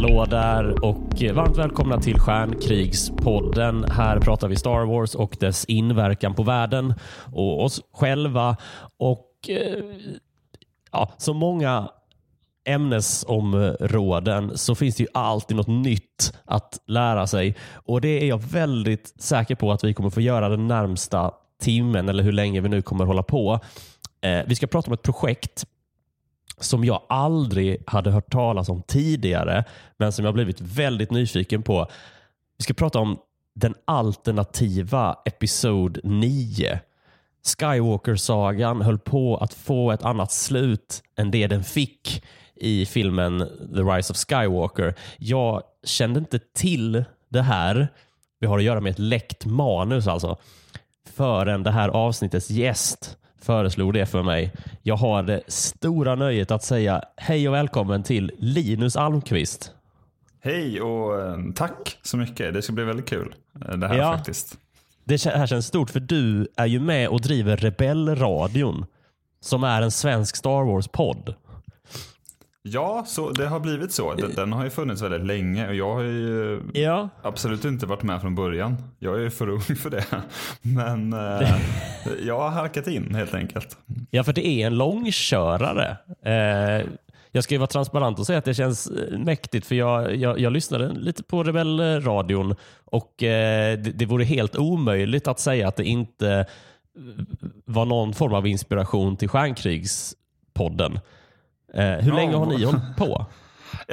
Hallå där och varmt välkomna till Stjärnkrigspodden. Här pratar vi Star Wars och dess inverkan på världen och oss själva. Och eh, ja, som många ämnesområden så finns det ju alltid något nytt att lära sig. Och det är jag väldigt säker på att vi kommer få göra den närmsta timmen eller hur länge vi nu kommer hålla på. Eh, vi ska prata om ett projekt som jag aldrig hade hört talas om tidigare, men som jag blivit väldigt nyfiken på. Vi ska prata om den alternativa Episod 9. Skywalker-sagan höll på att få ett annat slut än det den fick i filmen The Rise of Skywalker. Jag kände inte till det här. Vi har att göra med ett läckt manus alltså. Förrän det här avsnittets gäst föreslog det för mig. Jag har det stora nöjet att säga hej och välkommen till Linus Almqvist. Hej och eh, tack så mycket. Det ska bli väldigt kul eh, det här ja, faktiskt. Det här känns stort för du är ju med och driver Rebellradion som är en svensk Star Wars-podd. Ja, så det har blivit så. Den, har ju funnits väldigt länge och jag har ju ja. absolut inte varit med från början. Jag är ju för ung för det. Men eh, jag har halkat in helt enkelt. Ja, för det är en långkörare. Eh, jag ska ju vara transparent och säga att det känns eh, mäktigt för jag, jag, jag lyssnade lite på Rebellradion och eh, det, det vore helt omöjligt att säga att det inte var någon form av inspiration till Stjärnkrigspodden. Eh, hur ja. länge har ni hållit på?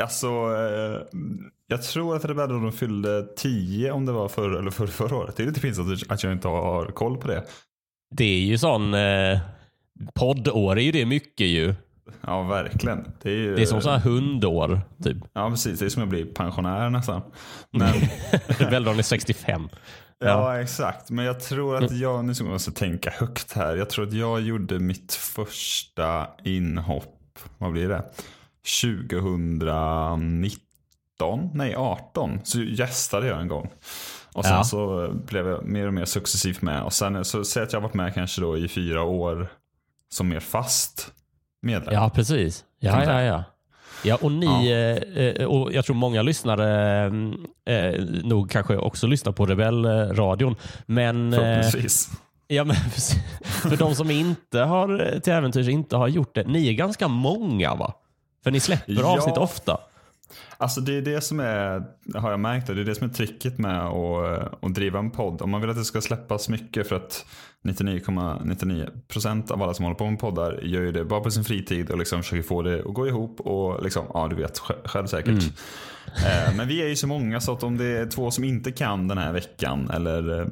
Alltså, eh, jag tror att Rebellradion fyllde tio om det var förra eller för, förra året. Det är lite pinsamt att jag inte har koll på det. Det är ju sån eh, poddår är ju det mycket ju. Ja, verkligen. Det är, ju, det är som så här hundår. Typ. Ja, precis. Det är som att bli pensionär nästan. Men... Rebellradion är 65. Ja. ja. exakt. Men jag tror att jag, nu ska man tänka högt här. Jag tror att jag gjorde mitt första inhopp vad blir det? 2019, nej 18, så gästade jag en gång. Och sen ja. så blev jag mer och mer successivt med. Och sen så säger att jag varit med kanske då i fyra år som mer fast medlem. Ja, precis. Ja, ja, ja. Ja, och ni, ja. Eh, och jag tror många lyssnare eh, nog kanske också lyssnar på Rebellradion. Men, eh, Förhoppningsvis. Ja, men för de som inte har till äventyrs inte har gjort det. Ni är ganska många va? För ni släpper ja. avsnitt ofta. Alltså det är det som är, har jag märkt, det är det som är tricket med att, att driva en podd. Om man vill att det ska släppas mycket för att 99,99% av alla som håller på med poddar gör ju det bara på sin fritid och liksom försöker få det att gå ihop och liksom, ja du vet själv säkert. Mm. Eh, men vi är ju så många så att om det är två som inte kan den här veckan eller eh,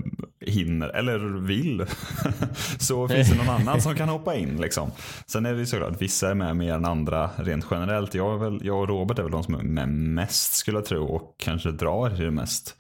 hinner eller vill så finns det någon annan som kan hoppa in. Liksom. Sen är det ju såklart att vissa är med mer än andra rent generellt. Jag, väl, jag och Robert är väl de som är med mest skulle jag tro och kanske drar till det mest.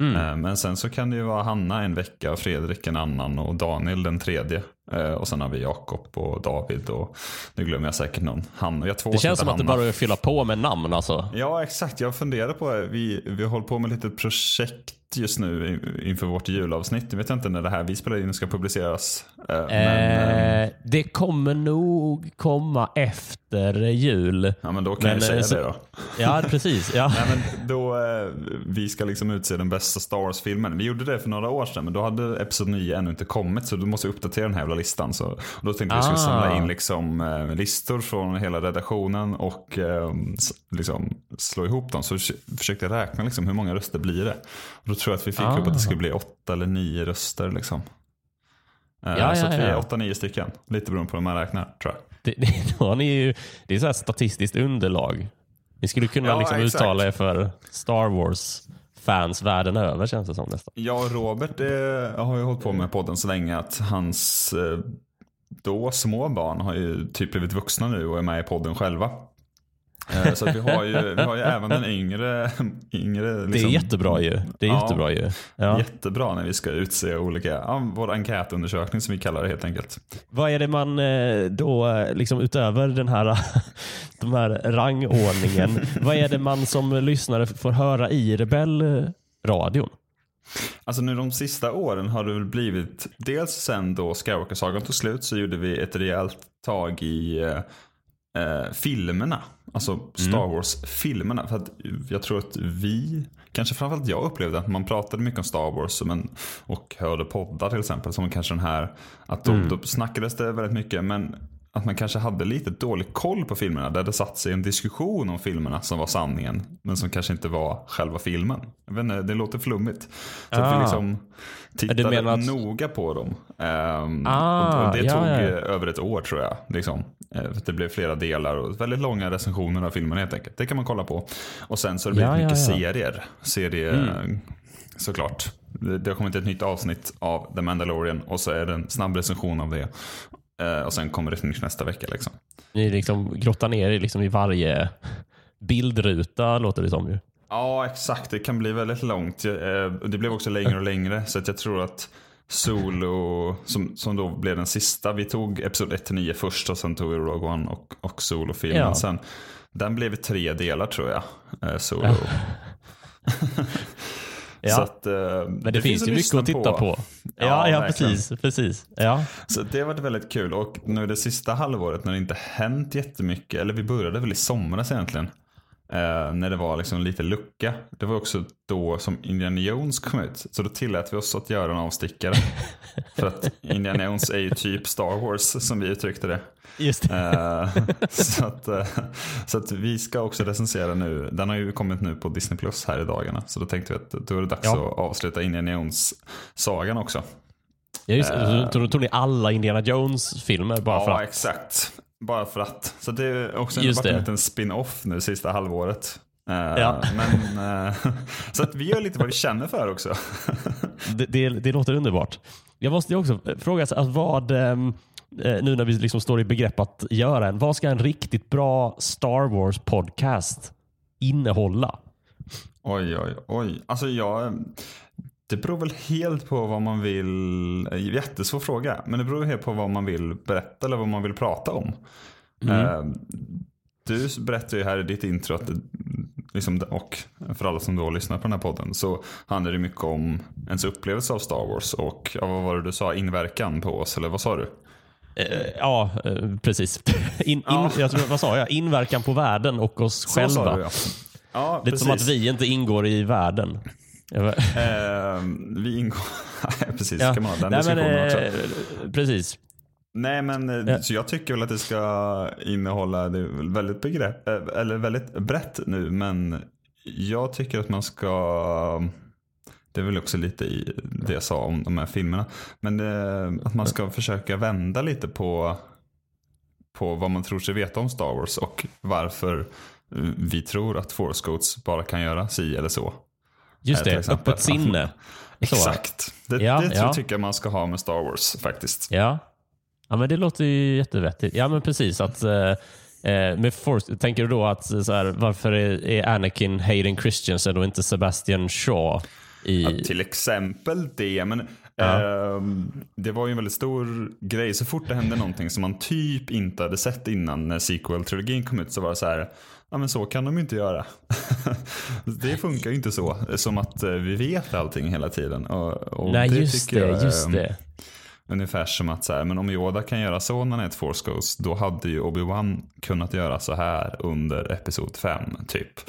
Mm. Eh, men sen så kan det ju vara Hanna en vecka, Fredrik en annan och Daniel den tredje. Eh, och sen har vi Jakob och David och nu glömmer jag säkert någon. Han, jag två det känns som att det bara är att fylla på med namn alltså. Ja exakt, jag funderar på, vi, vi har hållit på med ett litet projekt just nu inför vårt julavsnitt. Jag vet inte när det här vi spelar in ska publiceras. Eh, men, eh, eh, det kommer nog komma efter jul. Ja, men då kan men, jag säga så, det då. Ja, precis. Ja. Nej, men då, vi ska liksom utse den bästa Star Wars-filmen. Vi gjorde det för några år sedan, men då hade Episod 9 ännu inte kommit. Så då måste vi uppdatera den här jävla listan. Så, då tänkte vi att vi skulle samla in ah. liksom, listor från hela redaktionen och liksom, slå ihop dem. Så försökte jag räkna liksom, hur många röster blir det. Då tror jag att vi fick ah. upp att det skulle bli åtta eller nio röster. Liksom. Eh, ja, så ja, att vi är åtta, nio stycken. Lite beroende på hur man räknar tror jag. Det, det, då ni ju, det är så här statistiskt underlag. Ni skulle kunna ja, liksom uttala er för Star Wars fans världen över känns det som nästan. Ja, Robert det, har ju hållit på med podden så länge att hans eh, då små barn har ju typ blivit vuxna nu och är med i podden själva. Eh, så vi har, ju, vi har ju även den yngre. yngre liksom, det är liksom- jättebra ju. Det är ja, jättebra ju. Ja. Jättebra när vi ska utse olika, ja, vår enkätundersökning som vi kallar det helt enkelt. Vad är det man eh, då, liksom utöver den här, de här rangordningen, vad är det man som lyssnare får höra i Rebellradion? Alltså nu de sista åren har det väl blivit, dels sen då Skywalker-sagan tog slut så gjorde vi ett rejält tag i eh, filmerna. Alltså Star Wars-filmerna. För att jag tror att vi, kanske framförallt jag upplevde att man pratade mycket om Star Wars men, och hörde poddar till exempel. Som kanske den här, att då, då snackades det väldigt mycket. Men att man kanske hade lite dålig koll på filmerna. Där det satt sig en diskussion om filmerna som var sanningen. Men som kanske inte var själva filmen. Jag vet inte, det låter flummigt. Så att vi Ah. liksom tittade menar att- noga på dem. Ehm, Ah, och, det ja, tog ja. eh, över ett år tror jag. Liksom. Eh, Det blev flera delar och väldigt långa recensioner av filmen helt enkelt. Det kan man kolla på. Och sen så har det blivit Ja, mycket serier. Serier såklart. Det har kommit ett nytt avsnitt av The Mandalorian och så är det en snabb recension av det. Eh, och sen kommer det ett nytt nästa vecka. Liksom. Ni liksom grottar ner er liksom i varje bildruta låter det som ju. Ja, exakt. Det kan bli väldigt långt. Eh, Det blev också längre och längre. Så att jag tror att Solo, som, som då blev den sista. Vi tog Episod 1-9 först och sen tog vi Rogue One och, och Solo-filmen. Ja. Sen, den blev i tre delar tror jag. eh, Solo. Ja. Så att, eh, Men det, finns, ju mycket att titta på. Ja, Ja, ja, verkligen. precis. precis. Ja. Så det har varit väldigt kul. Och nu det sista halvåret när det inte hänt jättemycket. Eller vi började väl i somras egentligen. Eh, när det var liksom lite lucka. Det var också då som Indiana Jones kom ut. Så då tillät vi oss att göra en avstickare. För att Indiana Jones är ju typ Star Wars som vi uttryckte det. Just det. Eh, så, att, eh, så att vi ska också recensera nu. Den har ju kommit nu på Disney Plus här i dagarna. Så då tänkte vi att då är det dags Ja. att avsluta Indiana Jones-sagan också. Ja, just, det. Så då tog ni alla Indiana Jones-filmer bara för Ja, att? exakt. Bara för att. Så det är också Just varit en liten spin-off nu sista halvåret. Eh, Ja. Men, eh, så att vi gör lite vad vi känner för också. Det, det, det låter underbart. Jag måste också fråga, så att vad, ehm, eh, nu när vi liksom står i begrepp att göra en, vad ska en riktigt bra Star Wars podcast innehålla? Oj, oj, oj. Alltså jag... Det beror väl helt på vad man vill... Jättesvår fråga. Men det beror helt på vad man vill berätta eller vad man vill prata om. Eh, Du berättar ju här i ditt intro att det, liksom, och för alla som då lyssnar på den här podden så handlar det mycket om ens upplevelse av Star Wars och ja, vad var det du sa, inverkan på oss eller vad sa du? Eh, ja, eh, precis. In, in, Ja. Jag tror, vad sa jag? Inverkan på världen och oss Så själva. du ja. Ja, Lite som att precis. vi inte ingår i världen. Eh, vi ingår... Precis. Ja. kan man ha den Nej, men, också. eh, Precis. Nej, men eh, Ja. så jag tycker väl att det ska innehålla, det väldigt begrepp, eh, eller väldigt brett nu, men jag tycker att man ska, det är väl också lite i det jag sa om de här filmerna, men att man ska försöka vända lite på, på vad man tror sig veta om Star Wars och varför vi tror att Force Ghosts bara kan göra si eller så. Just till det, öppet sinne. Exakt. Det, Ja, det ja. tycker jag man ska ha med Star Wars faktiskt. Ja. ja, men det låter ju jättevettigt. Ja, men precis. Att, eh, eh, med Force, tänker du då att eh, så här, varför är, Anakin Hayden Christensen och inte Sebastian Shaw? I, Ja, till exempel det. Men ehm, det var ju en väldigt stor grej. Så fort det hände någonting som man typ inte hade sett innan när sequel-trilogin kom ut så var det så här. Ja men så kan de ju inte göra. det funkar ju inte så. Som att eh, vi vet allting hela tiden. Och, och Nej, just tycker det. jag, just ehm, det. Ungefär som att så här, men om Yoda kan göra så när han är ett force ghost, då hade ju Obi-Wan kunnat göra så här under episod 5, typ.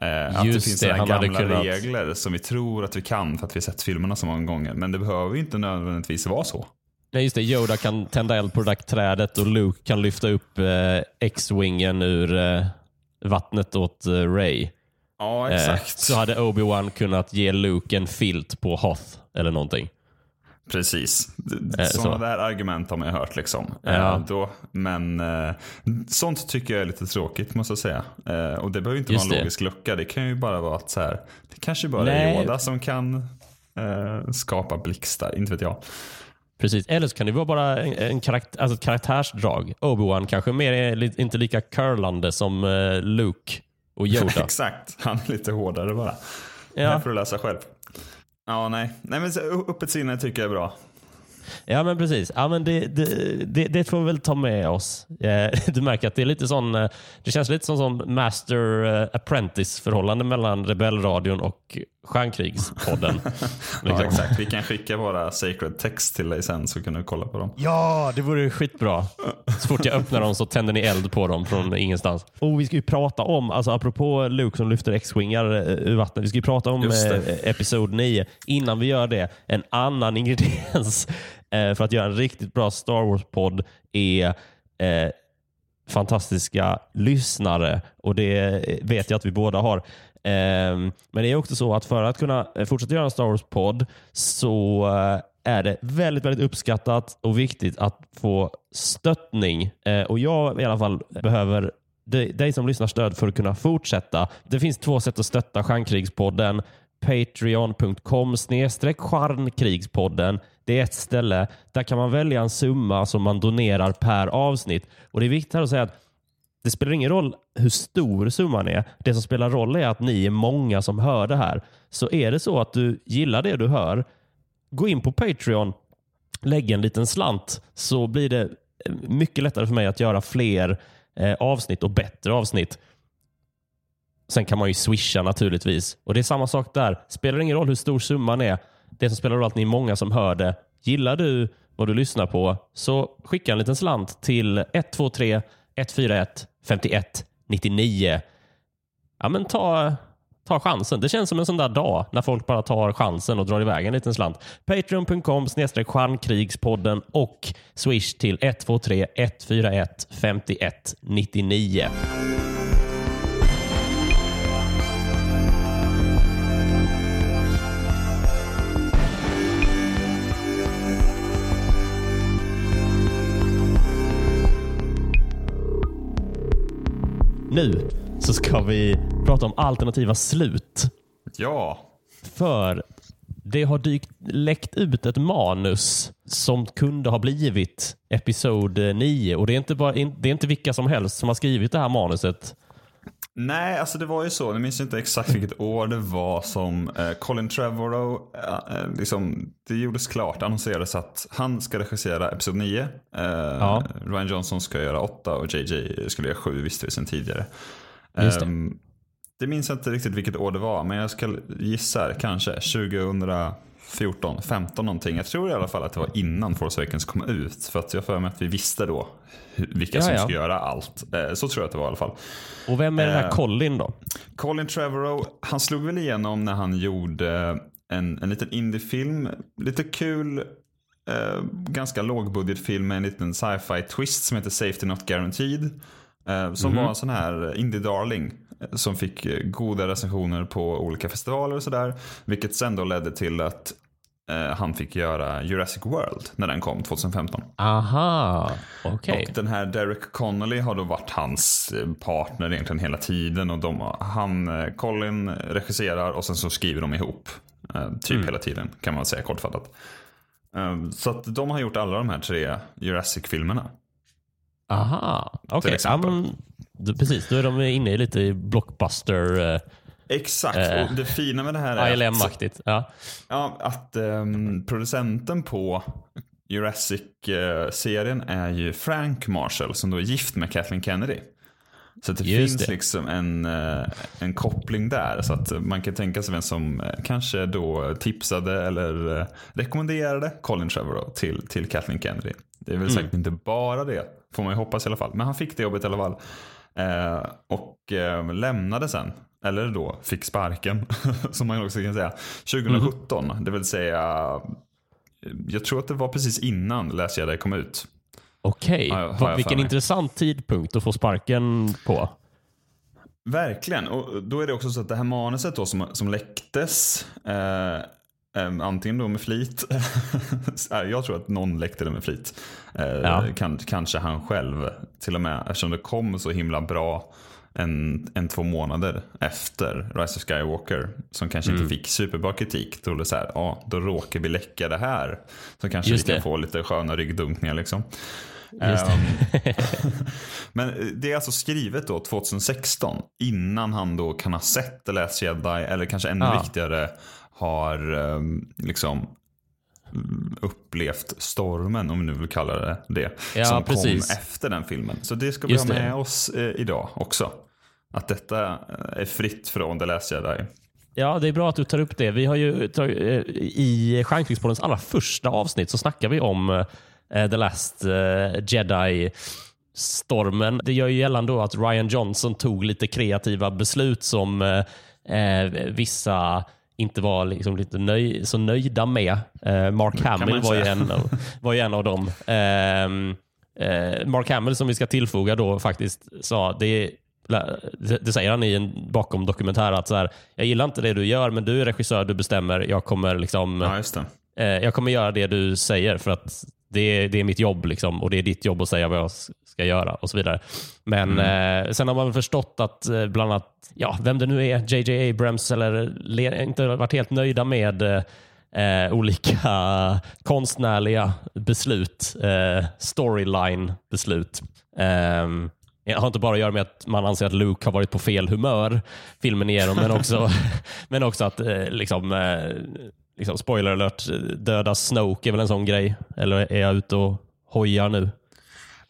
Eh, att det Just finns det, gamla kunnat- regler som vi tror att vi kan för att vi sett filmerna så många gånger. Men det behöver ju inte nödvändigtvis vara så. Nej, just det. Yoda kan tända eld på det där trädet och Luke kan lyfta upp eh, X-wingen ur eh, vattnet åt eh, Ray. Ja, Eh, exakt. så hade Obi-Wan kunnat ge Luke en filt på Hoth eller någonting. Precis. Eh, Sådana så. där argument har man ju hört. Liksom. Ja. Då, men sånt tycker jag är lite tråkigt måste jag säga. Och det behöver inte Just vara en det. logisk lucka. Det kan ju bara vara att så här, det kanske bara Nej. är Yoda som kan eh, skapa blixtar. Inte vet jag. Precis. Eller så kan det vara bara en, en karakt alltså ett karaktärsdrag. Obi-Wan kanske mer är inte lika curlande som eh, Luke och Yoda. Exakt. Han är lite hårdare bara. Det ja. här får du läsa själv. Ja, nej. Nej men öppet sinne tycker jag är bra. Ja men precis. Ja, men det, det, det, det får vi väl ta med oss. Eh, Du märker att det är lite sån, eh, det känns lite som sån master eh, apprentice förhållande mellan Rebellradion och Stjärnkrigspodden. Ja, Liksom. exakt. Vi kan skicka våra sacred text till dig sen så kan du kolla på dem. Ja, det vore skitbra. Så fort jag öppnar dem så tänder ni eld på dem från ingenstans. Och Vi ska ju prata om, alltså apropå Luke som lyfter X-wingar ur vattnet. Vi ska ju prata om eh, episod 9. Innan vi gör det, en annan ingrediens Eh, för att göra en riktigt bra Star Wars-podd är eh, fantastiska lyssnare. Och det vet jag att vi båda har. Eh, men det är också så att för att kunna eh, fortsätta göra en Star Wars-podd så eh, är det väldigt, väldigt uppskattat och viktigt att få stöttning. Eh, Och jag i alla fall behöver dig dig som lyssnar stöd för att kunna fortsätta. Det finns två sätt att stötta Stjärnkrigspodden. Patreon.com snedstreck Stjärnkrigspodden. Det är ett ställe. Där kan man välja en summa som man donerar per avsnitt. Och Det är viktigt här att säga att det spelar ingen roll hur stor summan är. Det som spelar roll är att ni är många som hör det här. Så är det så att du gillar det du hör, gå in på Patreon, lägg en liten slant så blir det mycket lättare för mig att göra fler eh, avsnitt och bättre avsnitt. Sen kan man ju swisha naturligtvis. Och Det är samma sak där. Spelar ingen roll hur stor summan är. Det som spelar roll är att ni är många som hör det. Gillar du vad du lyssnar på så skicka en liten slant till 123 141 51 99. Ja, men ta, ta chansen. Det känns som en sån där dag när folk bara tar chansen och drar iväg en liten slant. Patreon.com snedstreck stjärnkrigspodden och swish till 123 141 51 99. Nu så ska vi prata om alternativa slut. Ja, För det har dykt, läckt ut ett manus som kunde ha blivit episod 9. Och det är, inte bara, det är inte vilka som helst som har skrivit det här manuset. Nej, alltså det var ju så. Jag minns inte exakt vilket år det var som eh, Colin Trevorrow, eh, eh liksom, det gjordes klart, annonserades att han ska regissera Episod 9. Eh, ja. Ryan Johnson ska göra 8 och JJ skulle göra 7 visste vi sedan tidigare. Just det. Ehm, det minns jag inte riktigt vilket år det var, men jag ska gissa kanske 2000 14, 15 någonting. Jag tror i alla fall att det var innan Force Awakens kom ut. För att jag för mig att vi visste då vilka ja, som ja. skulle göra allt. Eh, så tror jag att det var i alla fall. Och vem är den här eh, Colin då? Colin Trevorrow, han slog väl igenom när han gjorde en, en liten indiefilm. Lite kul, eh, ganska lågbudgetfilm med en liten sci-fi twist som heter Safety Not Guaranteed. Eh, som mm -hmm. var en sån här indie darling. Som fick eh, goda recensioner på olika festivaler och sådär. Vilket sen då ledde till att eh, han fick göra Jurassic World när den kom 2015. Aha, okej. Och den här Derek Connolly har då varit hans eh, partner egentligen hela tiden. Och de, han, Colin regisserar och sen så skriver de ihop. Typ Mm. hela tiden kan man säga kortfattat. Så att de har gjort alla de här tre Jurassic-filmerna. Aha, okej. Till Ja, men, precis, då är de inne i lite i blockbuster, eh, Exakt, Eh, och det fina med det här är ILM-aktigt. Ja. ja, att ehm, producenten på Jurassic-serien är ju Frank Marshall som då är gift med Kathleen Kennedy. Så det Just finns det. liksom en, eh, en koppling där. Så att man kan tänka sig vem som eh, kanske då tipsade eller rekommenderade Colin Trevorrow till, till Kathleen Kennedy. Det är Mm. väl säkert inte bara det, får man ju hoppas i alla fall. Men han fick det jobbet i alla fall. Eh, och eh, lämnade sen, eller då fick sparken, som man också kan säga, 2017. Mm. Det vill säga, jag tror att det var precis innan Jedi kom ut. Okej, jag vilken intressant tidpunkt att få sparken på. Verkligen. Och då är det också så att det här manuset då som, som läcktes, eh, antingen då med flit, jag tror att någon läckte det med flit. Eh, Ja. kan, kanske han själv till och med, eftersom det kom så himla bra en, en två månader efter Rise of Skywalker som kanske Mm. inte fick superbra kritik. Då det så här, ja, då råkar vi läcka det här. Så kanske Just vi kan det. få lite sköna ryggdunkningar liksom. Just Ehm, Men det är alltså skrivet då 2016 innan han då kan ha sett The Last Jedi eller kanske ännu Ja. viktigare har ehm, liksom upplevt stormen, om vi nu vill kalla det det, Ja, som precis. kom efter den filmen. Så det ska vi Just ha det. med oss eh, idag också. Att detta eh, är fritt från The Last Jedi. Ja, det är bra att du tar upp det. Vi har ju eh, I Stjärnkrigspoddens allra första avsnitt så snackar vi om The Last eh, Jedi-stormen. Det gör ju gällande då att Ryan Johnson tog lite kreativa beslut som vissa inte var liksom lite nöj, så nöjda med. Eh, Mark Hamill var ju, en av, var ju en av dem. Ehm, eh, Mark Hamill som vi ska tillfoga då faktiskt sa det det säger han i en bakom dokumentär att så här, jag gillar inte det du gör men du är regissör, du bestämmer. Jag kommer, liksom, Ja, eh, jag kommer göra det du säger för att det är, det är mitt jobb liksom, och det är ditt jobb att säga vad jag ska göra och så vidare. Men eh, sen har man väl förstått att eh, bland annat, ja, vem det nu är, JJ Abrams eller le- inte varit helt nöjda med eh, eh, olika konstnärliga beslut, eh, storyline-beslut. Ehm, det har inte bara att göra med att man anser att Luke har varit på fel humör filmen igenom, men också, men också att eh, liksom, liksom, spoiler alert, döda Snoke är väl en sån grej. Eller är jag ute och hojar nu?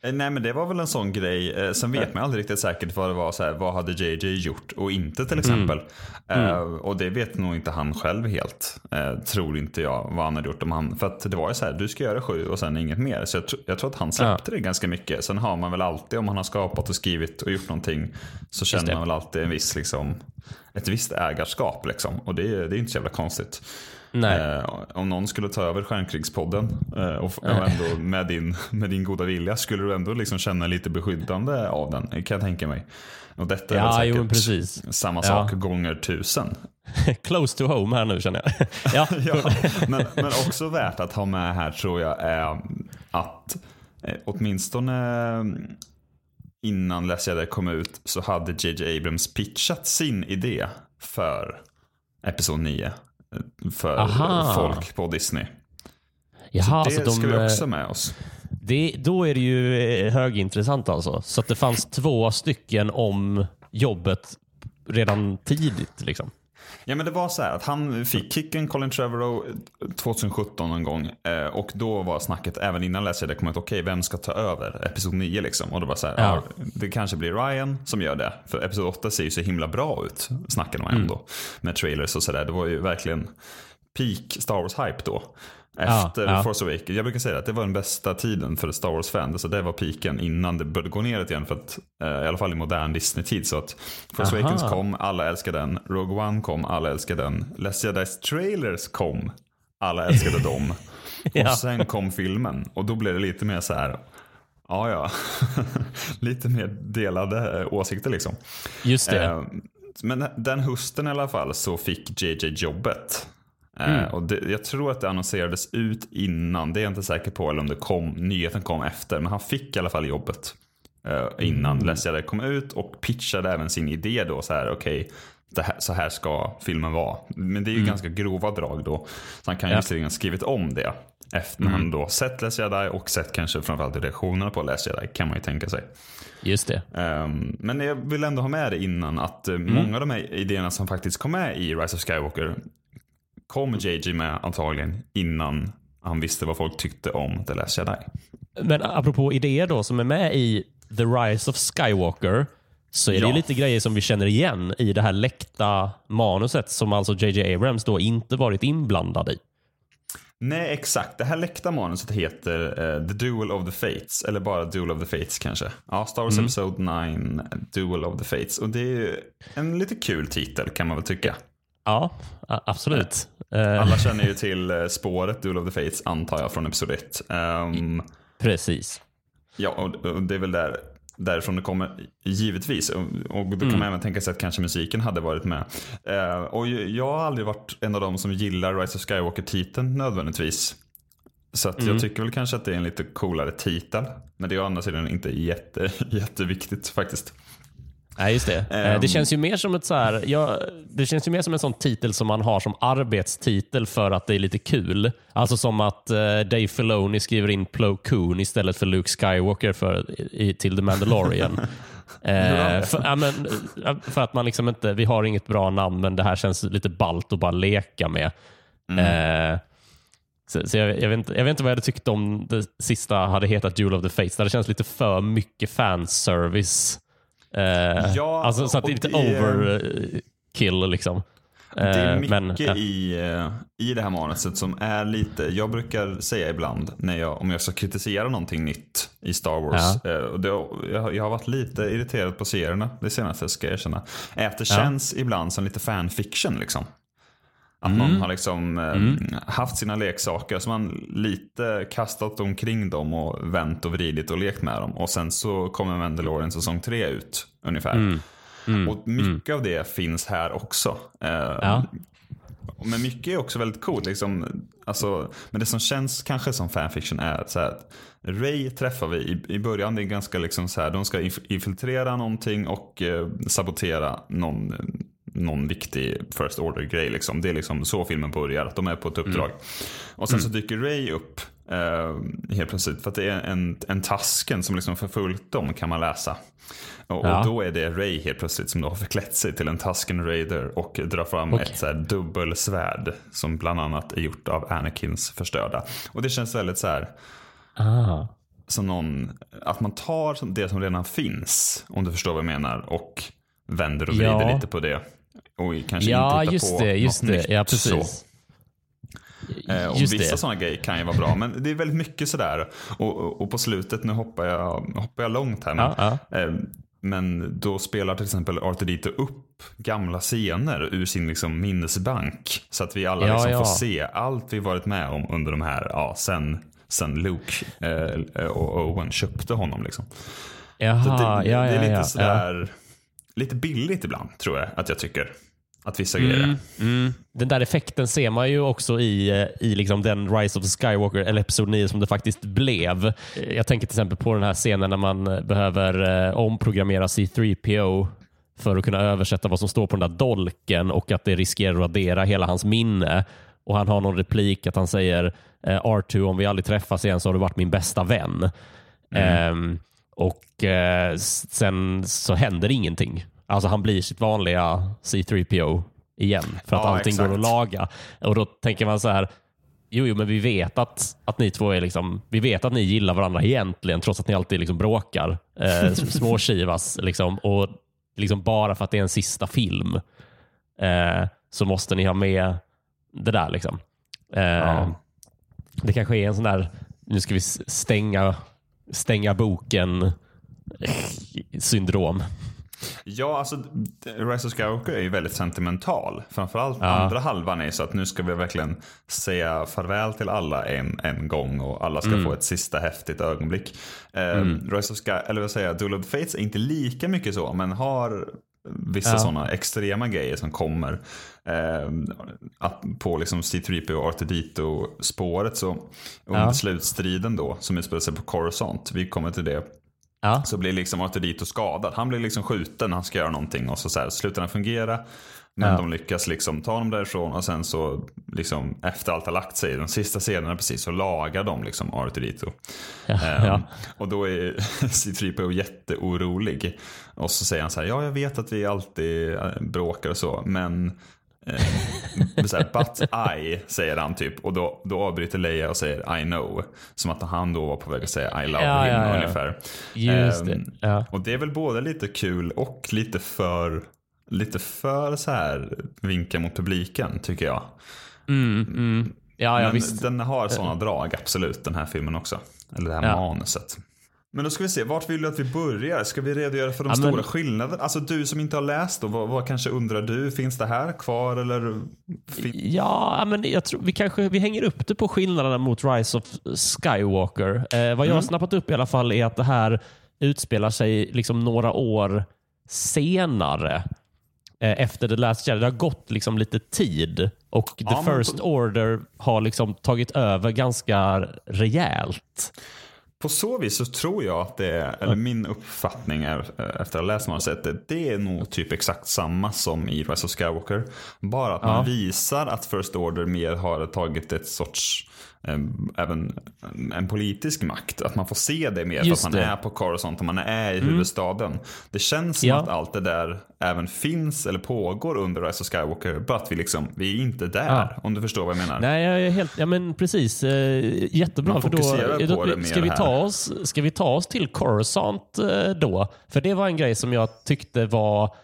Eh, Nej men det var väl en sån grej. Eh, Sen vet man aldrig riktigt säkert vad det var. Så här, vad hade JJ gjort och inte till exempel. Eh, och det vet nog inte han själv helt. Eh, tror inte jag vad han hade gjort om han. För att det var ju så här, du ska göra sju och sen inget mer. Så jag, tr- jag tror att han släppte det ganska mycket. Sen har man väl alltid, om han har skapat och skrivit och gjort någonting. Så känner man väl alltid en viss, liksom, ett visst ägarskap. Liksom. Och det, är- det är inte så jävla konstigt. Nej. Eh, om någon skulle ta över Stjärnkrigspodden eh, och, och ändå med din, med din goda vilja skulle du ändå liksom känna lite beskyddande av den, kan jag tänka mig. Och detta är Ja, jo, säkert precis. samma Ja. sak gånger tusen. Close to home här nu känner jag. ja. Ja, men, men också värt att ha med här tror jag är att eh, åtminstone innan Last Jedi kom ut så hade JJ Abrams pitchat sin idé för Episod 9. För Aha. folk på Disney. Jaha, det så de, ska vi också med oss. det, då är det ju eh, högintressant alltså. Så att det fanns två stycken om jobbet redan tidigt. Liksom. Ja men det var så här att han fick kicken Colin Trevorrow 2017 någon gång. eh, Och då var snacket även innan Last Jedi kom okej vem ska ta över Episod 9 liksom? Och det var så här, Ja. ja. det kanske blir Ryan som gör det. För Episod 8 ser ju så himla bra ut, snackade man ändå. Med trailers och sådär. Det var ju verkligen peak Star Wars-hype då. Ja, Efter ja. Force Awakens. Jag brukar säga att det var den bästa tiden för Star Wars-fan. Så det var piken innan det började gå ner igen. För att, eh, I alla fall i modern Disney-tid. Så att Force Aha. Awakens kom, alla älskade den. Rogue One kom, alla älskade den. Last Jedis trailers kom, alla älskade dem. Ja. Och sen kom filmen. Och då blev det lite mer så här. Ja, ja. lite mer delade eh, åsikter liksom. Just det. Eh, Men den hösten i alla fall så fick JJ jobbet. Eh, Och det, jag tror att det annonserades ut innan, det är jag inte säker på, eller om det kom, nyheten kom efter. Men han fick i alla fall jobbet eh, innan mm. Jedi kom ut och pitchade även sin idé då. Så här, okej, det här, så här ska filmen vara. Men det är ju ganska grova drag då. Så han kan ju Ja. visserligen ha skrivit om det. Efter när han då sett Last Jedi och sett kanske framförallt reaktionerna på Last Jedi kan man ju tänka sig. Just det. Ehm, men jag vill ändå ha med det innan att eh, Mm. många av de här idéerna som faktiskt kom med i Rise of Skywalker kom JJ med antagligen innan han visste vad folk tyckte om The Last Jedi. Men apropå idéer då som är med i The Rise of Skywalker så är det Ja. ju lite grejer som vi känner igen i det här läckta manuset som alltså JJ Abrams då inte varit inblandad i. Nej, exakt. Det här läckta manuset heter eh, The Duel of the Fates. Eller bara Duel of the Fates kanske. Ja, Star Wars Episode 9, Duel of the Fates. Och det är ju en lite kul titel kan man väl tycka. Ja, absolut. Eh, Alla känner ju till eh, spåret Duel of the Fates antar jag från Episod 1. Ehm, precis. Ja, och det är väl där, därifrån det kommer, givetvis. Och, då kan man även tänka sig att kanske musiken hade varit med. Eh, och jag har aldrig varit en av dem som gillar Rise of Skywalker-titeln nödvändigtvis. Så att jag tycker väl kanske att det är en lite coolare titel. Men det är å andra sidan inte jätte, jätteviktigt faktiskt. Nej, just det. Ehm. det känns ju mer som ett så här, ja, det känns ju mer som en sån titel som man har som arbetstitel för att det är lite kul. Alltså som att eh, Dave Filoni skriver in Plo Koon istället för Luke Skywalker för, i, till The Mandalorian. eh, för, ja, men, för att man liksom inte, vi har inget bra namn men det här känns lite ballt att bara leka med. Eh, Så, så jag, jag, vet inte, jag vet inte vad jag hade tyckt om det sista hade hetat Duel of the Fates. Det hade känts lite för mycket fanservice. Eh, Ja, alltså, så att det det är- overkill liksom. Det är Eh, mycket men, ja. i, eh, i det här manuset som är lite, jag brukar säga ibland när jag, om jag ska kritisera någonting nytt i Star Wars. eh, Och det, jag, har- jag har varit lite irriterad på serierna det senaste ska jag erkänna. Att det känns ibland som lite fanfiction liksom. Att Mm. har liksom eh, haft sina leksaker så man lite kastat omkring dem och vänt och vridit och lekt med dem. Och sen så kommer Mandalorian säsong 3 ut ungefär. Mm. Och mycket av det finns här också. Eh, Ja. Men mycket är också väldigt coolt. Liksom, alltså, men det som känns kanske som fanfiction är att, så här, Ray träffar vi i, i början. Det är ganska liksom så här, de ska inf- infiltrera någonting och eh, sabotera någon, någon viktig first order grej. Liksom. Det är liksom så filmen börjar. Att de är på ett uppdrag. Och sen så dyker Ray upp eh, helt plötsligt. För att det är en, en tasken som liksom förföljt dem kan man läsa. Och, Ja. och då är det Ray helt plötsligt som då har förklätt sig till en Tasken Raider och drar fram Okej. ett så här dubbelsvärd som bland annat är gjort av Anakins förstörda. Och det känns väldigt så här Ah. som någon, att man tar det som redan finns, om du förstår vad jag menar, och vänder och vrider Ja. lite på det. Och kanske Ja, inte hittar just på det. Just något det. nytt. Ja, Så. precis. Eh, och Just vissa det. sådana grejer kan ju vara bra, men det är väldigt mycket sådär. Och, och, och på slutet, nu hoppar jag, hoppar jag långt här, men, Ja, ja. eh, men då spelar till exempel Arthur Dito upp gamla scener ur sin liksom, minnesbank. Så att vi alla Ja, liksom får se allt vi varit med om under de här, ja, sen, sen Luke eh, och Owen köpte honom. Liksom. Så Jaha, det, det är lite sådär, lite billigt ibland tror jag att jag tycker. Att vissa grejer är. Mm, mm. Den där effekten ser man ju också i, eh, i liksom den Rise of the Skywalker, eller Episod 9 som det faktiskt blev. Jag tänker till exempel på den här scenen när man eh, behöver eh, omprogrammera C3PO för att kunna översätta vad som står på den där dolken och att det riskerar att radera hela hans minne. Och Han har någon replik att han säger eh, R2 om vi aldrig träffas igen så har du varit min bästa vän. Ehm, och eh, sen så händer ingenting. Alltså han blir sitt vanliga C3PO igen för att Ja, allting går att exakt. laga. Och då tänker man så här, jo, jo men vi vet att, att ni två är liksom, vi vet att ni gillar varandra egentligen trots att ni alltid liksom bråkar. Eh, småkivas liksom. Och liksom bara för att det är en sista film eh, så måste ni ha med det där. liksom. Eh, Ja. Det kanske är en sån där, nu ska vi stänga, stänga boken syndrom. Ja, alltså Rise of Skywalker är ju väldigt sentimental. Framförallt Ja. andra halvan är så att nu ska vi verkligen säga farväl till alla en, en gång och alla ska få ett sista häftigt ögonblick. Eh, Rise of Sky, eller vad säger jag, Duel of the Fates är inte lika mycket så, men har vissa Ja. sådana extrema grejer som kommer. Eh, att på liksom C3PO och R2D2 spåret så under Ja. slutstriden då som utspelar sig på Coruscant, vi kommer till det Ja. så blir liksom Arthur skadad. Han blir liksom skjuten, han ska göra någonting och så, så här, slutar den fungera. Men Ja. de lyckas liksom ta honom därifrån och sen så liksom efter allt har lagt sig, de sista scenerna precis, så lagar de liksom Arthur Ja, ja. Och då är C3PO jätteorolig. Och så säger han så här, ja jag vet att vi alltid eh, bråkar och så, men eh, så här, But I, säger han typ. Och då, då avbryter Leia och säger I know. Som att han då var på väg att säga I love Ja, him ja, ja. ungefär. Just Ehm, det. Och det är väl både lite kul och lite för, lite för så här vinka mot publiken tycker jag. Mm, mm. Ja, ja, Men visst. den har sådana drag, absolut, den här filmen också. Eller det här manuset. Men då ska vi se, vart vill du att vi börjar? Ska vi redogöra för de Ja, men- stora skillnaderna? Alltså du som inte har läst då, vad, vad kanske undrar du? Finns det här kvar eller? Ja, men jag tror vi kanske vi hänger upp det på skillnaderna mot Rise of Skywalker. Eh, vad jag har snappat upp i alla fall är att det här utspelar sig liksom några år senare eh, efter The Last Jedi. Det har gått liksom lite tid och The Ja, men First på- Order har liksom tagit över ganska rejält. På så vis så tror jag att det är, eller min uppfattning är, eh, efter att ha läst manuset, det, det är nog typ exakt samma som i Rise of Skywalker. Bara att man Ja. visar att First Order mer har tagit ett sorts även en politisk makt. Att man får se det mer Just för att man det. är på Coruscant och man är i huvudstaden. Det känns som Ja. att allt det där även finns eller pågår under Rise of Skywalker. Att vi, liksom, vi är inte där. Ja. Om du förstår vad jag menar. Nej, jag är helt, ja men precis. Eh, jättebra. För då, då, det ska, vi ta oss, ska vi ta oss till Coruscant eh, då? För det var en grej som jag tyckte var,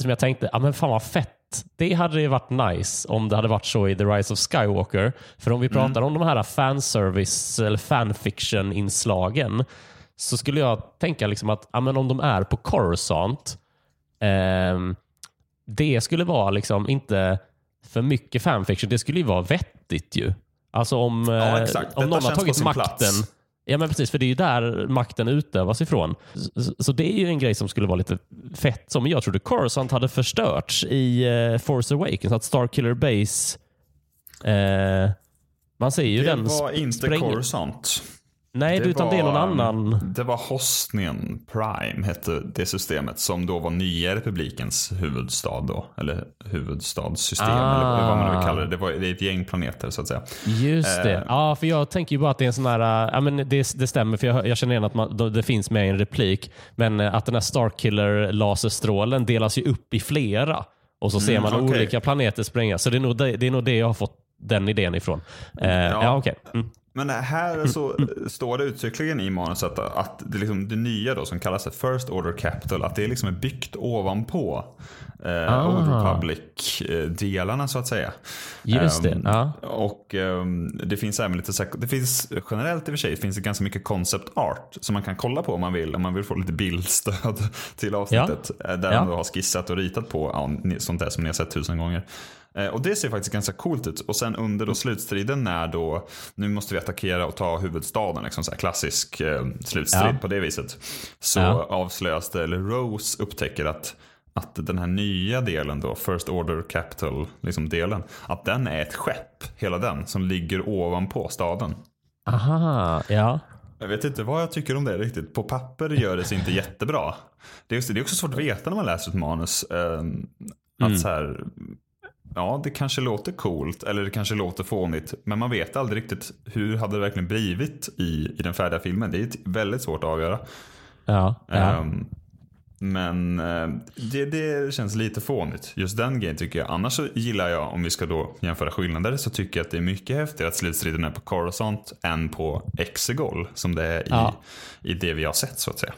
som jag tänkte, ja men fan vad fett. Det hade ju varit nice om det hade varit så i The Rise of Skywalker. För om vi Mm. pratar om de här fanservice eller fanfiction-inslagen så skulle jag tänka liksom att ja, men om de är på Coruscant ehm, det skulle vara liksom inte för mycket fanfiction. Det skulle ju vara vettigt ju. Alltså om, Ja, eh, om någon har tagit makten. plats. Ja men precis, för det är ju där makten utövas ifrån. Så, så det är ju en grej som skulle vara lite fett. Som jag trodde Coruscant hade förstörts i eh, Force Awakens. Att Starkiller Base... Eh, man ser ju det den var sp- inte Coruscant. Nej, utan det är någon annan. Det var Hosnian Prime hette det systemet som då var nya republikens huvudstad då. Eller huvudstadssystem Ah. eller vad man nu vill kalla det. Det, var, det är ett gäng planeter så att säga. Just det. Eh. Ja, för jag tänker ju bara att det är en sån här... äh, Ja, men det, det stämmer, för jag, jag känner igen att man, det finns med i en replik. Men äh, att den här Starkiller laserstrålen delas ju upp i flera. Och så ser Mm, man okej. olika planeter sprängas. Så det är, nog det, det är nog det jag har fått den idén ifrån. Eh, ja, okej. Mm. Men här så står det uttryckligen i manuset att, att det, liksom, det nya då som kallas för First Order Capital, att det liksom är byggt ovanpå eh, Ah. Old Republic-delarna så att säga. Just det. Ehm, Ja. Och ehm, det finns även lite, det finns generellt i och för sig, finns det ganska mycket concept art som man kan kolla på om man vill, om man vill få lite bildstöd till avsnittet. eh, Där Ja. de då har skissat och ritat på ja, sånt där som ni har sett tusen gånger. Eh, Och det ser faktiskt ganska coolt ut. Och sen under då slutstriden när då, nu måste vi attackera och ta huvudstaden, liksom så klassisk eh, slutstrid Ja. på det viset. Så Ja. avslöjas det, eller Rose upptäcker att att den här nya delen då, First Order Capital liksom delen, att den är ett skepp, hela den, som ligger ovanpå staden. Aha, ja. Jag vet inte vad jag tycker om det riktigt. På papper gör det sig inte jättebra. Är, det är också svårt att veta när man läser ett manus. eh, att Mm. så här, ja det kanske låter coolt eller det kanske låter fånigt. Men man vet aldrig riktigt hur hade det verkligen blivit i, i den färdiga filmen. Det är väldigt svårt att avgöra. Ja, ja. Ehm, men eh, det, det känns lite fånigt. Just den grejen tycker jag. Annars så gillar jag, om vi ska då jämföra skillnader, så tycker jag att det är mycket häftigare att slutstriden är på Coruscant än på Exegol. Som det är i, Ja. i det vi har sett så att säga.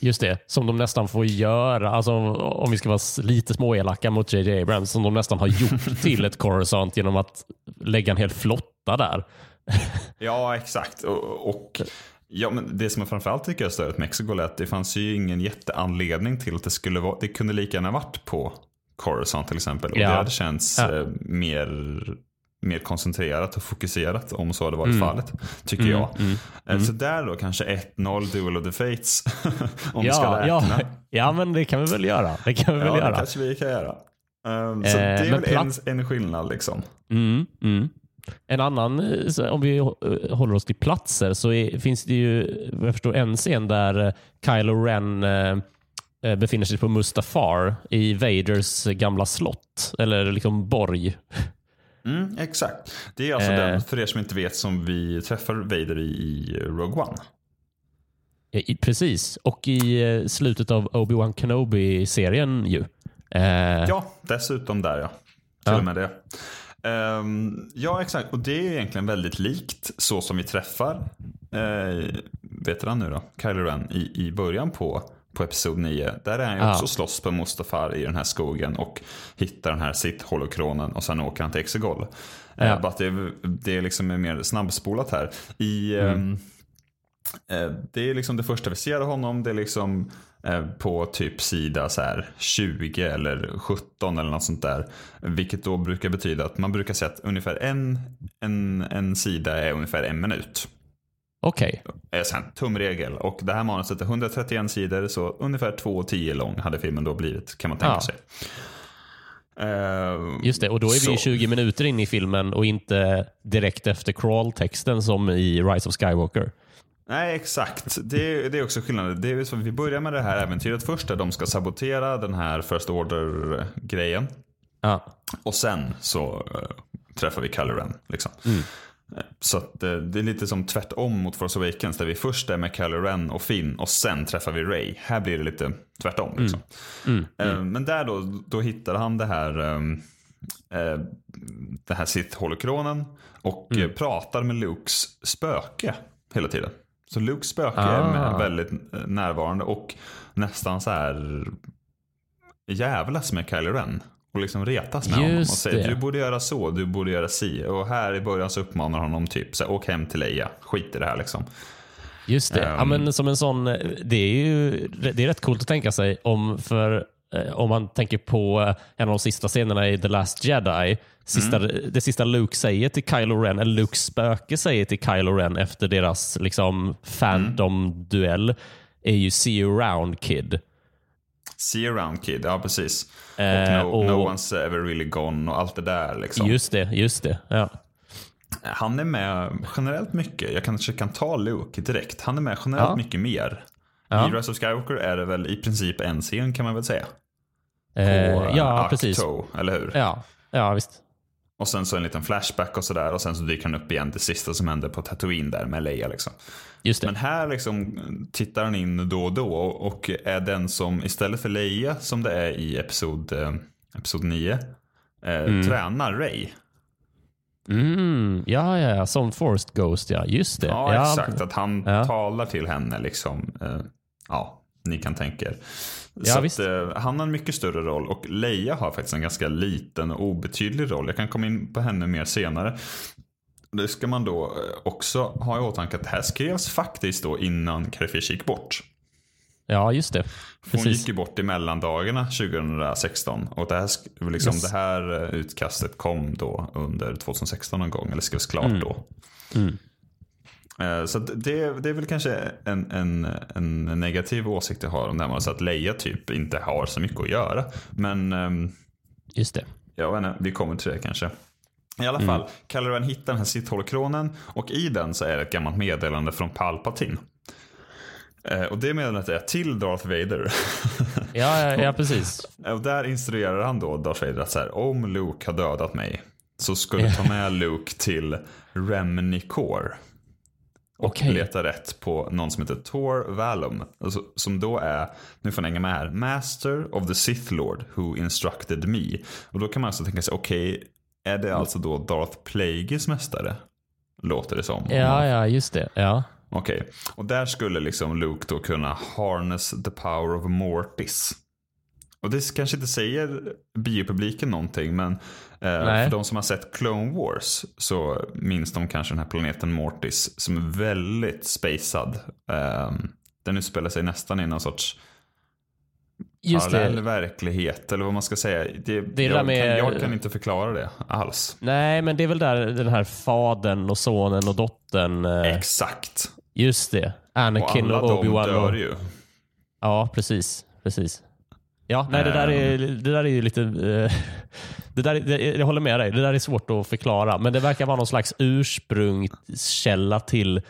Just det, som de nästan får göra, alltså, om vi ska vara lite småelaka mot JJ Abrams, som de nästan har gjort till ett Coruscant genom att lägga en hel flotta där. Ja, exakt. Och, och ja, men det som jag framförallt tycker är störigt med Exegol är att det fanns ju ingen jätteanledning till att det skulle vara, det kunde lika gärna varit på Coruscant till exempel. Och Ja. det hade känts Ja. eh, mer, mer koncentrerat och fokuserat om så hade varit Mm. fallet. Tycker Mm, jag. mm, Eh, Så där då kanske 1-0 Duel of the Fates. om vi ska Ja, räkna. ja, ja, men det kan vi väl göra. Det kan vi väl Ja, det göra. kanske vi kan göra. Um, så Eh, det är väl en, en skillnad liksom. Mm, mm. En annan, eh, så om vi eh, håller oss till platser, så är, finns det ju jag förstår, en scen där Kylo Ren eh, befinner sig på Mustafar i Vaders gamla slott, eller liksom borg. Mm, exakt. Det är alltså Eh. den, för er som inte vet, som vi träffar Vader i, i Rogue One. Eh, i- Precis, och i eh, slutet av Obi-Wan Kenobi-serien ju. Eh, Ja, dessutom där ja. Till Ja. och med det. Ehm, ja, exakt. Och det är egentligen väldigt likt så som vi träffar, uh, vet han nu då, Kylo Ren i, i början på, på Episod 9. Där är han ju Ja. också slåss på Mustafar i den här skogen och hittar den här sitt holokronen och sen åker han till Exegol. Ja. Eh, bara att det, är- det liksom är mer snabbspolat här. I, Mm. ehm, eh, det är liksom det första vi ser av honom. Det är liksom eh, på typ sida så här 20 eller 17 eller något sånt där. Vilket då brukar betyda att man brukar säga att ungefär en, en, en sida är ungefär en minut. Okej, Är sen tumregel. Och det här manuset är 131 sidor så ungefär 2,10 lång hade filmen då blivit kan man tänka Ja. sig. Eh, just det. Och då är vi så- 20 minuter in i filmen och inte direkt efter crawl-texten som i Rise of Skywalker. Nej, exakt. Det, det är också skillnaden. Det är så vi börjar med det här äventyret först där de ska sabotera den här First Order-grejen. Ja. Och sen så eh, träffar vi Kylo Ren. Liksom. Så att eh, det är lite som tvärtom mot Force Awakens där vi först är med Kylo Ren och Finn och sen träffar vi Ray. Här blir det lite tvärtom. Liksom. Mm. Eh, Men där då, då hittar han det här, ehm, eh, det här Sith-holokronen och Mm. eh, pratar med Lukes spöke hela tiden. Så Lukes spöke Ah. är väldigt närvarande och nästan så här jävlas med Kylo Ren. Och liksom retas med honom och Just säger det. du borde göra så, du borde göra si. Och här i början så uppmanar honom typ så här, åk hem till Leia, skit i det här liksom. Just det. ja, Ehm. men som en sån, det är ju det är rätt coolt att tänka sig om, för, eh, om man tänker på eh, en av de sista scenerna i The Last Jedi. Sista, Mm. Det sista Luke säger till Kylo Ren, eller Lukes spöke säger till Kylo Ren efter deras liksom, fandom-duell är ju “See you around kid”. See around kid, ja precis. Eh, och, no, no och- one's ever really gone och allt det där liksom. Just det, just det. Ja. Han är med generellt mycket. Jag kanske kan ta Luke direkt. Han är med generellt Ja. mycket mer. Ja. I Rise of Skywalker är det väl i princip en scen kan man väl säga. På Eh, eh, ja, Ahch precis. Eller hur? Ja, ja, visst. Och sen så en liten flashback och sådär. Och sen så dyker han upp igen det sista som händer på Tatooine där med Leia liksom. Men här liksom tittar han in då och då och är den som istället för Leia som det är i episod, eh, episod 9 eh, tränar Ray. Mm, ja, ja, ja, som Forced Ghost, ja. Just det. Ja, exakt. Att han Ja. talar till henne liksom. Eh, ja, ni kan tänka er. Ja, att, eh, han har en mycket större roll och Leia har faktiskt en ganska liten och obetydlig roll. Jag kan komma in på henne mer senare. Det ska man då eh, också ha i åtanke att det här skrevs faktiskt då innan Carrie Fisher gick bort. Ja, just det. Hon Precis. gick ju bort i mellandagarna 2016 och det här, liksom, Yes. det här eh, utkastet kom då under 2016 någon gång, eller skrevs klart Mm. då. Eh, Så det, det är väl kanske en, en, en negativ åsikt jag har om det här med så att Leia typ inte har så mycket att göra. Men ehm, Just det. jag vet inte, vi kommer till det kanske. I alla fall, Kylo Ren hittar den här Sith-holokronen och i den så är det ett gammalt meddelande från Palpatine. Eh, Och det meddelandet är till Darth Vader. Ja, ja, ja precis. Och där instruerar han då Darth Vader att så här, om Luke har dödat mig så ska du ta med Luke till Remnicor. Och Okej. leta rätt på någon som heter Tor Valum. Alltså, som då är, nu får ni hänga med här, Master of the Sith Lord who instructed me. Och då kan man alltså tänka sig, okej, är det alltså då Darth Plagueis mästare? Låter det som. Ja, ja, just det. Ja. Okej, och där skulle liksom Luke då kunna harness the power of Mortis. Och det kanske inte säger biopubliken någonting, men eh, för de som har sett Clone Wars så minns de kanske den här planeten Mortis som är väldigt spacad. Eh, den utspelar sig nästan i någon sorts Just parallell det. verklighet, eller vad man ska säga. Det, det jag, med- kan, jag kan inte förklara det alls. Nej, men det är väl där den här fadern och sonen och dottern. eh, Exakt. Just det. Och Anakin alla och, Obi-Wan. dör Och, ju. ja, precis. precis. Ja, nej, det där är, det där är ju lite... eh, det där, det, jag håller med dig. Det där är svårt att förklara. Men det verkar vara någon slags ursprungskälla till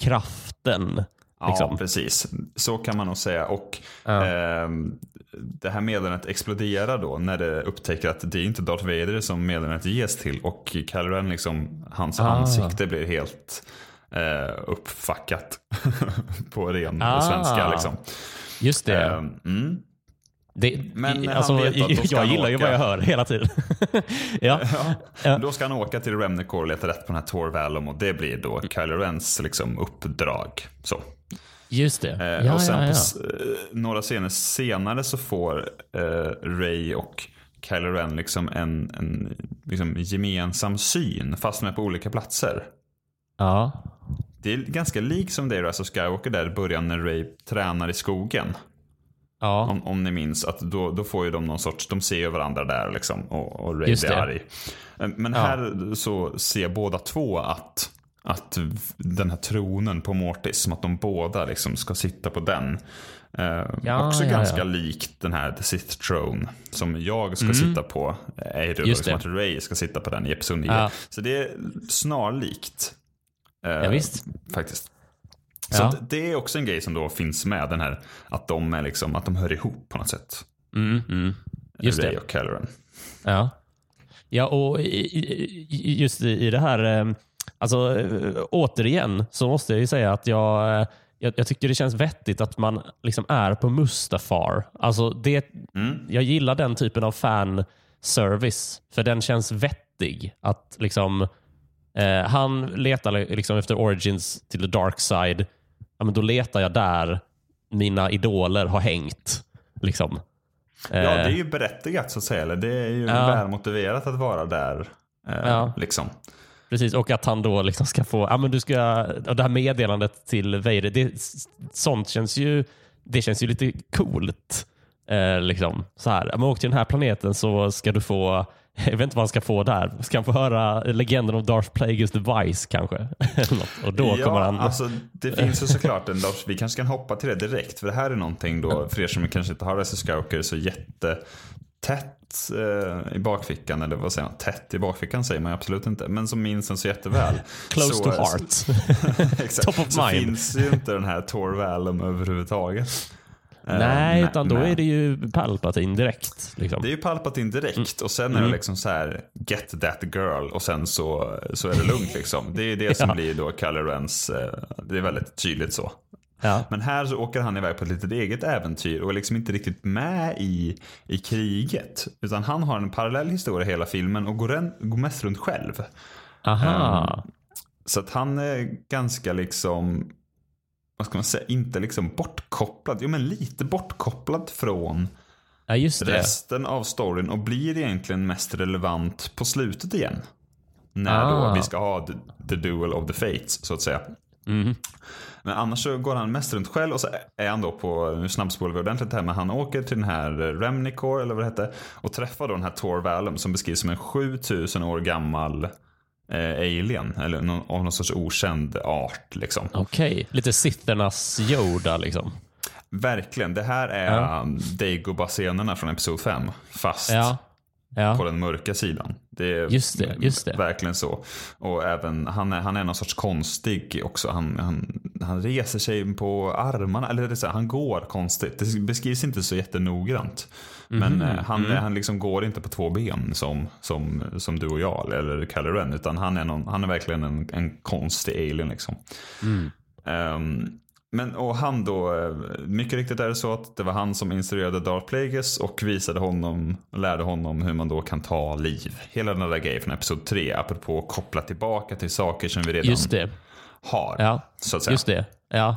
kraften. Ja, Liksom. precis. Så kan man nog säga. Och Ja. ehm, Det här meddelandet exploderar då när det upptäcker att det är inte Darth Vader som meddelandet ges till. Och Kylo Ren, liksom, hans Ah. ansikte blir helt eh, uppfackat på ren Ah. svenska. Liksom. Just det. Ehm, mm. det men han alltså, jag gillar ju åka. vad jag hör hela tiden. ja. Ja. Ja. Då ska han åka till Remnicor och leta rätt på den här Tor Valum och det blir då Kylo Rens liksom, uppdrag. Så. Just det. Eh, Ja, och sen ja, på ja. s- eh, några scener senare så får eh, Ray och Kylo Ren liksom en, en liksom gemensam syn fast de är på olika platser. ja. Det är ganska likt som det i Rise of Skywalker där i början när Ray tränar i skogen. ja. Om, om ni minns att då, då får ju de någon sorts, de ser ju varandra där liksom och, och Ray Just blir det. arg. Men Ja. här så ser båda två att, att den här tronen på Mortis, som att de båda liksom ska sitta på den. Eh, Ja, också ja, ganska ja. likt den här The Sith Throne som jag ska sitta på. Är Mm. Det. att Ray ska sitta på den i Episod 9. Ja. Så det är snarlikt. Eh, Ja, visst. Faktiskt. Så det är också en grej som då finns med, den här att de, är liksom, att de hör ihop på något sätt. Mm, mm. Just Ray det. och Kylo Ren. Ja, ja och just i i det här, eh, alltså, eh, återigen så måste jag ju säga att jag, eh, jag, jag tycker det känns vettigt att man liksom är på Mustafar. Alltså det, Jag gillar den typen av fanservice, för den känns vettig. Att liksom, eh, Han letar liksom efter origins till the dark side. Ja, men då letar jag där mina idoler har hängt. Liksom. Ja, det är ju berättigat så att säga. Eller det är ju Ja. välmotiverat att vara där. Eh, Ja. liksom. Precis, och att han då liksom ska få, ja men du ska, och det här meddelandet till Vader, det, sånt känns ju, det känns ju lite coolt. Eh, liksom. så här, men åk till den här planeten så ska du få, jag vet inte vad han ska få där, ska han få höra legenden om Darth Plagueis device kanske? Eller något. och då ja, kommer han, alltså, det finns ju såklart en Lars, vi kanske kan hoppa till det direkt. För det här är någonting då, för er som kanske inte har of Skywalker så jättetätt eh, i bakfickan. Eller vad säger man? Tätt i bakfickan säger man ju absolut inte. Men som minns den så jätteväl. close så, to heart. Exakt. Top of så mind. finns ju inte den här Tor Valum överhuvudtaget. Eh, Nej, med- utan då med- är det ju Palpatine direkt. Liksom. Det är ju Palpatine direkt Mm. och sen är det liksom så här get that girl och sen så, så är det lugnt liksom. Det är det som Ja. blir då Kylo Rens, eh, det är väldigt tydligt så. Ja. Men här så åker han iväg på ett litet eget äventyr och är liksom inte riktigt med i, i kriget. Utan han har en parallell historia hela filmen och går, en, går mest runt själv. Aha. Så att han är ganska liksom, vad ska man säga, inte liksom bortkopplad. Jo men lite bortkopplad från ja, resten av storyn och blir egentligen mest relevant på slutet igen. När då Ah. vi ska ha the, the duel of the fates så att säga. Mhm. Men annars så går han mest runt själv och så är han då på, nu snabbspolar vi ordentligt här, men han åker till den här Remnicor eller vad det hette och träffar då den här Tor Valum som beskrivs som en 7000 år gammal eh, alien eller någon, av någon sorts okänd art liksom. Okej, lite Sithernas Yoda liksom. Verkligen, det här är Ja. Dagobah-scenerna från Episod 5 fast Ja. Ja. på den mörka sidan. Det är Just det, just det. verkligen så. Och även, han är, han är någon sorts konstig också. Han, han, han reser sig på armarna, eller det så här, han går konstigt. Det beskrivs inte så jättenoggrant. Men Mhm, eh, han, mm. han liksom går inte på två ben som, som, som du och jag, eller Kylo Ren. Utan han är, någon, han är verkligen en, en konstig alien liksom. Mm. Ehm, men och han då, eh, mycket riktigt är det så att det var han som instruerade Darth Plagueis och visade honom, lärde honom hur man då kan ta liv. Hela den där grejen från Episod 3, apropå att koppla tillbaka till saker som vi redan Just det. har. Ja, Så att säga. just det. Ja.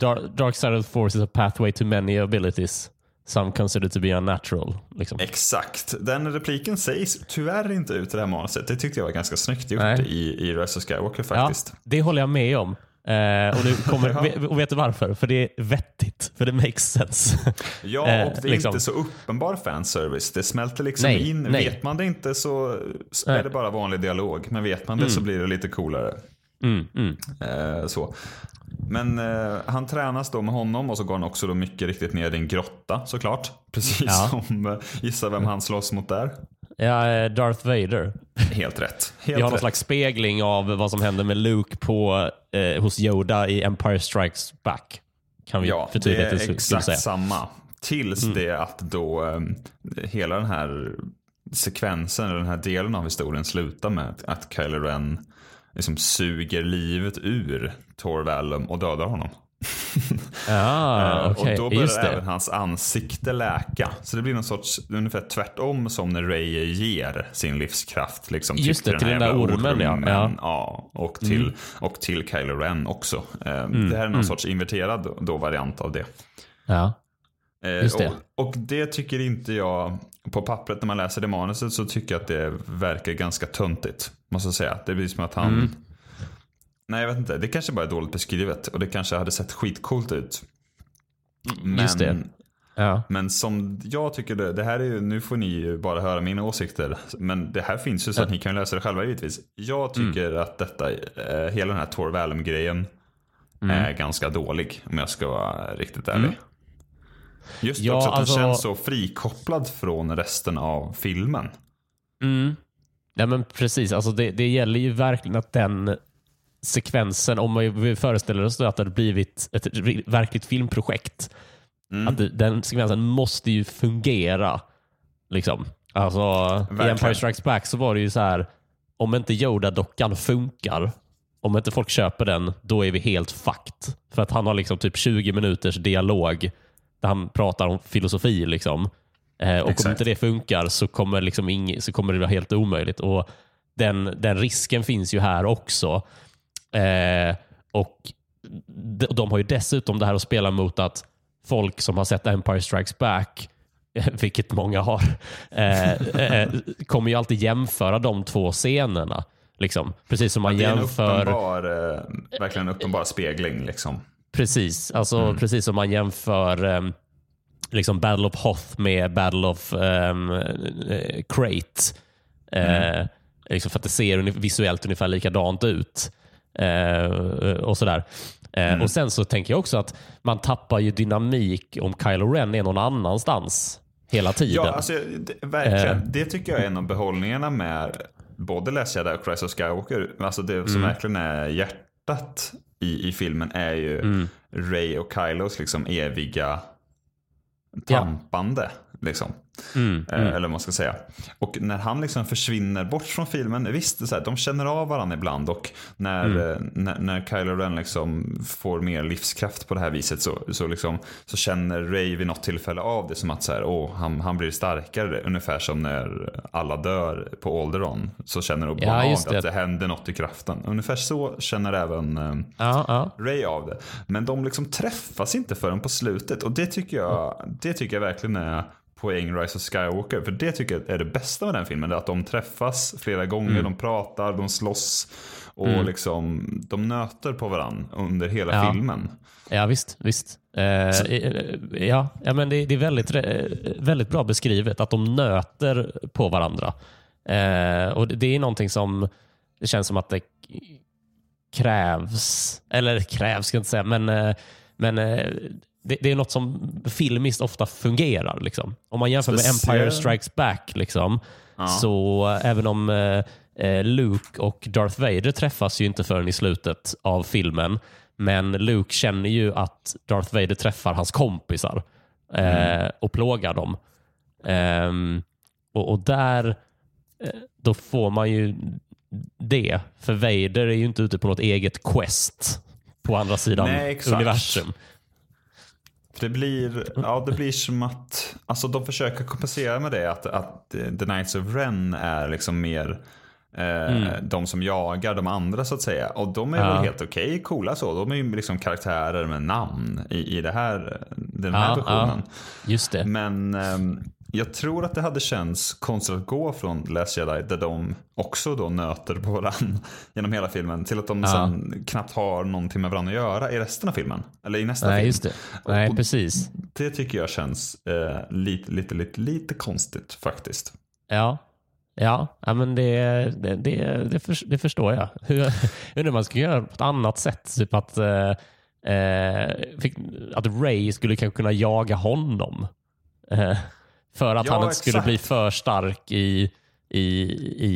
Dark, dark side of the force is a pathway to many abilities. Some consider to be unnatural. Liksom. Exakt. Den repliken sägs tyvärr inte ut i det här manuset. Det tyckte jag var ganska snyggt gjort Nej. i, i Rise of Skywalker Ja, faktiskt. det håller jag med om. Eh, och, nu kommer, och vet du varför? För det är vettigt. För det makes sense. Ja, Eh, och det är liksom. inte så uppenbar fanservice. Det smälter liksom Nej, in. nej. Vet man det inte så är det bara vanlig dialog. Men vet man det så blir det lite coolare. Mm, mm. Eh, så. Men eh, han tränas då med honom och så går han också då mycket riktigt ner i en grotta såklart. Precis Ja. som, eh, gissa vem han slåss mot där. Ja, eh, Darth Vader. Helt rätt. Vi Helt har någon rätt. slags spegling av vad som händer med Luke på, eh, hos Yoda i Empire Strikes Back. Kan vi Ja, för det är skull exakt säga. samma. Tills det att då eh, hela den här sekvensen, den här delen av historien slutar med att- att Kylo Ren liksom suger livet ur Tor Valum och dödar honom. Ah, Eh, okej. Och då börjar även det. hans ansikte läka. Så det blir någon sorts, ungefär tvärtom som när Ray ger sin livskraft. Liksom, Just det, den till den där ormen, ja. Ja. Mm. ja och, till, och till Kylo Ren också. Eh, Det här är någon sorts inverterad då, variant av det. Ja. Eh, Just det. Och, och det tycker inte jag, på pappret när man läser det manuset så tycker jag att det verkar ganska töntigt. Måste jag säga. Det blir som att han... Mm. Nej jag vet inte, det kanske bara är dåligt beskrivet och det kanske hade sett skitcoolt ut. Men, Just det. Ja. men som jag tycker det, det här är ju, nu får ni ju bara höra mina åsikter. Men det här finns ju så att ni kan läsa det själva givetvis. Jag tycker Mm. att detta, eh, hela den här Tor Valum-grejen Mm. är ganska dålig om jag ska vara riktigt ärlig. Just Ja, också att alltså- den känns så frikopplad från resten av filmen. Mm. Ja, men precis. Alltså det, det gäller ju verkligen att den sekvensen, om vi föreställer oss att det hade blivit ett verkligt filmprojekt, Mm. att den sekvensen måste ju fungera. Liksom. Alltså, I. Empire Strikes Back så var det ju så här, om inte Yoda-dockan funkar om inte folk köper den, då är vi helt fucked. För att han har liksom typ 20 minuters dialog där han pratar om filosofi. Liksom. Eh, och Exakt. om inte det funkar så kommer, liksom ing, så kommer det vara helt omöjligt. Och den, den risken finns ju här också. Eh, och de, de har ju dessutom det här att spela mot att folk som har sett Empire Strikes Back, vilket många har, eh, eh, kommer ju alltid jämföra de två scenerna. Liksom. Precis som man Det är en jämför... uppenbar, eh, verkligen en uppenbar spegling. Liksom. Precis, alltså, precis som man jämför liksom Battle of Hoth med Battle of um, Crate. Eh, liksom för att det ser visuellt ungefär likadant ut. Eh, och sådär. Eh, Och Sen så tänker jag också att man tappar ju dynamik om Kylo Ren är någon annanstans hela tiden. Ja, alltså, det, verkligen. Eh. Det tycker jag är en av behållningarna med både Last Jedi och Rise of Skywalker. Alltså det som verkligen är hjärtat i, i filmen är ju Ray och Kylos liksom eviga tampande. Liksom. Eh, Eller vad man ska säga. Och när han liksom försvinner bort från filmen, visst, det så här, de känner av varandra ibland och när, eh, när, när Kylo Ren liksom får mer livskraft på det här viset så, så, liksom, så känner Ray vid något tillfälle av det som att så här, åh, han, han blir starkare. Ungefär som när alla dör på Alderaan så känner Obi-Wan Ja, av det. att det händer något i kraften. Ungefär så känner även eh, ja, ja. Ray av det. Men de liksom träffas inte förrän på slutet. Och det tycker jag, det tycker jag verkligen är poäng Rise of Skywalker. För det tycker jag är det bästa med den filmen. Att de träffas flera gånger, de pratar, de slåss. Och liksom, de nöter på varandra under hela Ja. filmen. Ja, visst. visst. Eh, eh, ja, ja, men det, det är väldigt, eh, väldigt bra beskrivet att de nöter på varandra. Eh, och det, är någonting som det känns som att det krävs. Eller krävs ska jag inte säga, men, eh, men eh, det, det är något som filmiskt ofta fungerar. Liksom. Om man jämför med Empire Strikes Back, liksom, så även om eh, eh, Luke och Darth Vader träffas ju inte förrän i slutet av filmen. Men Luke känner ju att Darth Vader träffar hans kompisar eh, och plågar dem. Ehm, och, och där eh, då får man ju det. För Vader är ju inte ute på något eget quest på andra sidan Nej, universum. Det blir, ja, det blir som att, alltså de försöker kompensera med det att, att The Knights of Ren är liksom mer eh, de som jagar de andra så att säga. Och de är Ja. väl helt okej, coola så. De är ju liksom karaktärer med namn i, i det här, den här Ja, versionen. ja, just det. Men ehm, jag tror att det hade känts konstigt att gå från Last Jedi där de också då nöter på varandra genom hela filmen till att de Ja. sen knappt har någonting med varandra att göra i resten av filmen. Eller i nästa Nej, film. just det. Nej, Och- precis. Det tycker jag känns eh, lite, lite, lite, lite konstigt faktiskt. Ja, ja, men det, det, det, det, för, det förstår jag. Hur, undrar man skulle göra på ett annat sätt. Typ att, eh, eh, att Ray skulle kanske kunna jaga honom. Eh, för att Ja, han inte skulle exakt. bli för stark i, i,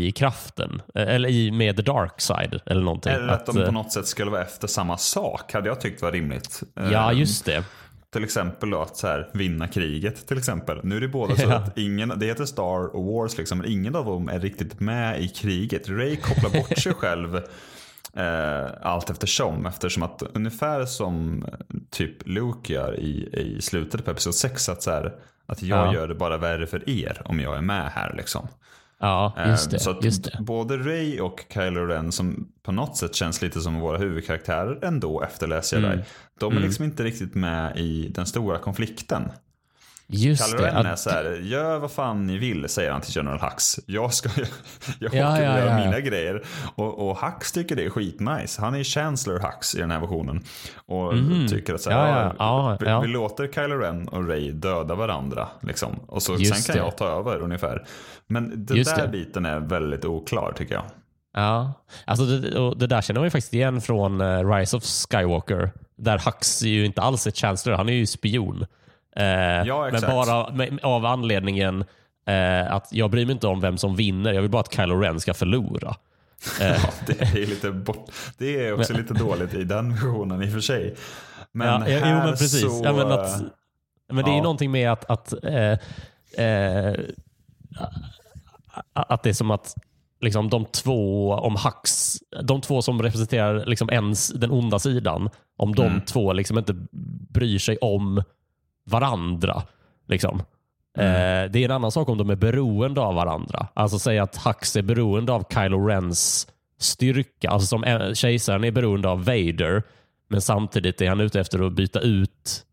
i kraften. Eh, Eller i, med the dark side. Eller någonting. Eller att, de eh, på något sätt skulle vara efter samma sak hade jag tyckt var rimligt. Ja, Eh, just det. Till exempel då att så här, vinna kriget till exempel. Nu är det båda så att ingen, det heter Star och Wars liksom, men ingen av dem är riktigt med i kriget. Ray kopplar bort sig själv eh, allt eftersom. Eftersom att ungefär som eh, typ Luke gör i, i slutet på Episod 6. Att, så här, att jag Ja. gör det bara värre för er om jag är med här liksom. Ja, just det. Eh, Så att just det. både Ray och Kylo Ren som på något sätt känns lite som våra huvudkaraktärer ändå efter Last Jedi. Mm. De är liksom inte riktigt med i den stora konflikten. Just det. Ren är Att- så här, gör vad fan ni vill, säger han till General Hux. Jag ska jag Ja, åker ja, ja, mina grejer. Och, och Hux tycker det är skitnice. Han är Chancellor Hux i den här versionen. Och tycker att så här. Ja, vi, vi låter Kylo Ren och Ray döda varandra. Liksom. Och så, Just sen kan det. jag ta över ungefär. Men den Just där det. biten är väldigt oklar tycker jag. Ja, alltså det, och det där känner man ju faktiskt igen från eh, Rise of Skywalker. Där Hux är ju inte alls ett chancellor, han är ju spion. Eh, Ja, men bara med, av anledningen eh, att jag bryr mig inte om vem som vinner, jag vill bara att Kylo Ren ska förlora. Ja, det är lite bort. Det är också lite dåligt i den versionen i och för sig. Men ja, här jo, men precis. så... ja, men att, men det är ju någonting med att, att, eh, eh, att det är som att liksom, de två, om Hux de två som representerar liksom ens den onda sidan, om de Mm. två liksom inte bryr sig om varandra. Liksom. Mm. Eh, det är en annan sak om de är beroende av varandra. Alltså säga att Hux är beroende av Kylo Rens styrka. Alltså som kejsaren är beroende av Vader, men samtidigt är han ute efter att byta ut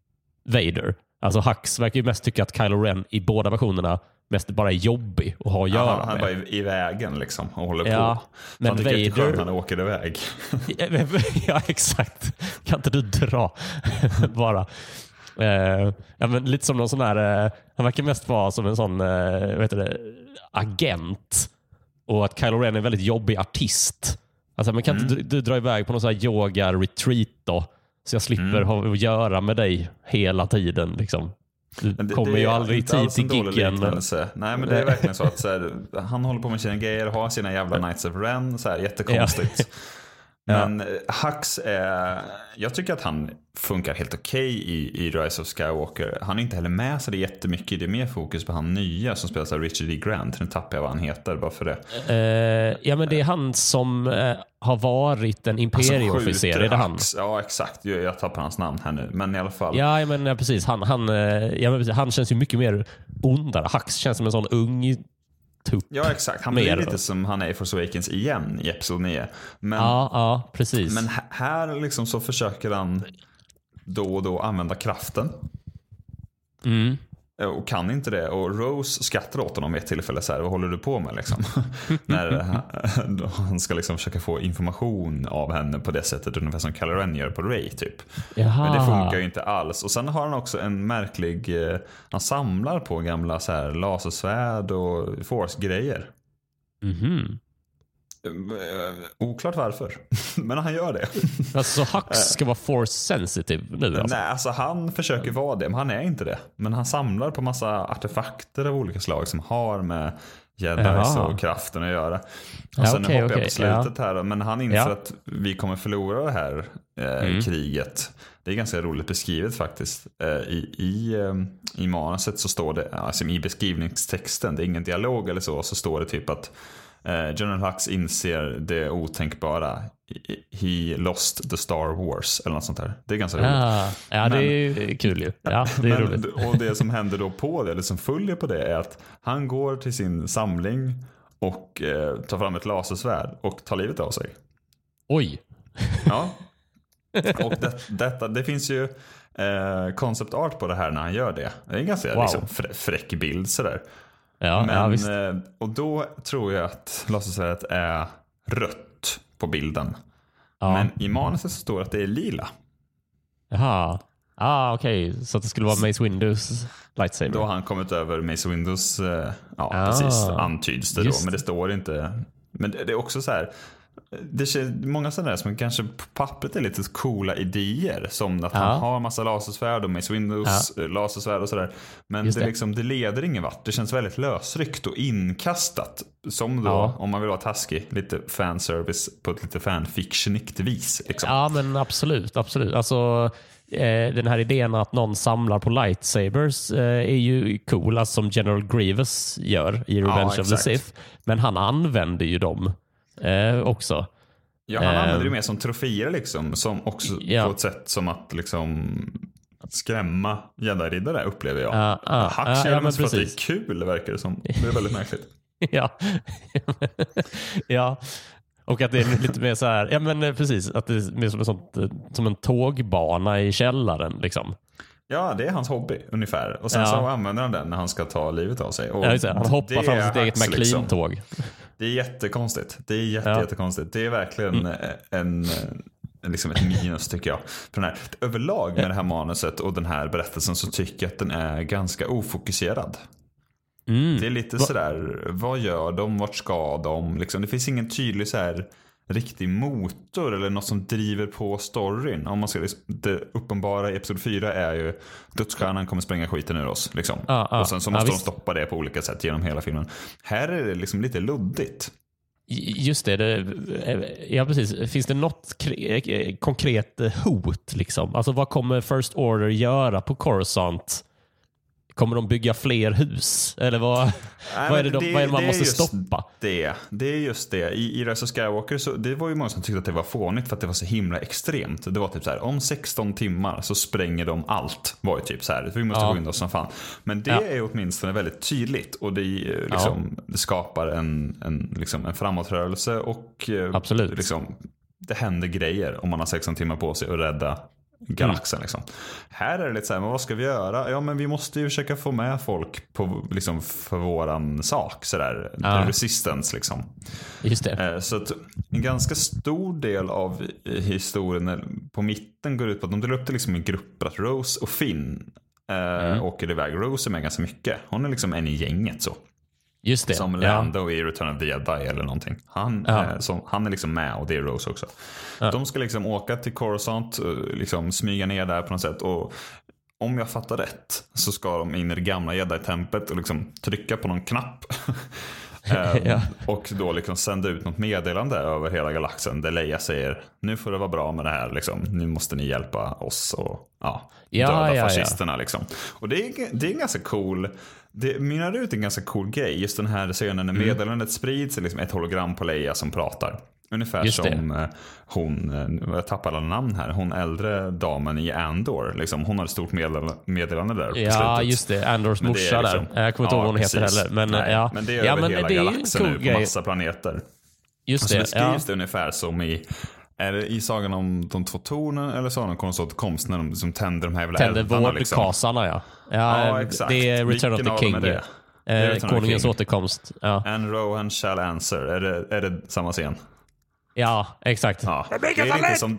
Vader. Alltså Hux verkar ju mest tycka att Kylo Ren i båda versionerna mest bara är jobbig att ha att göra Ja, han är med. bara i, i vägen liksom och håller Ja, på. men han tycker att det är skönt Vader- när han åker iväg. ja, exakt. Kan inte du dra bara? Eh, ja, lite som någon sån här, eh, han verkar mest vara som en sån eh, vad heter det, agent. Och att Kylo Ren är en väldigt jobbig artist. Alltså, men kan inte du, dra iväg på någon sån här yoga-retreat då? Så jag slipper ha att göra med dig hela tiden. Liksom. Du det- kommer det ju aldrig i tid till giggen. Nej men det är verkligen så att så här, han håller på med sina grejer, har sina jävla Knights of Ren, så här, jättekonstigt. Men ja. Hux är, jag tycker att han funkar helt okej i, i Rise of Skywalker. Han är inte heller med så det jättemycket. Det är mer fokus på han nya som spelas av Richard E. Grant. Nu tappar jag vad han heter bara för det. Eh, ja, men det är han som eh, har varit en imperieofficer. Alltså, är det han? Hux. Ja exakt, jag, jag tappar hans namn här nu. Men i alla fall. Ja, men ja, precis. Han, han, eh, ja, men precis. han känns ju mycket mer ondare. Hux känns som en sån ung tupp. Ja exakt, han blir då. lite som han är i Force Awakens igen i Episod 9. Men, Ja, ja precis. men här liksom så försöker han då och då använda kraften. Mm. Eh, Och kan inte det. Och Rose skrattar åt honom vid ett tillfälle. Så här, vad håller du på med? Liksom? När han- då han ska liksom försöka få information av henne på det sättet. Ungefär som Kylo Ren gör på Ray typ. Jaha. Men det funkar ju inte alls. Och sen har han också en märklig... eh, Han samlar på gamla så här, lasersvärd och force-grejer. Mhm. Eh, Oklart varför. Men han gör det. Alltså, så Hux ska vara force sensitive nu alltså? Nej, alltså han försöker vara det, men han är inte det. Men han samlar på massa artefakter av olika slag som har med jedis och kraften att göra. Och Ja, sen okej, nu hoppar jag okej, på slutet här då, men han inser Ja. att vi kommer förlora det här eh, Mm. kriget. Det är ganska roligt beskrivet faktiskt. Eh, I, i, eh, I manuset så står det, alltså i beskrivningstexten, det är ingen dialog eller så, så står det typ att eh, General Hux inser det otänkbara. He lost the Star Wars eller något sånt där. Det är ganska roligt. Ja, ja det Men- är ju kul ju. Ja, det är Men, roligt. och det som händer då på det, eller som följer på det, är att han går till sin samling och eh, tar fram ett lasersvärd och tar livet av sig. Oj. Ja. Och det, detta, det finns ju eh, concept art på det här när han gör det. Det är en ganska Wow. liksom, frä, fräck bild sådär. Ja, ja Men, visst. eh, och då tror jag att lasersvärdet är rött på bilden. Ja. Men i manuset så står det att det är lila. Jaha. Ah, okej. Så att det skulle vara Mace Windows lightsaber. Då har han kommit över Mace Windows, eh, ja Ah, precis, antyds det då. Men det står inte. Men det är också så här, det är många sådana där som kanske på pappret är lite coola idéer. Som att Ja. han har massa lasersvärd och Mace Windows eh, lasersvärd och sådär. Men det, det. Liksom, det leder ingen vart. Det känns väldigt lösryckt och inkastat. Som då, Ja. om man vill vara taskig, lite fanservice på ett lite fanfictionigt vis. Liksom. Ja, men absolut. absolut. Alltså, eh, den här idén att någon samlar på lightsabers eh, är ju cool, alltså som General Grievous gör i Revenge of the. Sith. Men han använder ju dem eh, också. Ja, han använder det mer som troféer liksom. Som också Ja. på ett sätt som att liksom skrämma jedi-riddare upplever jag. Ja, ja, Hack gör ja, men för att det är kul verkar det som. Det är väldigt märkligt. ja. ja. Och att det är lite mer så här, ja men eh, precis, att det är mer som en, sånt, eh, som en tågbana i källaren. Liksom. Ja, det är hans hobby ungefär. Och sen Ja. så använder han den när han ska ta livet av sig. Och Ja. Han hoppar fram sitt eget Hux, liksom. McLean-tåg. Det är jättekonstigt. Det är jätte, Ja. Mm. jättekonstigt. Det är verkligen eh, en, en, liksom ett minus tycker jag. För den här, överlag med det här manuset och den här berättelsen så tycker jag att den är ganska ofokuserad. Mm. Det är lite sådär, vad gör de, vart ska de? Liksom, det finns ingen tydlig så här, riktig motor eller något som driver på storyn. Om man ska, det uppenbara i Episod 4 är ju dödsstjärnan kommer spränga skiten ur oss. Liksom. Ja, ja. och sen så måste de visst. stoppa det på olika sätt genom hela filmen. Här är det liksom lite luddigt. Just det, det, ja precis. Finns det något eh, konkret eh, hot? Liksom? Alltså vad kommer First Order göra på Coruscant? Kommer de bygga fler hus? Eller vad, Nej, vad, är, det de, vad är det man det måste stoppa? Det, det är just det. I, i Rise of Skywalker så det var ju många som tyckte att det var fånigt för att det var så himla extremt. Det var typ så här, om 16 timmar så spränger de allt. Var ju typ så här, vi måste Ja. in oss som fan. Men det Ja. är åtminstone väldigt tydligt och det, eh, liksom, det skapar en, en, liksom, en framåtrörelse och eh, Absolut. Liksom, det händer grejer om man har 16 timmar på sig att rädda galaxen. Mm. Liksom. Här är det lite så här, men vad ska vi göra? Ja, men vi måste ju försöka få med folk på, liksom, för våran sak. Så där. Ja. Resistance liksom. Just det. Eh, Så att en ganska stor del av historien på mitten går ut på att de delar upp det liksom i grupper. Att Rose och Finn eh, åker iväg. Rose är med ganska mycket. Hon är liksom en i gänget så. Just det. Som ja. Lando i Return of the Jedi eller någonting. Han, Ja. eh, som, han är liksom med och det är Rose också. De ska liksom åka till Coruscant, eh, liksom smyga ner där på något sätt. Och om jag fattar rätt så ska de in i det gamla Jedi-templet och liksom trycka på någon knapp. Eh, Ja. Och då liksom sända ut något meddelande över hela galaxen där Leia säger nu får det vara bra med det här. Liksom. Nu måste ni hjälpa oss och ja, Ja, döda ja, ja. fascisterna. Liksom. Och det är, det är en ganska cool, det mynnar ut en ganska cool grej. Just den här scenen när Mm. meddelandet sprids, är liksom ett hologram på Leia som pratar. Ungefär Just det. som eh, hon, eh, jag tappar alla namn här, hon äldre damen i Andor. Liksom, hon har ett stort meddelande, där på Ja, slutet. just det. Andors Men det morsa liksom- där. Jag kommer inte ihåg vad hon heter precis. heller. Men, Nej, ja. men det är ja, över men hela det galaxen cool nu på grej. massa planeter. Just Alltså, det. beskrivs Ja. det ungefär som i är det i sagan om de två tornen eller sagan om konståt komst när de som tänder de här jävla Tänder eldarna, liksom? vårdkasarna ja. ja. Ja, exakt. Det är Return Vilken of the King. är det? Eh, Det är konungens King. återkomst. Ja. And Rohan shall answer. Är det, är det samma scen? ja, exakt. Ja. Det är lite som...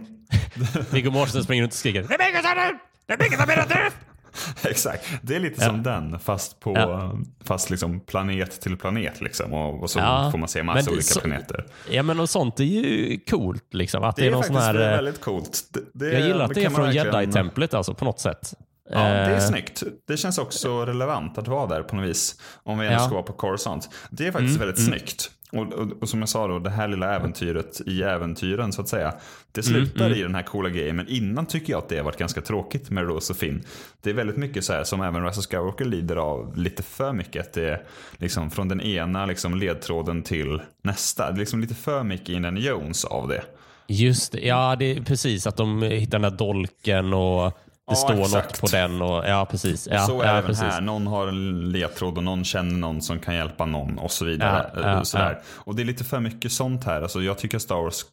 Viggo Mortensen springer runt och skriker Rebecca sa det! Rebecca sa det! Exakt. Det är lite som den fast på Ja. fast liksom planet till planet liksom. Och, och så Ja. får man se Men massa det- olika så- planeter. Ja men och sånt är ju coolt liksom. Att det, Det är sån faktiskt här... väldigt coolt. Det, det, Jag gillar att det är från verkligen- Jedi-templet alltså på något sätt. Ja, det är Eh, snyggt. Det känns också relevant att vara där på något vis. Om vi ändå Ja. Mm, ska vara på Coruscant. Det är faktiskt väldigt snyggt. Och, och, och som jag sa då, det här lilla äventyret i äventyren så att säga. Det Mm, slutar i den här coola grejen. Men innan tycker jag att det har varit ganska tråkigt med Rose och Finn. Det är väldigt mycket så här som även of Skywalker lider av lite för mycket. Att det är liksom från den ena liksom ledtråden till nästa. Det är liksom lite för mycket Indiana Jones av det. Just det. Ja, det är precis att de hittar den där dolken och det står exakt. något på den. Och, ja, precis. Ja, så är ja, även precis. här. Någon har en ledtråd och någon känner någon som kan hjälpa någon och så vidare. Eh, Sådär. Och det är lite för mycket sånt här. Alltså, jag tycker Star Wars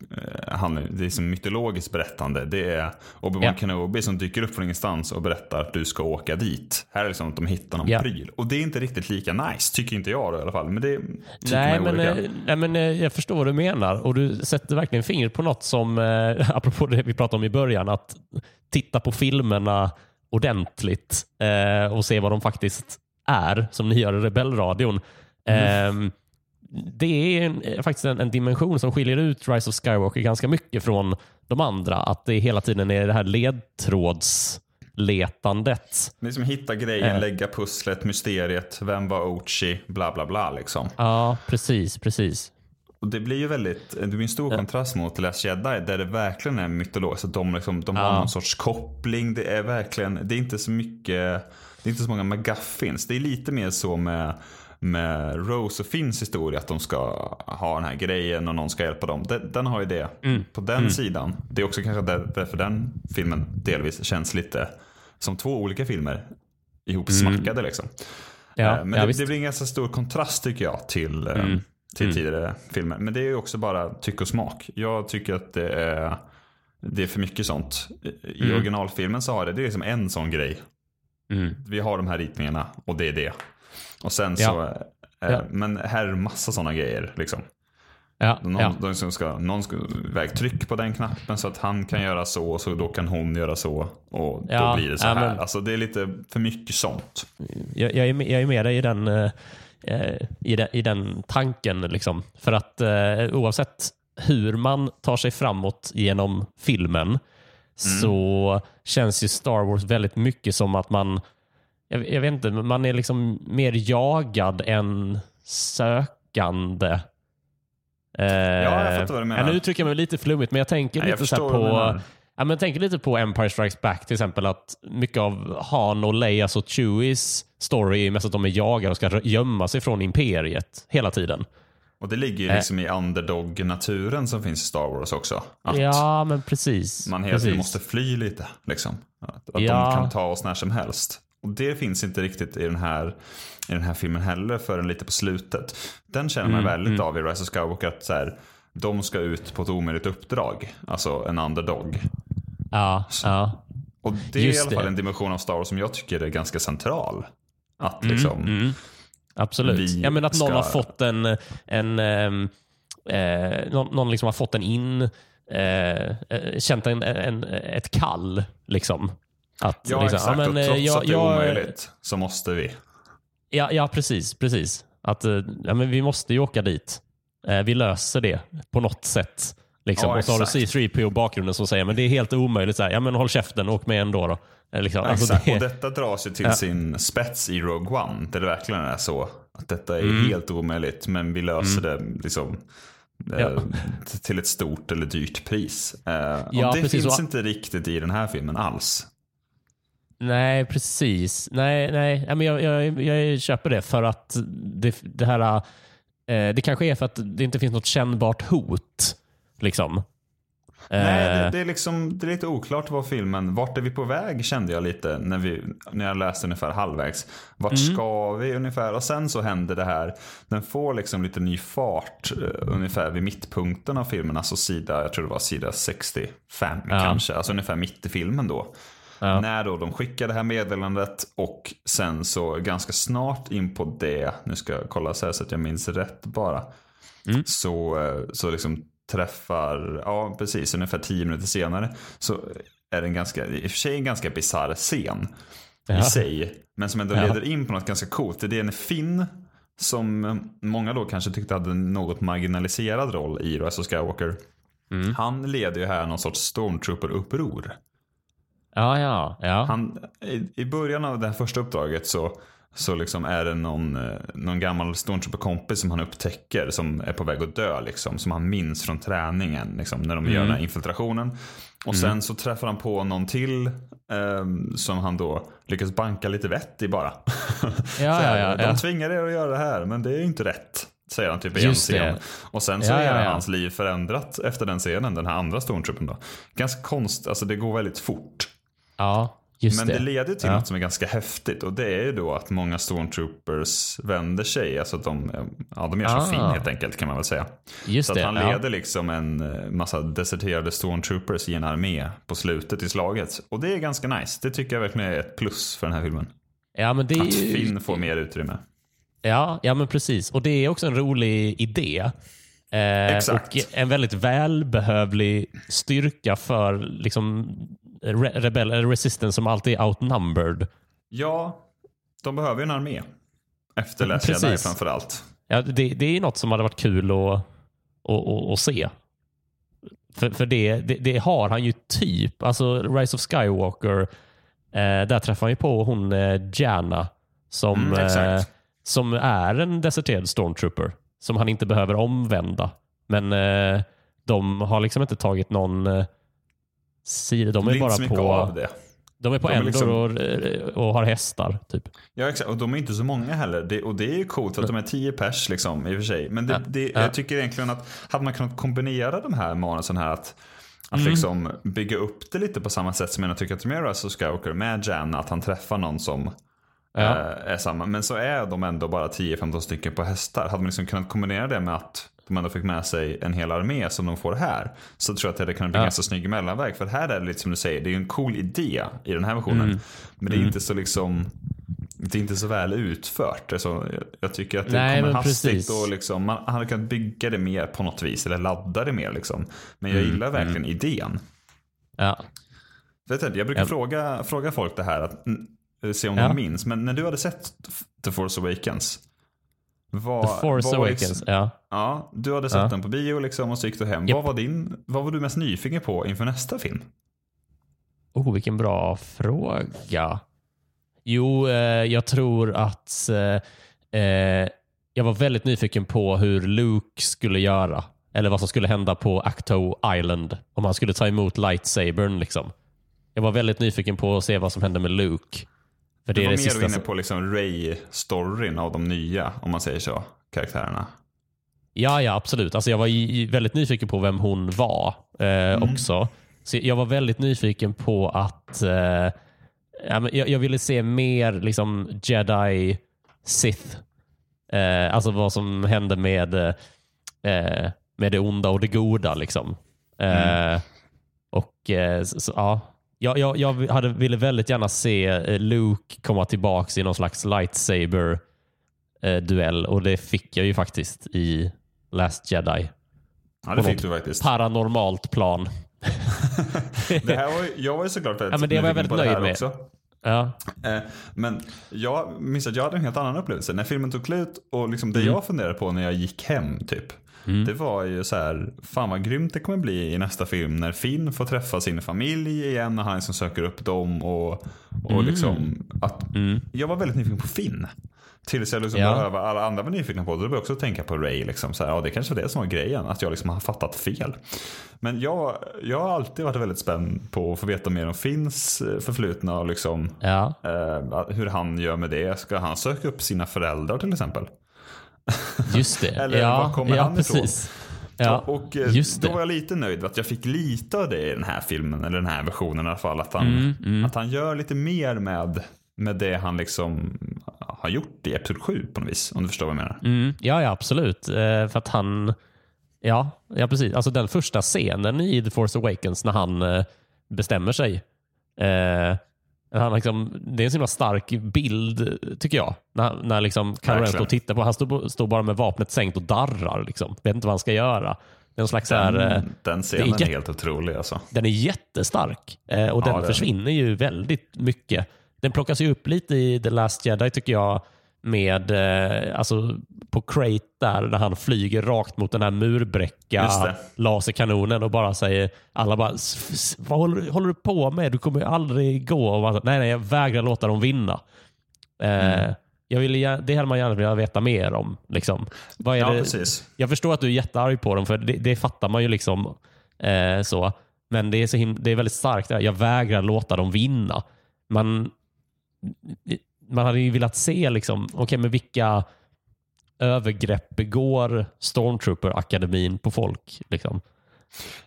eh, handlar, det är som mytologiskt berättande. Det är Obi-Wan Ja. Kenobi som dyker upp från ingenstans och berättar att du ska åka dit. Här är det liksom att de hittar någon Ja. pryl. Och det är inte riktigt lika nice, tycker inte jag då, i alla fall. Men det tycker Nej men, olika. eh, nej, men eh, jag förstår vad du menar. Och du sätter verkligen fingret på något som, eh, apropå det vi pratade om i början, att titta på filmerna ordentligt eh, och se vad de faktiskt är, som ni gör i Rebellradion. Mm. Eh, det är en, eh, faktiskt en, en dimension som skiljer ut Rise of Skywalker ganska mycket från de andra. Att det hela tiden är det här ledtrådsletandet. Det är som hitta grejen, Eh. lägga pusslet, mysteriet, vem var Ochi, bla bla bla liksom. Ja, precis, precis. Och det blir ju väldigt, det blir en stor kontrast mot The Last Jedi där det verkligen är mytologiskt. Att de, liksom, de har Ja. någon sorts koppling. Det är verkligen, det är inte så mycket, det är inte så många McGuffins. Det är lite mer så med, med Rose och Finns historia. Att de ska ha den här grejen och någon ska hjälpa dem. Den, den har ju det Mm. på den sidan. Det är också kanske där, därför den filmen delvis känns lite som två olika filmer ihopsmackade liksom. Mm. Ja, Eh, Men ja, det, det blir en ganska stor kontrast tycker jag till, till tidigare filmer. Men det är ju också bara tyck och smak. Jag tycker att det är, det är för mycket sånt. I originalfilmen så har det, det är liksom en sån grej. Mm. Vi har de här ritningarna och det är det. Och sen Ja. så, eh, Ja. men här är det massa sådana grejer. Liksom. Ja, Någon, ja. de som ska, någon ska iväg tryck på den knappen så att han kan göra så och så då kan hon göra så. Och Ja, då blir det så här. men- Alltså det är lite för mycket sånt. jag, jag, är med, jag är med dig i den, eh, i den, i den tanken. Liksom. För att eh, oavsett hur man tar sig framåt genom filmen så känns ju Star Wars väldigt mycket som att man, jag, jag vet inte, man är liksom mer jagad än sökande. Eh, jag fattar vad du menar. Ja, nu uttrycker jag mig lite flummigt, men jag tänker Nej, jag lite så vad du på. Ja, men tänk lite på Empire Strikes Back till exempel. Att mycket av Han och Leias och Chewies story är mest att de är jagade och ska gömma sig från imperiet hela tiden. Och det ligger ju Eh. liksom i underdog-naturen som finns i Star Wars också. Att Ja, men precis. man tiden precis. måste fly lite. Liksom. Att, att Ja. de kan ta oss när som helst. Och det finns inte riktigt i den här, i den här filmen heller förrän lite på slutet. Den känner man Mm, väldigt av i Rise of Skywalker. Att så här, de ska ut på ett omöjligt uppdrag. Alltså en underdog. Ja, ja. Och det är Just i alla fall det. en dimension av Star Wars som jag tycker är ganska central. Att liksom, Mm. Absolut. Ja, men att någon ska- har fått en, en ehm, eh, någon, någon liksom har fått en in, eh, eh, känt en, en, ett kall. Liksom. Att, Ja, liksom, exakt. men, och eh, trots jag- att det är jag- omöjligt så måste vi. Ja, ja precis. precis. Att, eh, ja, men vi måste ju åka dit. Vi löser det på något sätt. Liksom. Ja, och så har du exakt. C3PO i bakgrunden som säger men det är helt omöjligt. Så här, ja, men håll käften och åk med ändå. Då. Eh, Liksom. Ja, Alltså, exakt. det- Och detta dras ju till Ja. sin spets i Rogue One. Där det verkligen är så. Att detta är Mm. helt omöjligt. Men vi löser det liksom. eh, Ja. Till ett stort eller dyrt pris. Eh, Ja, och det precis. finns Och- inte riktigt i den här filmen alls. Nej, precis. Nej, nej. men jag, jag, jag köper det för att det, det här det kanske är för att det inte finns något kännbart hot. Liksom. Nej, det, Eh, det, är liksom, det är lite oklart vad filmen, vart är vi på väg kände jag lite när, vi, när jag läste ungefär halvvägs. Vart Mm. ska vi ungefär? Och sen så händer det här, den får liksom lite ny fart eh, ungefär vid mittpunkten av filmen. Alltså sida, jag tror det var sida 65 Ja. kanske, alltså ungefär mitt i filmen då. Ja. När då de skickar det här meddelandet och sen så ganska snart in på det, nu ska jag kolla så här så att jag minns rätt bara. Mm. Så, eh, så liksom träffar, ja precis, ungefär tio minuter senare så är det en ganska, i och för sig en ganska bisarr scen Ja. i sig. Men som ändå Ja. leder in på något ganska coolt. Det är en Finn som många då kanske tyckte hade en något marginaliserad roll i Rise of Skywalker. Mm. Han leder ju här någon sorts stormtrooper-uppror. ja, ja, ja. Han, i, I början av det här första uppdraget så, så liksom är det någon, eh, någon gammal stormtrooper-kompis som han upptäcker som är på väg att dö. Liksom, som han minns från träningen liksom, när de gör Mm. den här infiltrationen. Och sen så träffar han på någon till ehm, som han då lyckas banka lite vett i bara. Ja, här, ja, ja, De tvingar er att göra det här men det är inte rätt. Säger han typ i en scen. Och sen så är hans liv förändrat efter den scenen. Den här andra stormtroopern då. Ganska konst, alltså det går väldigt fort. ja just Men det. det leder till Ja. något som är ganska häftigt och det är ju då att många stormtroopers vänder sig. Alltså att de, ja, de gör sig Ah. fin helt enkelt kan man väl säga. Just Så att det. han ja. leder liksom en eh, massa deserterade stormtroopers i en armé på slutet i slaget. Och det är ganska nice. Det tycker jag verkligen är ett plus för den här filmen. Ja, men det är Att ju- Finn får mer utrymme. Ja, ja, men precis. Och det är också en rolig idé. Eh, Exakt. Och en väldigt välbehövlig styrka för liksom, re rebell, eller resistance som alltid är outnumbered. Ja, de behöver ju en armé. Efter Last. Jedi framförallt. Ja, det, det är något som hade varit kul att, att, att, se. För, för det, det, det har han ju typ. Alltså Rise of Skywalker, eh, där träffar han ju på hon eh, Jana som, Mm, eh, som är en deserterad stormtrooper. Som han inte behöver omvända. Men eh, de har liksom inte tagit någon eh, sida. De är så bara på, av det. de är på De är Endor liksom- och, och har hästar. typ. Ja exakt, och de är inte så många heller. Det, och det är ju coolt att de är tio pers liksom i och för sig. Men det, Ja. det, Ja. jag tycker egentligen att hade man kunnat kombinera de här manusen här att att Mm. liksom bygga upp det lite på samma sätt som jag tycker att de gör Russell Skywalker med Jan, att han träffar någon som Ja. eh, är samma. Men så är de ändå bara 10-15 stycken på hästar. Hade man liksom kunnat kombinera det med att de ändå fick med sig en hel armé som de får här. Så tror jag att det hade kunnat bli Ja. ganska snygg mellanväg. För här är det lite som du säger, det är ju en cool idé i den här versionen. Mm. Men det är inte så liksom det är inte så väl utfört. Alltså, jag, jag tycker att det Nej, kommer hastigt precis. och liksom, man hade kunnat bygga det mer på något vis. Eller ladda det mer liksom. Men jag Mm, gillar verkligen idén. Ja. Vet du, jag brukar Ja. fråga, fråga folk det här, att, mm, se om Ja. de minns. Men när du hade sett The Force Awakens. Vad, The Force var Awakens. Ja. ja, du hade sett Ja. den på bio liksom och så gick du hem. Japp. Vad, var din, vad var du mest nyfiken på inför nästa film? Oh, vilken bra fråga. Jo, eh, jag tror att eh, eh, jag var väldigt nyfiken på hur Luke skulle göra. Eller vad som skulle hända på Acto Island. Om han skulle ta emot lightsabern. Liksom. Jag var väldigt nyfiken på att se vad som hände med Luke. För Du det är var det mer sista inne på liksom Ray-storyn av de nya, om man säger så, karaktärerna. Ja, ja, absolut. Alltså jag var väldigt nyfiken på vem hon var eh, också. Så jag var väldigt nyfiken på att eh, jag, jag ville se mer liksom Jedi Sith. Eh, alltså vad som hände med, eh, med det onda och det goda. Liksom. Eh, och eh, så, så, ja. Jag, jag, jag hade, ville väldigt gärna se eh, Luke komma tillbaka i någon slags lightsaber eh, duell och det fick jag ju faktiskt i Last Jedi. Ja, det På fick du faktiskt. Paranormalt plan. Det här var, ju- jag var ju såklart väldigt Ja, men det var jag väldigt nöjd med. Också. Ja. Eh, Men jag minns att jag hade en helt annan upplevelse. När filmen tog slut och liksom Mm. det jag funderade på när jag gick hem typ. Det var ju så här, fan vad grymt det kommer bli i nästa film när Finn får träffa sin familj igen och han som söker upp dem och, och Mm. liksom att jag var väldigt nyfiken på Finn. Tills jag liksom Ja. vad alla andra var nyfikna på. Då började jag också tänka på Ray. Liksom, så här, ja, det kanske var det som var grejen. Att jag liksom har fattat fel. Men jag, jag har alltid varit väldigt spänd på att få veta mer om Finns eh, förflutna. Och liksom, Ja. eh, hur han gör med det. Ska han söka upp sina föräldrar till exempel? Just det. Eller ja, var kommer ja, han ifrån? precis. Ja, och eh, just då var jag lite nöjd att jag fick lite av det i den här filmen. Eller den här versionen i alla fall. Att han, Mm, Att han gör lite mer med, med det han liksom har gjort i Episod 7 på något vis. Om du förstår vad jag menar. Mm, ja, ja, absolut. Eh, för att han... Ja, ja, precis. Alltså den första scenen i The Force Awakens när han eh, bestämmer sig. Eh, han liksom, det är en så himla stark bild, tycker jag. När, när liksom Kylo står och tittar på Han står, står bara med vapnet sänkt och darrar. Liksom. Vet inte vad han ska göra. Det är en slags så här, eh, Den, den scenen är är, helt otrolig alltså. Den är jättestark eh, och Ja, den är försvinner ju väldigt mycket. Den plockas ju upp lite i The Last Jedi tycker jag med eh, alltså på Crate där, där han flyger rakt mot den här murbräcka laserkanonen och bara säger alla bara "S- s- vad håller, håller du på med? Du kommer ju aldrig gå. Och bara, nej, nej, jag vägrar låta dem vinna. Eh, Mm. jag vill, det hade man gärna vilja veta mer om. Liksom. Vad är Ja, det, precis. jag förstår att du är jättearg på dem, för det, det fattar man ju liksom. Eh, så. Men det är, så him- det är väldigt starkt. Jag vägrar låta dem vinna. Man, man hade ju velat se liksom, okay, men vilka övergrepp begår Stormtrooper-akademin på folk. Liksom.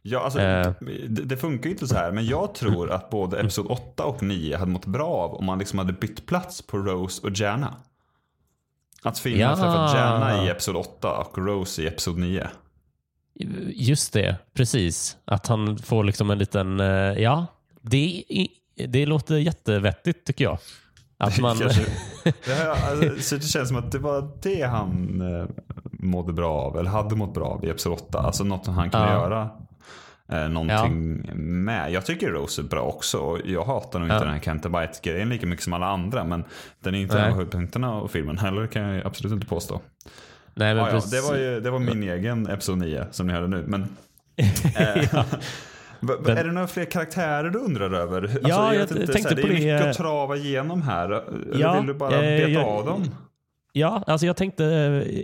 Ja, alltså, Eh. det, det funkar ju inte så här, men jag tror att både. Episod 8 och 9 hade mått bra av om man liksom hade bytt plats på Rose och Janna. Att Finn Ja. har träffat Janna i Episod 8 och Rose i Episod 9. Just det, precis. Att han får liksom en liten... eh, Ja, det, det låter jättevettigt tycker jag. Att man, Kanske, det, här, alltså, så det känns som att det var det han eh, mådde bra av, eller hade mått bra av i Episod 8. Alltså något som han kunde Ja. göra eh, någonting med. Jag tycker Rose är bra också. Jag hatar nog inte Ja. den här Cantabite-grejen lika mycket som alla andra. Men den är inte Nej. en av höjdpunkterna av filmen heller kan jag absolut inte påstå. nej, men Ja, ja, det, var ju, det var min egen Episod 9 som ni hörde nu. Men, eh, v- Är det några fler karaktärer du undrar över? Alltså, Ja, jag vet inte, tänkte här, på det. är det. mycket att trava igenom här. Ja, vill du bara eh, beta jag- av dem? Ja, alltså jag tänkte,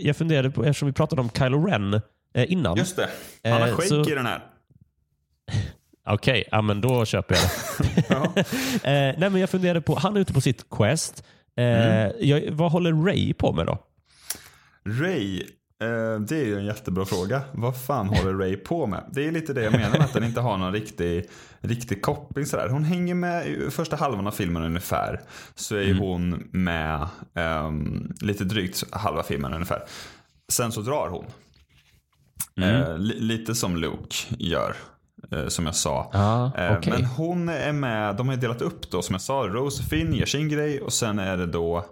jag funderade på, eftersom vi pratade om Kylo Ren eh, innan. Just det. Han har Eh, skägg så- i den här. Okej, ja, men då köper jag det. Eh, nej, men jag funderade på, han är ute på sitt quest. Eh, Mm. jag, vad håller Ray på med då? Ray, eh, det är ju en jättebra fråga. Vad fan håller Ray på med? Det är lite det jag menar med att den inte har någon riktig, riktig koppling. Sådär. Hon hänger med i första halvan av filmen ungefär. Så är ju hon med ehm, lite drygt halva filmen ungefär. Sen så drar hon. Eh, li- lite som Luke gör. Eh, Som jag sa. Ah, Eh, okej. Men hon är med, de har delat upp då som jag sa, Rose och Finn gör sin grej och sen är det då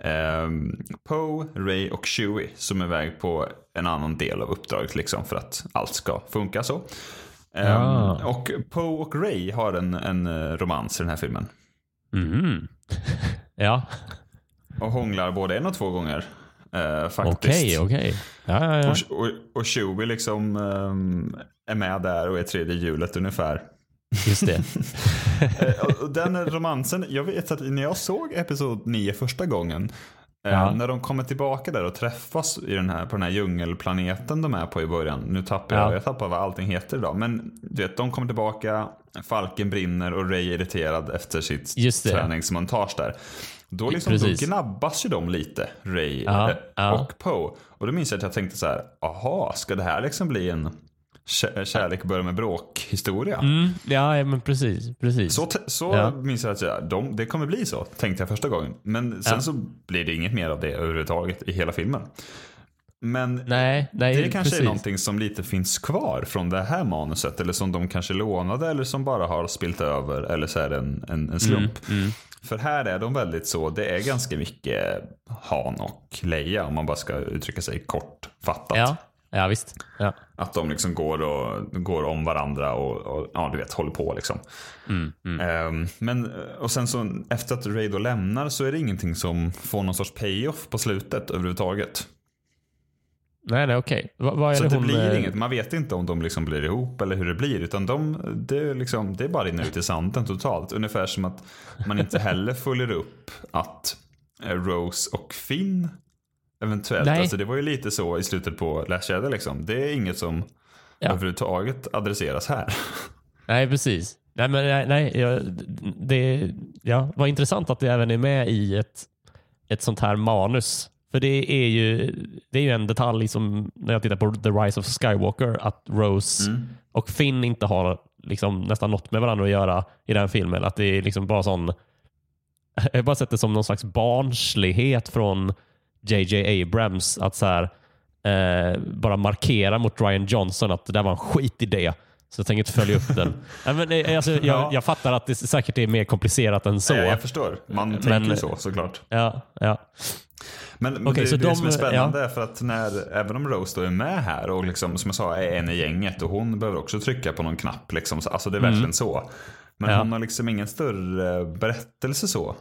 ehm, Poe, Ray och Chewie som är iväg på en annan del av uppdraget liksom för att allt ska funka så. Ehm, Ja. Och Poe och Ray har en, en eh, romans i den här filmen. Mhm. ja, Och hånglar både en och två gånger. Eh, faktiskt. okej, okej. Ja, ja, ja. Och, och, och Chewie liksom ehm, är med där och är tredje hjulet ungefär. Just det. Eh, den romansen, jag vet att när jag såg Episod 9 första gången. eh, Ja. När de kommer tillbaka där och träffas i den här, på den här djungelplaneten de är på i början. Nu tappar jag, Ja. jag tappar vad allting heter idag. Men du vet, de kommer tillbaka, falken brinner och Ray är irriterad efter sitt träningsmontage där. Då, liksom, då gnabbas ju de lite, Ray Ja, eh, ja. och Poe. Och då minns jag att jag tänkte så här, aha, ska det här liksom bli en kärlek börjar med bråk historia? Mm, ja, men precis. precis. Så, så Ja. minns jag att jag, de, det kommer bli så, tänkte jag första gången. Men sen Ja. så blir det inget mer av det överhuvudtaget i hela filmen. Men nej, nej, det kanske precis. är någonting som lite finns kvar från det här manuset. Eller som de kanske lånade eller som bara har spilt över. Eller så är det en, en, en slump. Mm, För här är de väldigt så, det är ganska mycket Han och Leia om man bara ska uttrycka sig kortfattat. Ja, ja visst. Ja. Att de liksom går, och, går om varandra och, och ja, du vet, håller på liksom. Mm, Ehm, men, och sen så efter att Ray då lämnar så är det ingenting som får någon sorts payoff på slutet överhuvudtaget. Nej, nej, okej. Är Så det det hon... blir eh, inget, man vet inte om de liksom blir ihop eller hur det blir. Utan de, det, är liksom, det är bara rinner ut i sanden totalt. Ungefär som att man inte heller följer upp att eh, Rose och Finn eventuellt, Nej. alltså det var ju lite så i slutet på Last Shadow liksom. Det är inget som Ja. överhuvudtaget adresseras här. Nej, precis. Nej, men nej, nej jag, det ja, var intressant att det även är med i ett, ett sånt här manus. För det är ju, det är ju en detalj som när jag tittar på The Rise of Skywalker att Rose Mm. och Finn inte har liksom nästan något med varandra att göra i den filmen. Att det är liksom bara sån jag har bara sett det som någon slags barnslighet från JJ Abrams att så här, eh, bara markera mot Ryan Johnson att det där var en skitidé. Så jag tänker inte följa upp den. Men, eh, alltså, jag, Ja. jag fattar att det säkert är mer komplicerat än så. Eh, Jag förstår, man Men- tänker så såklart. Ja, ja. Men, men Okej, det, så det de- som är spännande är för att när, även om Rose då är med här och liksom, som jag sa är en i gänget och hon behöver också trycka på någon knapp. Liksom, så- alltså det är verkligen så. Men Mm. Ja. hon har liksom ingen större berättelse så.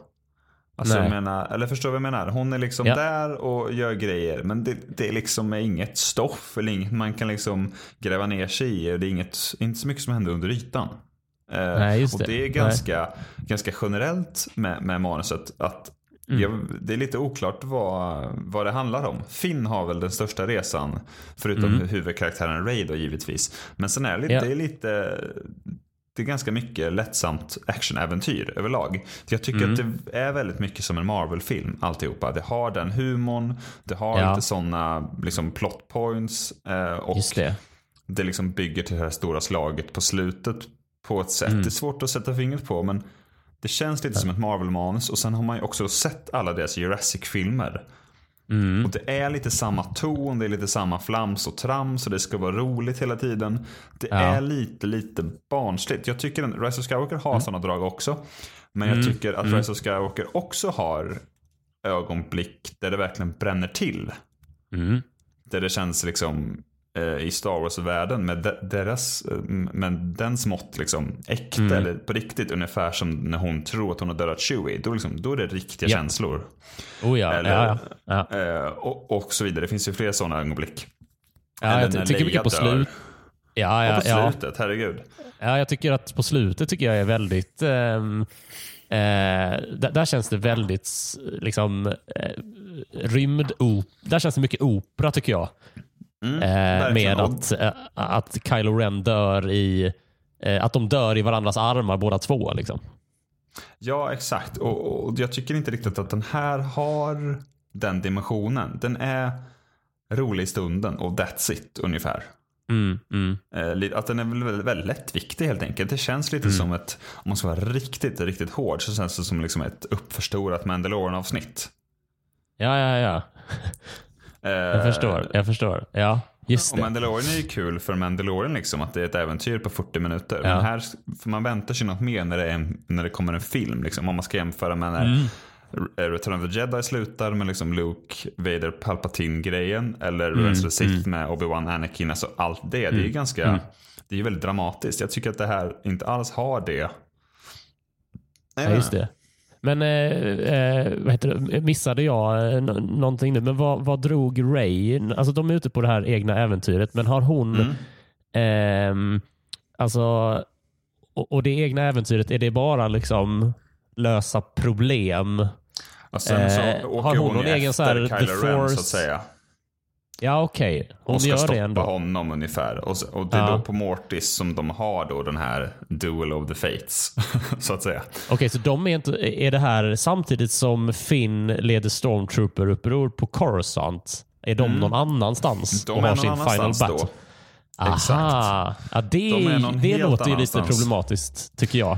Alltså Nej. jag menar, eller förstår du vad jag menar? Hon är liksom Ja. där och gör grejer. Men det, det är liksom inget stoff eller inget man kan liksom gräva ner sig i. Det är inget, inte så mycket som händer under ytan. Eh, Nej, och det. det är Nej. ganska, ganska generellt med, med manuset. Att Mm. jag, det är lite oklart vad, vad det handlar om. Finn har väl den största resan. Förutom huvudkaraktären Ray då givetvis. Men sen är det, lite- Mm. Ja. det är lite det är ganska mycket lättsamt actionäventyr överlag. Jag tycker Mm. att det är väldigt mycket som en Marvel-film alltihopa. Det har den humorn, det har Ja. lite sådana liksom, plot points eh, och Just det. det liksom bygger till det här stora slaget på slutet på ett sätt. Mm. Det är svårt att sätta fingret på men det känns lite som ett Marvel-manus och sen har man ju också sett alla deras Jurassic-filmer. Mm. Och det är lite samma ton, det är lite samma flams och trams och det ska vara roligt hela tiden. Det Ja. är lite, lite barnsligt. Jag tycker att Rise of Skywalker har Mm. sådana drag också. Men jag tycker att Rise of Skywalker också har ögonblick där det verkligen bränner till. Mm. Där det känns liksom i Star Wars-världen med, de, deras, eh, med dens mått liksom äkta Mm. eller på riktigt. Ungefär som när hon tror att hon har dödat Chewie. Då, liksom, då är det riktiga Ja. känslor. Oh ja. Eller- ja, ja. ja. Eh, och, och så vidare. Det finns ju fler sådana ögonblick. ja jag tycker mycket på slut. Ja, ja, och på ja. slutet, herregud. Ja, jag tycker att på slutet tycker jag är väldigt... ehm, eh, där, där känns det väldigt liksom eh, rymd op, Där känns det mycket opera tycker jag. Mm, Eh, med att, eh, att Kylo Ren dör i... Eh, att de dör i varandras armar båda två. Liksom. Ja, exakt. Och, och jag tycker inte riktigt att den här har den dimensionen. Den är rolig i stunden och that's it ungefär. Mm, mm. Eh, att den är väl väldigt, väldigt lättviktig helt enkelt. Det känns lite Mm. som ett, om man ska vara riktigt, riktigt hård så känns det som liksom ett uppförstorat Mandalorian-avsnitt. Ja, ja, ja. Eh, Jag förstår. Jag förstår. Ja, just Och det. Mandalorian är ju kul för Mandalorian liksom, att det är ett äventyr på 40 minuter. Ja. Men här, man väntar sig något mer när det, är när det kommer en film. Liksom, om man ska jämföra med när Mm. Return of the Jedi slutar med liksom Luke, Vader, Palpatine-grejen. Eller Mm, Revenge of the Sith med Obi-Wan, Anakin. Alltså allt det. Det är ju ganska, Mm. det är väldigt dramatiskt. Jag tycker att det här inte alls har det. Ja, just det. Men eh, eh, vad heter det? missade jag eh, n- någonting nu? Men vad, vad drog Ray? Alltså de är ute på det här egna äventyret, men har hon Mm. ehm, alltså och, och det egna äventyret, är det bara liksom lösa problem? Och sen så Eh, åker har hon hon, någon egen så här, Kylo The Ren så Force- att säga. Ja, okej. Hon och ska gör det stoppa ändå. honom ungefär. Och, och det är Ja. då på Mortis som de har då den här Duel of the Fates. så att säga. Okej, så de är inte... Är det här samtidigt som Finn leder Stormtrooper-uppror på Coruscant? Är de någon annanstans Mm. De och har sin final battle? då. Exakt. Aha. Ja, det De det låter ju lite problematiskt, tycker jag.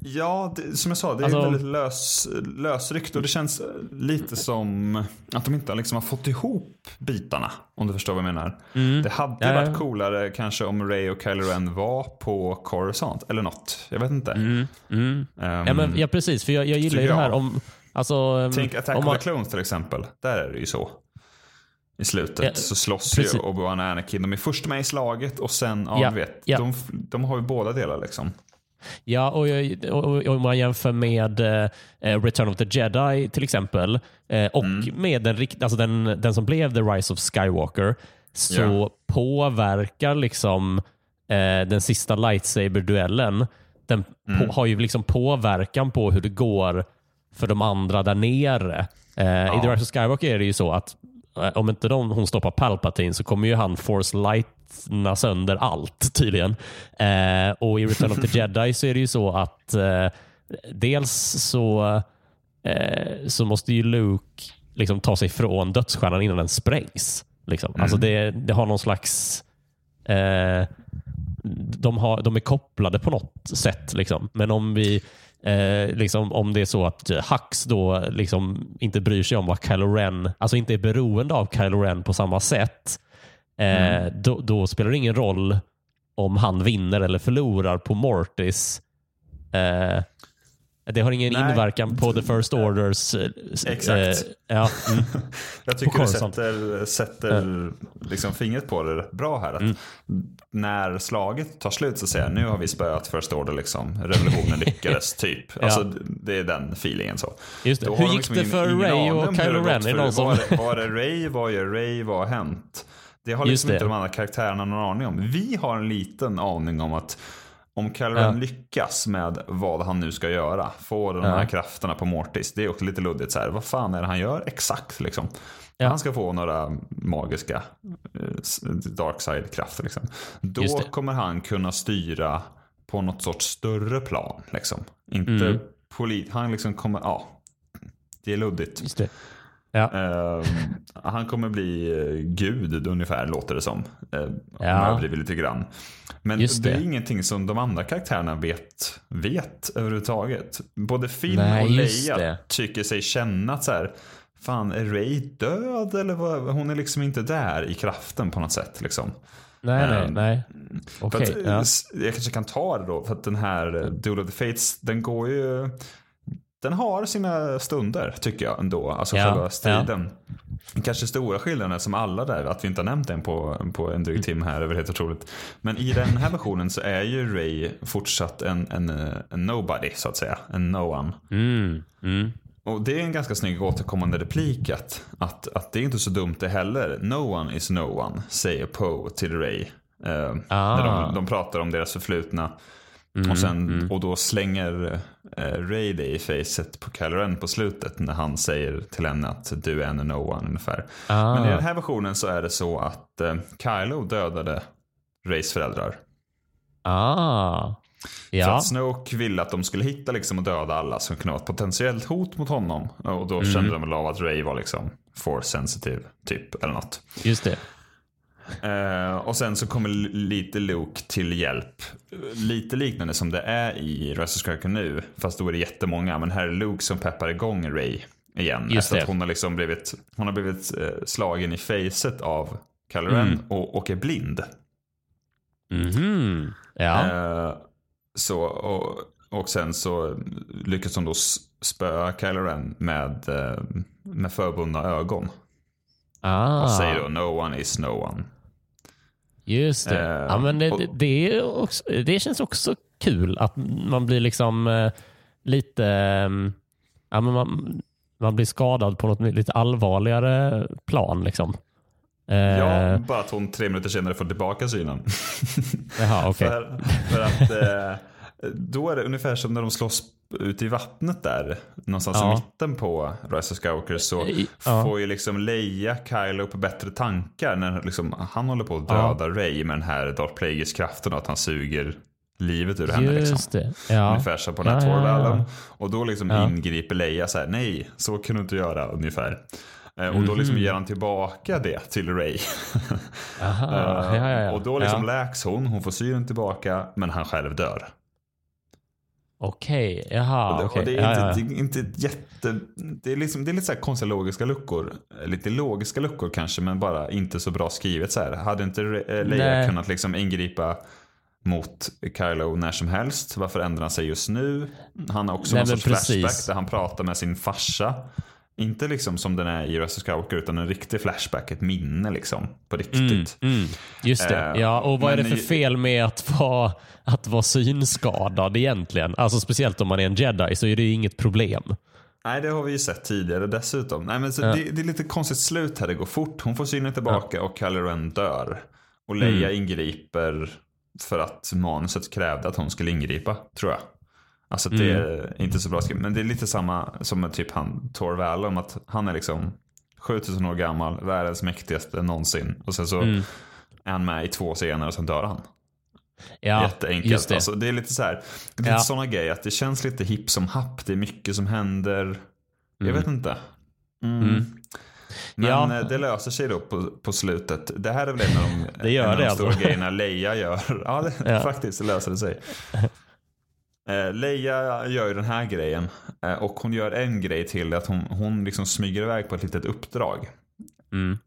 Ja, det, som jag sa, det är Alltså- väldigt lös, lösryckt och det känns lite som att de inte liksom har fått ihop bitarna. Om du förstår vad jag menar. Det hade Ja, ja. varit coolare kanske om Ray och Kylo Ren var på Coruscant eller något. Jag vet inte. Mm. Ehm, Ja, men, ja precis. För jag, jag gillar ju det här om... Alltså, um, Tänk Attack om of man, the Clones till exempel. Där är det ju så. I slutet Ja, så slåss precis. ju Obi-Wan och Anakin. De är först med i slaget och sen, ja, Ja, du vet, ja. de, de har ju båda delar liksom. Ja, och, och, om man jämför med eh, Return of the Jedi till exempel eh, och Mm. med den, alltså den, den som blev The Rise of Skywalker så Ja. påverkar liksom eh, den sista lightsaber-duellen den Mm. på, har ju liksom påverkan på hur det går för de andra där nere. Eh, I The Rise of Skywalker är det ju så att eh, om inte de, hon stoppar Palpatine så kommer ju han force lightna sönder allt tydligen. Eh, och i Return of the Jedi så är det ju så att eh, dels så, eh, så måste ju Luke liksom ta sig från dödsstjärnan innan den sprängs. Liksom. Alltså det, det har någon slags... Eh, de, har, de är kopplade på något sätt. Liksom. Men om vi eh, liksom, om det är så att Hux då liksom inte bryr sig om vad Kylo Ren, alltså inte är beroende av Kylo Ren på samma sätt, eh, då, då spelar det ingen roll om han vinner eller förlorar på Mortis. Eh, det har ingen Nej. inverkan på The First Orders... eh, s- Exakt. Eh, ja, mm. Jag tycker du sätter, sätter liksom fingret på det rätt bra här. Att Mm. När slaget tar slut så säger jag nu har vi spöat First Order. Liksom. Revolutionen lyckades typ. Alltså, det är den feelingen. så. Just det. Då Hur gick liksom det för ingen Ray och hur Kylo Ren? Är någon som... Var det, var det Ray? Vad gör Ray? Vad har hänt? Det har liksom det. inte de andra karaktärerna någon aning om. Vi har en liten aning om att om Ren Ja. lyckas med vad han nu ska göra, få de Ja. här krafterna på Mortis, det är också lite luddigt. Så här, vad fan är det han gör exakt? Liksom. Ja. Han ska få några magiska eh, dark side-krafter. Liksom. Då kommer han kunna styra på något sorts större plan. Liksom. Inte Mm. polit. Han liksom kommer, ja. Det är luddigt. Det. Ja. Ehm, han kommer bli eh, gud ungefär låter det som. Uh, Om Ja. jag överdriver lite grann. Men Just det är det. ingenting som de andra karaktärerna vet, vet överhuvudtaget. Både Finn Nej, och Leia det. tycker sig känna att så här, fan är Ray död eller vad? Hon är liksom inte där i kraften på något sätt. Liksom. Nej, nej, nej. Okej. att, ja. Jag kanske kan ta det då, för att den här Duel of the Fates, den går ju... Den har sina stunder tycker jag ändå, alltså Ja, själva striden. Kanske stora skillnaden som alla där, att vi inte har nämnt den på, på en dryg timme här, är väl helt otroligt. Men i den här versionen så är ju Ray fortsatt en, en, en nobody, så att säga. En no one. Mm, mm. Och det är en ganska snygg återkommande replik att, att, att det är inte så dumt det heller. No one is no one, säger Poe till Ray. Eh, Ah. När de, de pratar om deras förflutna. Och, sen, och då slänger eh, Ray det i facet på Kylo Ren på slutet när han säger till henne att du är en no one ungefär. Ah. Men i den här versionen så är det så att eh, Kylo dödade Rays föräldrar. Ah. För Ja. att Snoke ville att de skulle hitta liksom och döda alla som kunde vara ett potentiellt hot mot honom. Och då Mm. kände de väl av att Ray var liksom force sensitive typ eller något. Just det. Eh, och sen så kommer lite Luke till hjälp. Lite liknande som det är i of Skywalker nu. Fast då är det jättemånga. Men här är Luke som peppar igång Ray igen. Just efter det. att hon har liksom blivit, hon har blivit eh, slagen i facet av Kylo Mm. och, och är blind. Mhm. Ja. Eh, så, och, och sen så lyckas hon då spöa Kylo Ren med, med förbundna ögon. ah. Och säger då no one is no one. Just det. Eh, ja, men det, och- det, också, det känns också kul att man blir liksom eh, lite... eh, ja, men man, man blir skadad på något lite allvarligare plan. Liksom. Eh, Ja, bara att hon tre minuter senare får tillbaka synen. Jaha, okej. för, för att eh, Då är det ungefär som när de slåss ute i vattnet där. Någonstans Ja. i mitten på Rise of Skywalker så ja. får ju liksom Leia Kylo på bättre tankar när liksom, han håller på att Ja. döda Rey med den här Darth Plagueis-kraften och att han suger livet ur henne. Liksom. Det. Ja. Ungefär som på den här Ja, ja, ja. Och då liksom Ja. ingriper Leia så här, nej, så kan du inte göra ungefär. Eh, Och då liksom Mhm. ger han tillbaka det till Ray. Aha. Ja, ja, ja. Och då liksom ja. läks hon, hon får synen tillbaka, men han själv dör. Okej, jaha. och det, är inte. Det är inte jätte... Det är, liksom, det är lite så här konstiga logiska luckor. Lite logiska luckor kanske, men bara inte så bra skrivet. Så här. Hade inte eh, Leia Nej. kunnat liksom ingripa mot Kylo när som helst? Varför ändrar han sig just nu? Han har också Nej, någon sorts precis. flashback där han pratar med sin farsa. Inte liksom som den är i of Skywalker, utan en riktig flashback, ett minne liksom. På riktigt. Mm, mm. Just det. Eh, ja, och vad är det för fel med att vara, att vara synskadad egentligen? Alltså Speciellt om man är en jedi så är det ju inget problem. Nej, det har vi ju sett tidigare dessutom. Nej, men så Ja. det, det är lite konstigt slut här. Det går fort. Hon får synen tillbaka och Kylo Ren dör. Och Leia Mm. ingriper för att manuset krävde att hon skulle ingripa, tror jag. Alltså det Mm. är inte så bra skrivet. Men det är lite samma som med typ han Tor Valum. Att han är liksom 7000 år gammal, världens mäktigaste någonsin. Och sen så Mm. är han med i två scener och sen dör han. Ja, Jätteenkelt. det. Alltså, det är lite så här, det är lite Ja. sådana grejer. Att det känns lite hipp som happ. Det är mycket som händer. Jag Mm. vet inte. Mm. Mm. Men Ja. eh, det löser sig då på, på slutet. Det här är väl en av de, Det gör en av det de alltså. stora grejerna Leia gör. Ja, det, Ja. faktiskt löser det sig. Eh, Leia gör ju den här grejen. Eh, och hon gör en grej till. Att hon, hon liksom smyger iväg på ett litet uppdrag. Mm.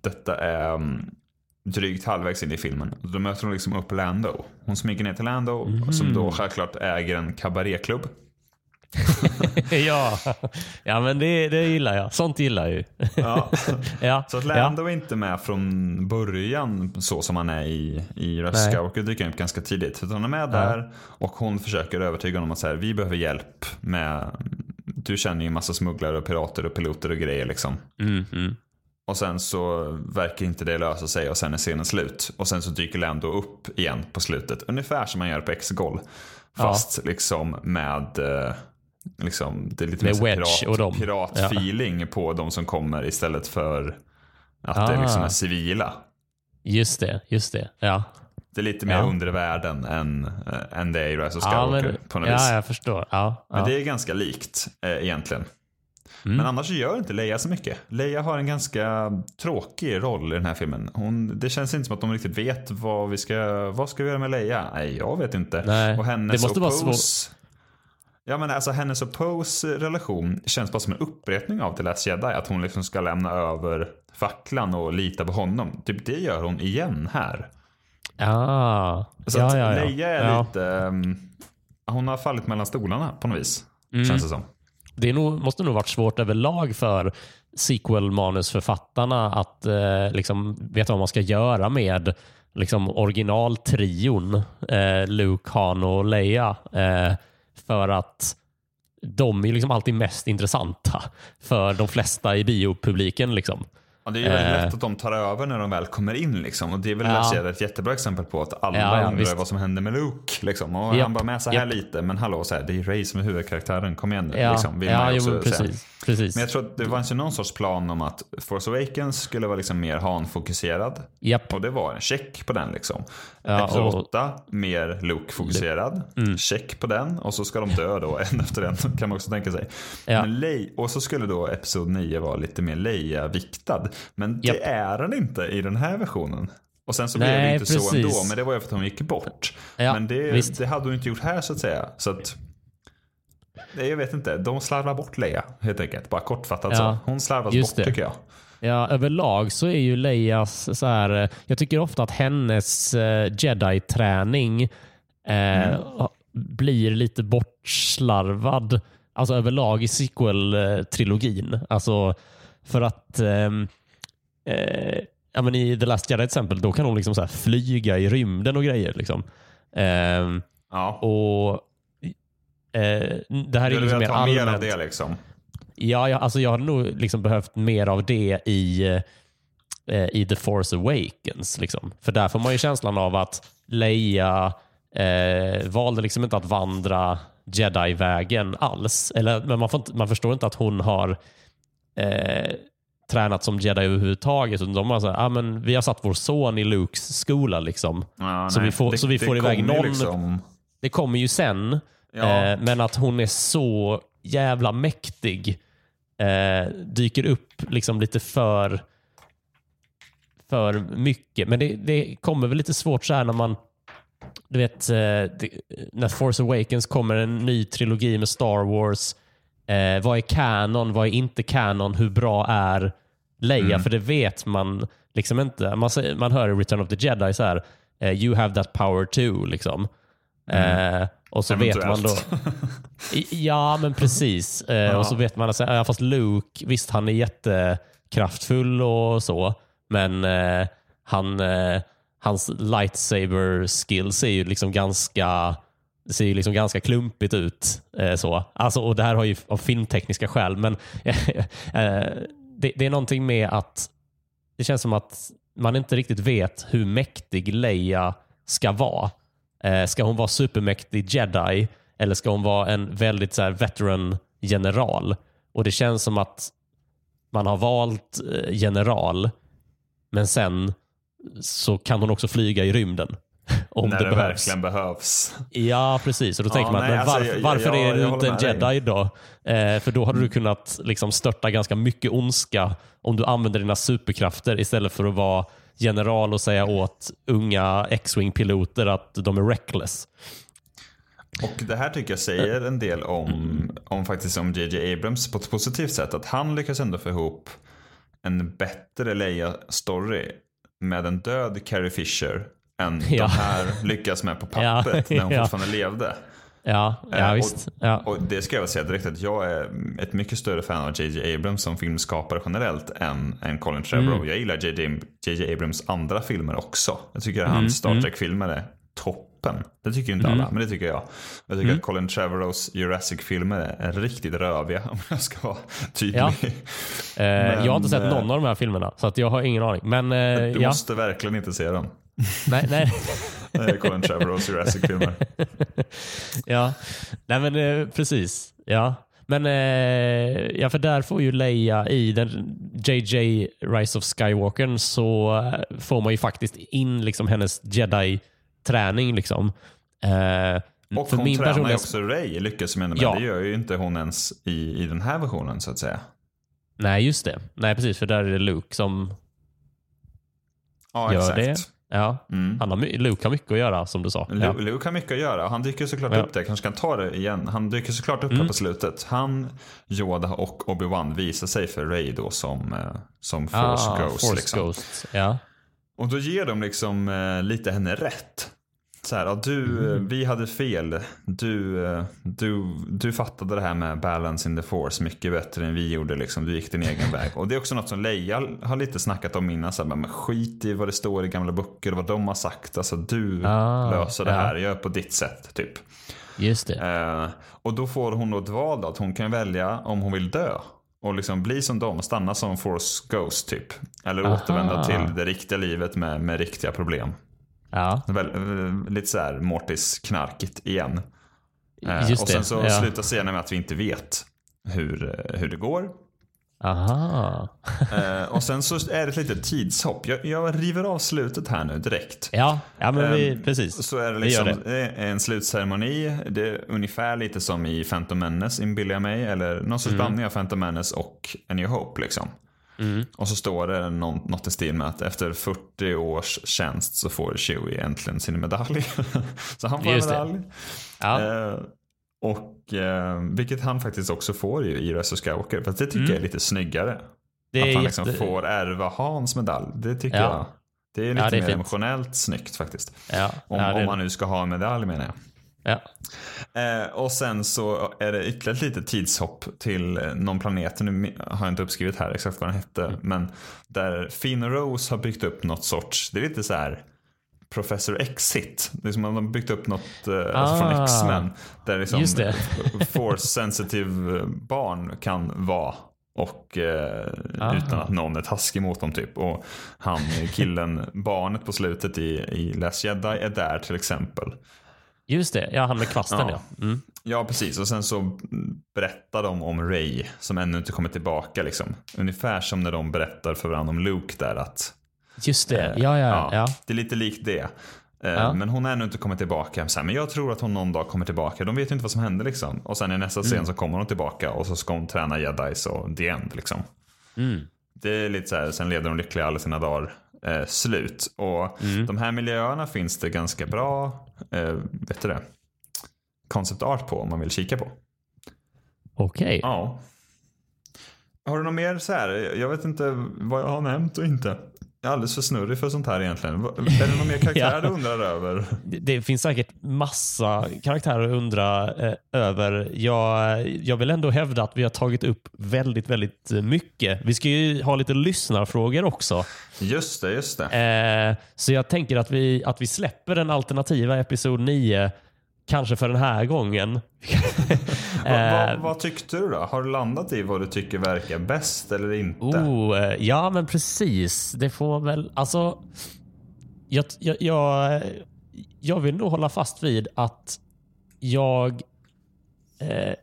Detta är um, drygt halvvägs in i filmen. Då möter hon liksom upp Lando. Hon smyger ner till Lando Mhm. som då självklart äger en kabaréklubb. ja. ja, men det, det gillar jag. Sånt gillar jag ju. Ja. ja. Så att ja. Lando är inte med från början så som han är i, i Nej. Skywalker dyker upp ganska tidigt. Utan han är med där och hon försöker övertyga honom att så här, vi behöver hjälp med, du känner ju en massa smugglare och pirater och piloter och grejer liksom. Mm, mm. Och sen så verkar inte det lösa sig och sen är scenen slut. Och sen så dyker Lando upp igen på slutet. Ungefär som man gör på X-Gol. Fast liksom med eh, liksom, det är lite Med mer och dem. piratfeeling på de som kommer istället för att det Ah. liksom är civila. Just det, just det. Ja, Det är lite mer Ja. under världen än, äh, än det är i Rise of ja, Skywalker men, på något vis. ja jag förstår. Ja, Men ja. det är ganska likt eh, egentligen. Mm. Men annars gör inte Leia så mycket. Leia har en ganska tråkig roll i den här filmen. Hon, det känns inte som att de riktigt vet vad vi ska, vad ska vi göra med Leia. Nej, jag vet inte. Nej, och hennes det måste och vara Pose, Ja men alltså hennes och Pose relation känns bara som en upprepning av The Last Jedi. Att hon liksom ska lämna över facklan och lita på honom. Typ det gör hon igen här. Ah, Så ja, att ja, ja. Leia är ja. lite... ehm, hon har fallit mellan stolarna på något vis. Mm. Känns det som. Det nog, måste nog varit svårt överlag för sequel-manusförfattarna att eh, liksom veta vad man ska göra med liksom, originaltrion eh, Luke, Han och Leia. Eh, för att de är liksom alltid mest intressanta för de flesta i biopubliken. Liksom. Ja, det är ju väldigt Eh. lätt att de tar över när de väl kommer in. Liksom. Och det är väl Ja. Ett jättebra exempel på att alla Ja, ja, undrar visst. vad som händer med Luke. Liksom. Och Japp, han bara med så här japp. lite. Men hallå, så här, det är Ray som är huvudkaraktären. Kom igen nu. Ja, liksom, vill ja jo, precis. precis. Men jag tror att det fanns ju någon sorts plan om att Force Awakens skulle vara liksom mer Han-fokuserad. Japp. Och det var en check på den liksom. Ja, Episod och- 8, mer Luke-fokuserad. Mm. Check på den. Och så ska de dö då, en efter en, kan man också tänka sig. Ja. Men och så skulle då Episod 9 vara lite mer Leia-viktad. Men det är den inte i den här versionen. Och sen så blev det Nej, inte så precis. ändå, men det var ju för att hon gick bort. Ja, men det, det hade hon inte gjort här så att säga. Så att, nej, jag vet inte, de slarvar bort Leia helt enkelt. Bara kortfattat Ja, så. Hon slarvas bort det. tycker jag. Ja, överlag så är ju Leias så här. eh, Jag tycker ofta att hennes eh, jedi-träning eh, blir lite bortslarvad. Alltså överlag i sequel-trilogin. Alltså för att ehm, eh, ja, men i The Last Jedi till exempel, då kan hon liksom så flyga i rymden och grejer. Liksom. Ehm, Ja. och eh, Det här är liksom mer ha mer allmänt. av det liksom. Ja, jag, alltså jag hade nog liksom behövt mer av det i, eh, i The Force Awakens. Liksom. För där får man ju känslan av att Leia eh, valde liksom inte att vandra jedi-vägen alls. Eller, men man, inte, man förstår inte att hon har eh, tränat som jedi överhuvudtaget. Utan de har så här, ah, men vi har satt vår son i Lukes skola. Liksom. Ja, så, nej. vi får, Det- så vi får iväg någon. Liksom, Det kommer ju sen. Ja. Eh, men att hon är så jävla mäktig eh, dyker upp liksom lite för för mycket. Men det, det kommer väl lite svårt så här när man du vet, eh, det, när Force Awakens kommer en ny trilogi med Star Wars. Eh, vad är canon? Vad är inte canon? Hur bra är Leia? Mm. För det vet man liksom inte. Man, säger, man hör i Return of the Jedi så här, eh, you have that power too. Liksom. Eh, och så vet man då... Mm. Eventuellt. Ja, men precis. Eh, Ja. Och så vet man att fast Luke, visst han är jättekraftfull och så, men han, hans lightsaber skills är ju liksom ganska det ser ju liksom ganska klumpigt ut. Eh, så. Alltså, och Det här har ju av filmtekniska skäl, men eh, det, det är någonting med att det känns som att man inte riktigt vet hur mäktig Leia ska vara. Eh, ska hon vara supermäktig jedi eller ska hon vara en väldigt så här, veteran general? Och Det känns som att man har valt eh, general, men sen så kan hon också flyga i rymden. Om när det, det, behövs. verkligen behövs. Ja, precis. Och då Ja, tänker man, nej, alltså, varför, jag- varför jag- är du inte en jedi då? Eh, för då hade du kunnat liksom, störta ganska mycket ondska om du använder dina superkrafter istället för att vara general och säga åt unga X-Wing-piloter att de är reckless. Och det här tycker jag säger en del om, om faktiskt om JJ Abrams på ett positivt sätt. Att han lyckas ändå få ihop en bättre Leia-story med en död Carrie Fisher än Ja. de här lyckas med på pappret när hon ja. fortfarande levde. Ja, Eh, ja och- visst. Ja. Och det ska jag väl säga direkt att jag är ett mycket större fan av JJ Abrams som filmskapare generellt än, än Colin Trevorrow. Mm. Jag gillar JJ, Abrams andra filmer också. Jag tycker att Mm, hans Star Trek-filmer är toppen. Det tycker inte alla, men det tycker jag. Jag tycker Mm. att Colin Trevorrows Jurassic-filmer är riktigt röviga om jag ska vara tydlig. Ja. Eh, jag har inte sett eh, någon av de här filmerna, så att jag har ingen aning. Men eh, Du ja, måste verkligen inte se dem. Nej, nej. Eh, Colin Trevorrows Jurassic-filmer. ja, nej men eh, precis. Ja. Men eh, ja, för där får ju Leia i den JJ Rise of Skywalker så eh, får man ju faktiskt in liksom hennes jedi-träning. Liksom. Och för hon min tränar ju också Ray, lyckas med henne Ja. Det gör ju inte hon ens i, i den här versionen så att säga. Nej, just det. Nej, precis. För där är det Luke som Ja, gör exakt. det. Ja. Mm. Han har, Luke har mycket att göra, som du sa. Ja. Lu- Luke har mycket att göra. Han dyker såklart Ja. upp där. kanske kan ta det igen. Han dyker såklart upp Mm. här på slutet. Han, Yoda och Obi-Wan visar sig för Ray då som, eh, som Force Ah, Ghost. Force liksom. Ghosts. Ja. Och då ger de liksom eh, lite henne rätt. Så här, ja, du, Mm. vi hade fel. Du, eh, du, du fattade det här med balance in the force mycket bättre än vi gjorde. Liksom. Du gick din egen väg. Och det är också något som Leia har lite snackat om innan. Så här, men skit i vad det står i gamla böcker och vad de har sagt. Alltså, du Ah, löser det ja. här. Gör på ditt sätt. typ. Just det. Eh, och då får hon då ett val då, att hon kan välja om hon vill dö. Och liksom bli som dem, stanna som Force Ghost typ. Eller Aha. återvända till det riktiga livet med, med riktiga problem. Ja, Väl, eh, lite så här Mortis-knarkigt igen. Eh, och sen så ja. slutar scenen med att vi inte vet hur, eh, hur det går. Aha. Eh, och sen så är det ett litet tidshopp. Jag, jag river av slutet här nu direkt. Ja, ja men vi, Ehm, precis. Så är det Vi gör liksom det en slutceremoni. Det är ungefär lite som i Phantom Menace inbillar jag mig. Eller någon sorts blandning av Phantom Menace och A New Hope. Liksom. Mm. Och så står det något i stil med att efter 40 års tjänst så får Chewie äntligen sin medalj. så han får Just en medalj. Ja. Eh, och eh, vilket han faktiskt också får ju i Rise of Skywalker. För det tycker Mm. jag är lite snyggare. Det att han liksom jätte- får ärva Hans medalj. Det tycker Ja. jag. Det är lite Ja, det är mer fint. emotionellt snyggt faktiskt. Om, om man nu ska ha en medalj menar jag. Ja. Eh, och sen så är det ytterligare ett litet tidshopp till någon planet. Nu har jag inte uppskrivit här exakt vad den hette. Mm. Men där Finn och Rose har byggt upp något sorts, det är lite så här Professor Exit. Det är som att de har byggt upp något eh, alltså från Ah. X-Men. Där liksom Just det. force sensitive barn kan vara. Och eh, Ah. utan att någon är taskig mot dem typ. Och han killen, barnet på slutet i, i Last Jedi är där till exempel. Just det, ja han med kvasten ja. Ja. Mm. Ja, precis. Och sen så berättar de om Ray som ännu inte kommer tillbaka. Liksom. Ungefär som när de berättar för varandra om Luke där att Just det, ja ja. ja. Det är lite likt det. Eh, Ja. Men hon har ännu inte kommit tillbaka. Så här, men jag tror att hon någon dag kommer tillbaka. De vet ju inte vad som hände liksom. Och sen i nästa Mm. scen så kommer hon tillbaka och så ska hon träna jedis och the end liksom. Mm. Det är lite så här, sen leder hon lyckliga alla sina dagar eh, slut. Och Mm. de här miljöerna finns det ganska bra, eh, vet du det, concept art på om man vill kika på. Okej. Ja. Har du något mer så här? Jag vet inte vad jag har nämnt och inte. Jag är alldeles för snurrig för sånt här egentligen. Är det någon mer karaktär Ja. du undrar över? Det, det finns säkert massa karaktärer att undra eh, över. Jag, jag vill ändå hävda att vi har tagit upp väldigt, väldigt mycket. Vi ska ju ha lite lyssnarfrågor också. Just det, just det. Eh, så jag tänker att vi, att vi släpper den alternativa episod 9 Kanske för den här gången. Va, va, Eh, vad tyckte du då? Har du landat i vad du tycker verkar bäst eller inte? Oh, eh, ja men precis. Det får väl, alltså. Jag, jag, jag, jag vill nog hålla fast vid att jag, eh,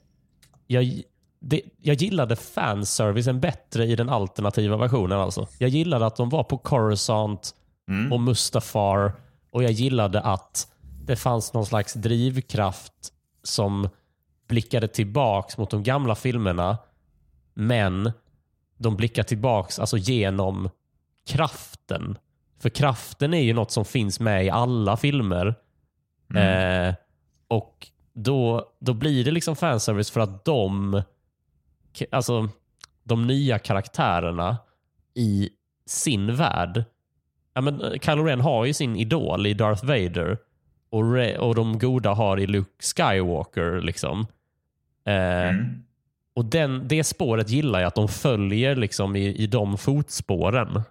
jag, det, jag gillade fanservicen bättre i den alternativa versionen. Alltså. Jag gillade att de var på Coruscant Mm. och Mustafar och jag gillade att det fanns någon slags drivkraft som blickade tillbaks mot de gamla filmerna men de blickar tillbaks alltså genom kraften. För kraften är ju något som finns med i alla filmer. Mm. Eh, och då, då blir det liksom fanservice för att de, alltså de nya karaktärerna i sin värld. Ja, men eh, Kylo Ren har ju sin idol i Darth Vader och, Re- och de goda har i Luke Skywalker. liksom. Eh, Mm. och den, det spåret gillar jag, att de följer liksom i, i de fotspåren. Eh,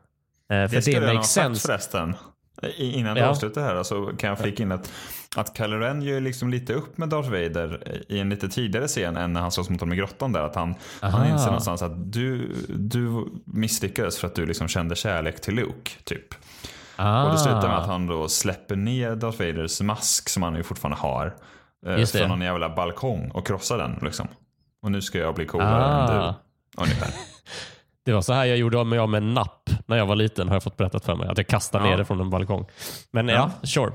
för Det det, skulle jag ha sagt förresten. Innan du Ja. avslutar här så kan jag flika in att, att Kylo Ren gör liksom lite upp med Darth Vader i en lite tidigare scen än när han slåss mot honom i grottan där. Att han, han inser någonstans att du, du misslyckades för att du liksom kände kärlek till Luke. Typ. Ah. Och det slutar med att han då släpper ner Darth Vaders mask som han ju fortfarande har. eh. Från någon jävla balkong och krossar den liksom. Och nu ska jag bli coolare Ah. än du. Ungefär. Det var så här jag gjorde av mig av med en napp när jag var liten, har jag fått berättat för mig. Att jag kastade Ja. ner det från en balkong. Men ja, sure.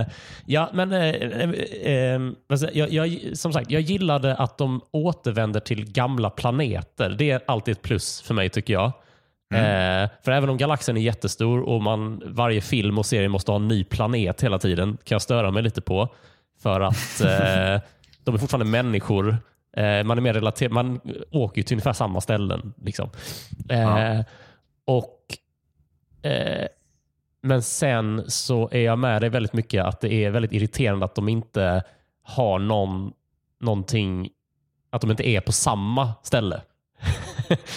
Eh, ja, men vad säger jag, jag, som sagt, jag gillade att de återvänder till gamla planeter. Det är alltid ett plus för mig tycker jag. Eh, för även om galaxen är jättestor och man varje film och serie måste ha en ny planet hela tiden, kan jag störa mig lite på. För att eh, de är fortfarande människor. Eh, man är mer relaterad. Man åker till ungefär samma ställen. Liksom. Eh, Ja. Och eh, Men sen så är jag med dig väldigt mycket att det är väldigt irriterande att de inte har någon, någonting, att de inte är på samma ställe.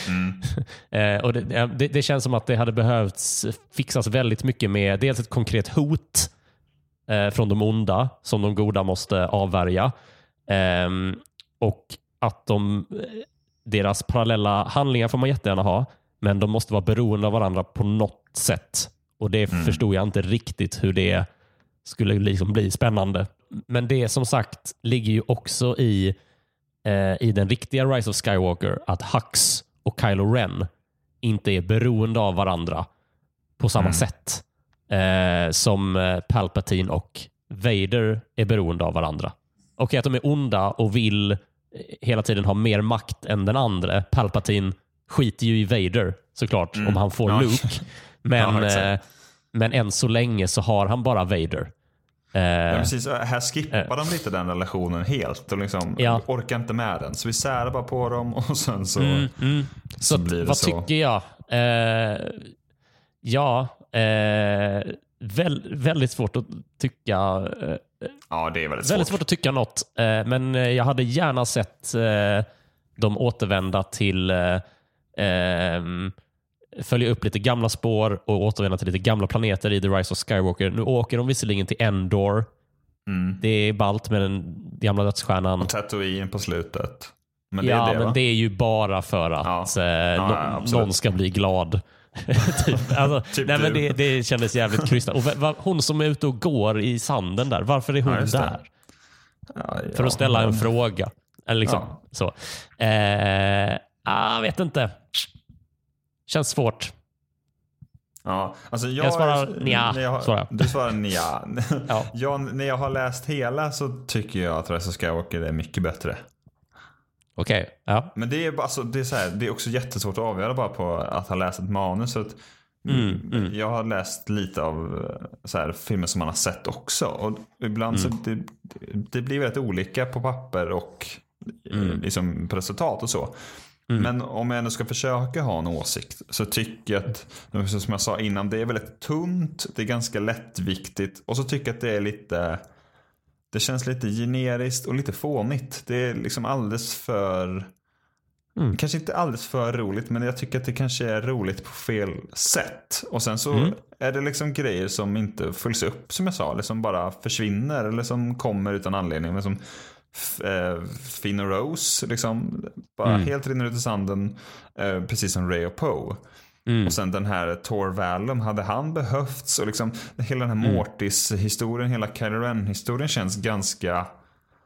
Mm. Och det, det, det känns som att det hade behövts fixas väldigt mycket med dels ett konkret hot eh, från de onda som de goda måste avvärja. Ehm, och att de, eh, deras parallella handlingar får man jättegärna ha, men de måste vara beroende av varandra på något sätt. Och Det förstod jag inte riktigt hur det skulle liksom bli spännande. Men det som sagt ligger ju också i eh, i den riktiga Rise of Skywalker att Hux och Kylo Ren inte är beroende av varandra på samma sätt eh, som eh, Palpatine och Vader är beroende av varandra. Okej att de är onda och vill eh, hela tiden ha mer makt än den andra. Palpatine skiter ju i Vader såklart om han får Ja. Luke. Men, eh, men än så länge så har han bara Vader. Eh, Ja, precis. Här skippar de lite den relationen helt och liksom Ja. orkar inte med den. Så vi särar bara på dem och sen så, Mm, mm. så, Så, blir det vad så. tycker jag? Eh, ja, eh, väl, väldigt svårt att tycka eh, Ja, det är väldigt väldigt svårt. svårt att tycka något. Eh, men eh, jag hade gärna sett eh, dem återvända till eh, ehm, följa upp lite gamla spår och återvända till lite gamla planeter i The Rise of Skywalker. Nu åker de visserligen till Endor. Mm. Det är ballt med den gamla dödsstjärnan. Och Tatooine på slutet. Men det ja, är det men va? det är ju bara för att Ja. eh, nå- ja, någon ska bli glad. typ, alltså, Typ nej, men det, det kändes jävligt krystat. Och hon som är ute och går i sanden där, varför är hon Ja, där? För att ställa en men- fråga. Eller liksom så. Eh, ah, jag vet inte. Känns svårt. Ja, alltså jag, Jag svarar nja, när jag, svarar jag. Du svarar nja. Ja. jag, när jag har läst hela så tycker jag att Rise of Skywalker är mycket bättre. Okej. Ja. Men det är, alltså, det, är så här, det är också jättesvårt att avgöra bara på att ha läst ett manus. Så att, Mm, Jag har läst lite av eh, så här, filmer som man har sett också. Och ibland så Mm. det, det blir väldigt olika på papper och eh, liksom på resultat och så. Mm. Men om jag ändå ska försöka ha en åsikt så tycker jag att, som jag sa innan, det är väldigt tunt, det är ganska lättviktigt och så tycker jag att det är lite, det känns lite generiskt och lite fånigt. Det är liksom alldeles för, Mm. kanske inte alldeles för roligt, men jag tycker att det kanske är roligt på fel sätt. Och sen så Mm. är det liksom grejer som inte följs upp, som jag sa, eller som bara försvinner eller som kommer utan anledning. Men som Finn och Rose, liksom, bara Mm. helt rinner ut i sanden, eh, precis som Ray och Poe. Mm. Och sen den här Tor Vallum, hade han behövts? Och liksom hela den här Mm. Mortis-historien, hela Kylo Ren-historien känns ganska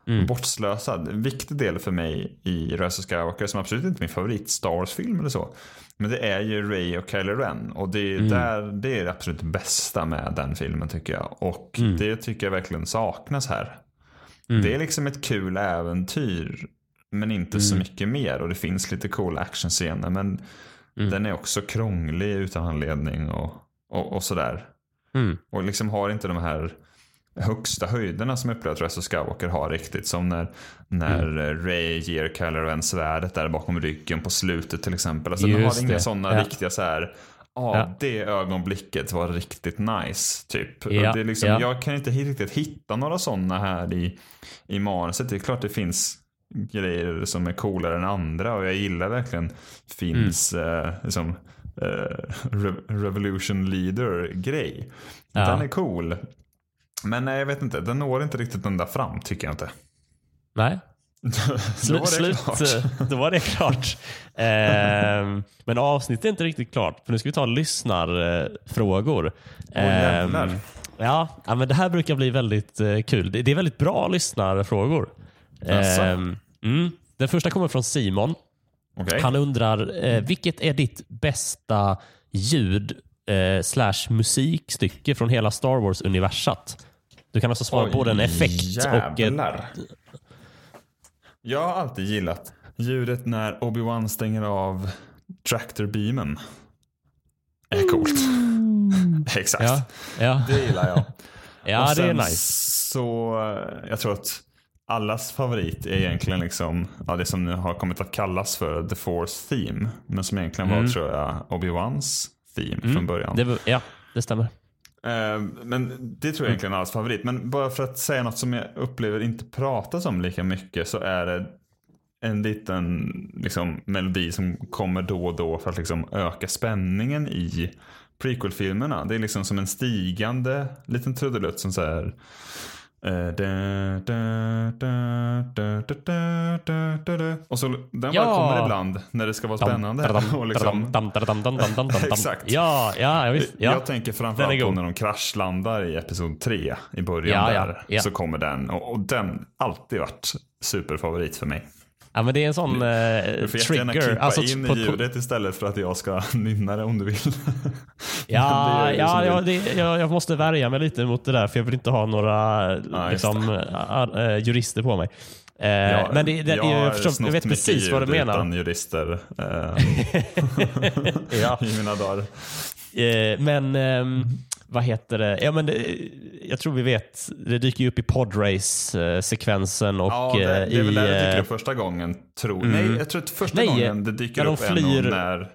Mm. bortslösad. En viktig del för mig i Rise of Skywalker, som absolut inte är min favorit Star Wars-film eller så. Men det är ju Ray och Kylo Ren. Och det är, Mm. där, det är det absolut bästa med den filmen tycker jag. Och Mm. det tycker jag verkligen saknas här. Mm. Det är liksom ett kul äventyr. Men inte så Mm. mycket mer. Och det finns lite coola actionscener. Men Mm. den är också krånglig utan anledning och, och, och sådär. Mm. Och liksom har inte de här högsta höjderna som jag upplever att of Skywalker har riktigt. Som när, när Mm. Ray ger Kylo Ren svärdet där bakom ryggen på slutet till exempel. Alltså Just har inga sådana Ja. riktiga så här. Ja, Ja. det ögonblicket var riktigt nice. Typ. Ja, Det är liksom, ja. Jag kan inte riktigt hitta några sådana här i, i manuset. Det är klart det finns grejer som är coolare än andra och jag gillar verkligen Finns Mm. eh, liksom, eh, Re- Revolution Leader-grej. Ja. Den är cool. Men nej, jag vet inte, den når inte riktigt ända fram tycker jag inte. Nej, Då Slut, klart. eh, då var det klart. Ehm, men avsnittet är inte riktigt klart, för nu ska vi ta lyssnarfrågor. jävlar. Ehm, ja, ja, men det här brukar bli väldigt eh, kul. Det, det är väldigt bra lyssnarfrågor. Ehm, mm. Den första kommer från Simon. Okej. Han undrar, eh, vilket är ditt bästa ljud eh, slash musikstycke från hela Star Wars-universat? Du kan alltså svara Oj, både en effekt och ett... Jag har alltid gillat ljudet när Obi-Wan stänger av tractor-beamen. är coolt. Exakt. Ja, ja. Det gillar jag. ja Och det är sen nice. Så jag tror att allas favorit är egentligen liksom, ja, det som nu har kommit att kallas för The Force Theme. Men som egentligen var tror jag Obi-Wans theme från början. Mm. Det, ja, det stämmer. Eh, men det tror jag egentligen är allas favorit. Men bara för att säga något som jag upplever inte pratas om lika mycket så är det en liten liksom, melodi som kommer då och då för att liksom öka spänningen i prequel-filmerna. Det är liksom som en stigande liten trudelutt som så här och så den ja. bara kommer ibland när det ska vara spännande. Exakt. Ja, ja. Ja. Jag tänker framförallt på när de kraschlandar i episod 3 i början ja, där. Ja, ja. Så kommer den. Och, och den alltid varit superfavorit för mig ja, men det är en sån eh, Du får jättegärna trigger. klippa Alltså, in på- ljudet istället för att jag ska nynna det om du vill. Ja, ja, ja det, jag, jag måste värja mig lite mot det där för jag vill inte ha några just liksom, ä- jurister på mig. Eh, Ja, men det, det, jag jag, förstår, jag vet precis vad du menar. Utan jurister eh, Ja. i mina dagar. Eh, men ehm, vad heter det? Ja, men det? Jag tror vi vet. Det dyker ju upp i podrace-sekvensen och Ja, det, det eh, är väl i... där det dyker eh, upp första gången. Tror. Mm. Nej, jag tror att första Nej, gången det dyker upp flyr- när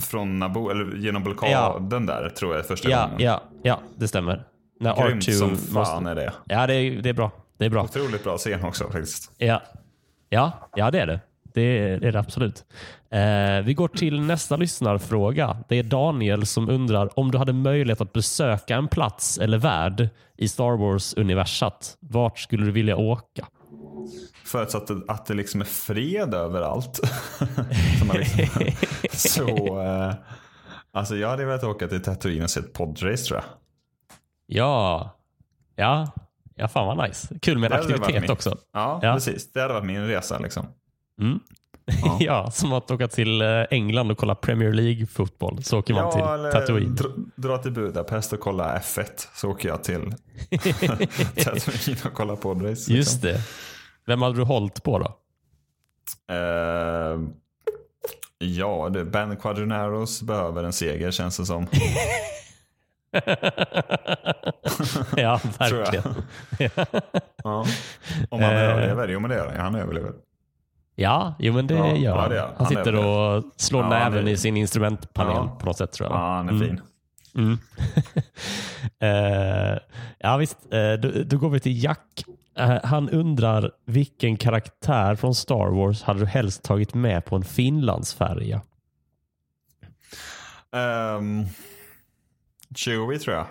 från Naboo, eller genom blockaden där tror jag första ja, gången. ja, ja, det stämmer. När Grymt R2 som fan måste... är det. Ja, det är, det är bra. Det är bra. Otroligt bra scen också faktiskt. Ja, ja, ja det är det. Det är det, det absolut. Eh, vi går till nästa lyssnarfråga. Det är Daniel som undrar om du hade möjlighet att besöka en plats eller värld i Star Wars-universat. Vart skulle du vilja åka? Förutsatt att, att det liksom är fred överallt. liksom, så, eh, Alltså jag hade velat åka till Tatooine och se ett podrace tror jag. Ja. Ja. Ja, fan vad nice. Kul med en Det aktivitet också. Ja, Ja. precis. Det hade varit min resa liksom. Mm. Ja. Ja. som att åka till eh, England och kolla Premier League-fotboll. Så åker man Ja, till eller Tatooine. dra, dra till Budapest och kolla F1. Så åker jag till Tatooine och kollar podrace. Liksom. Just det. Vem hade du hållit på då? Eh, ja, det, Ben Quadraneros behöver en seger känns det som. ja, Tror jag. verkligen. Ja. Om han Eh. överlever. Jo men det gör han. Han överlever. Ja, jo men det Ja, gör ja, han. det Han han. sitter och slår Ja, näven är- i sin instrumentpanel Ja. på något sätt tror jag. Ja, han är Mm. fin. Mm. Eh, ja visst, uh, då, då går vi till Jack. Eh, han undrar vilken karaktär från Star Wars hade du helst tagit med på en Finlandsfärja? Um, Chewie tror jag.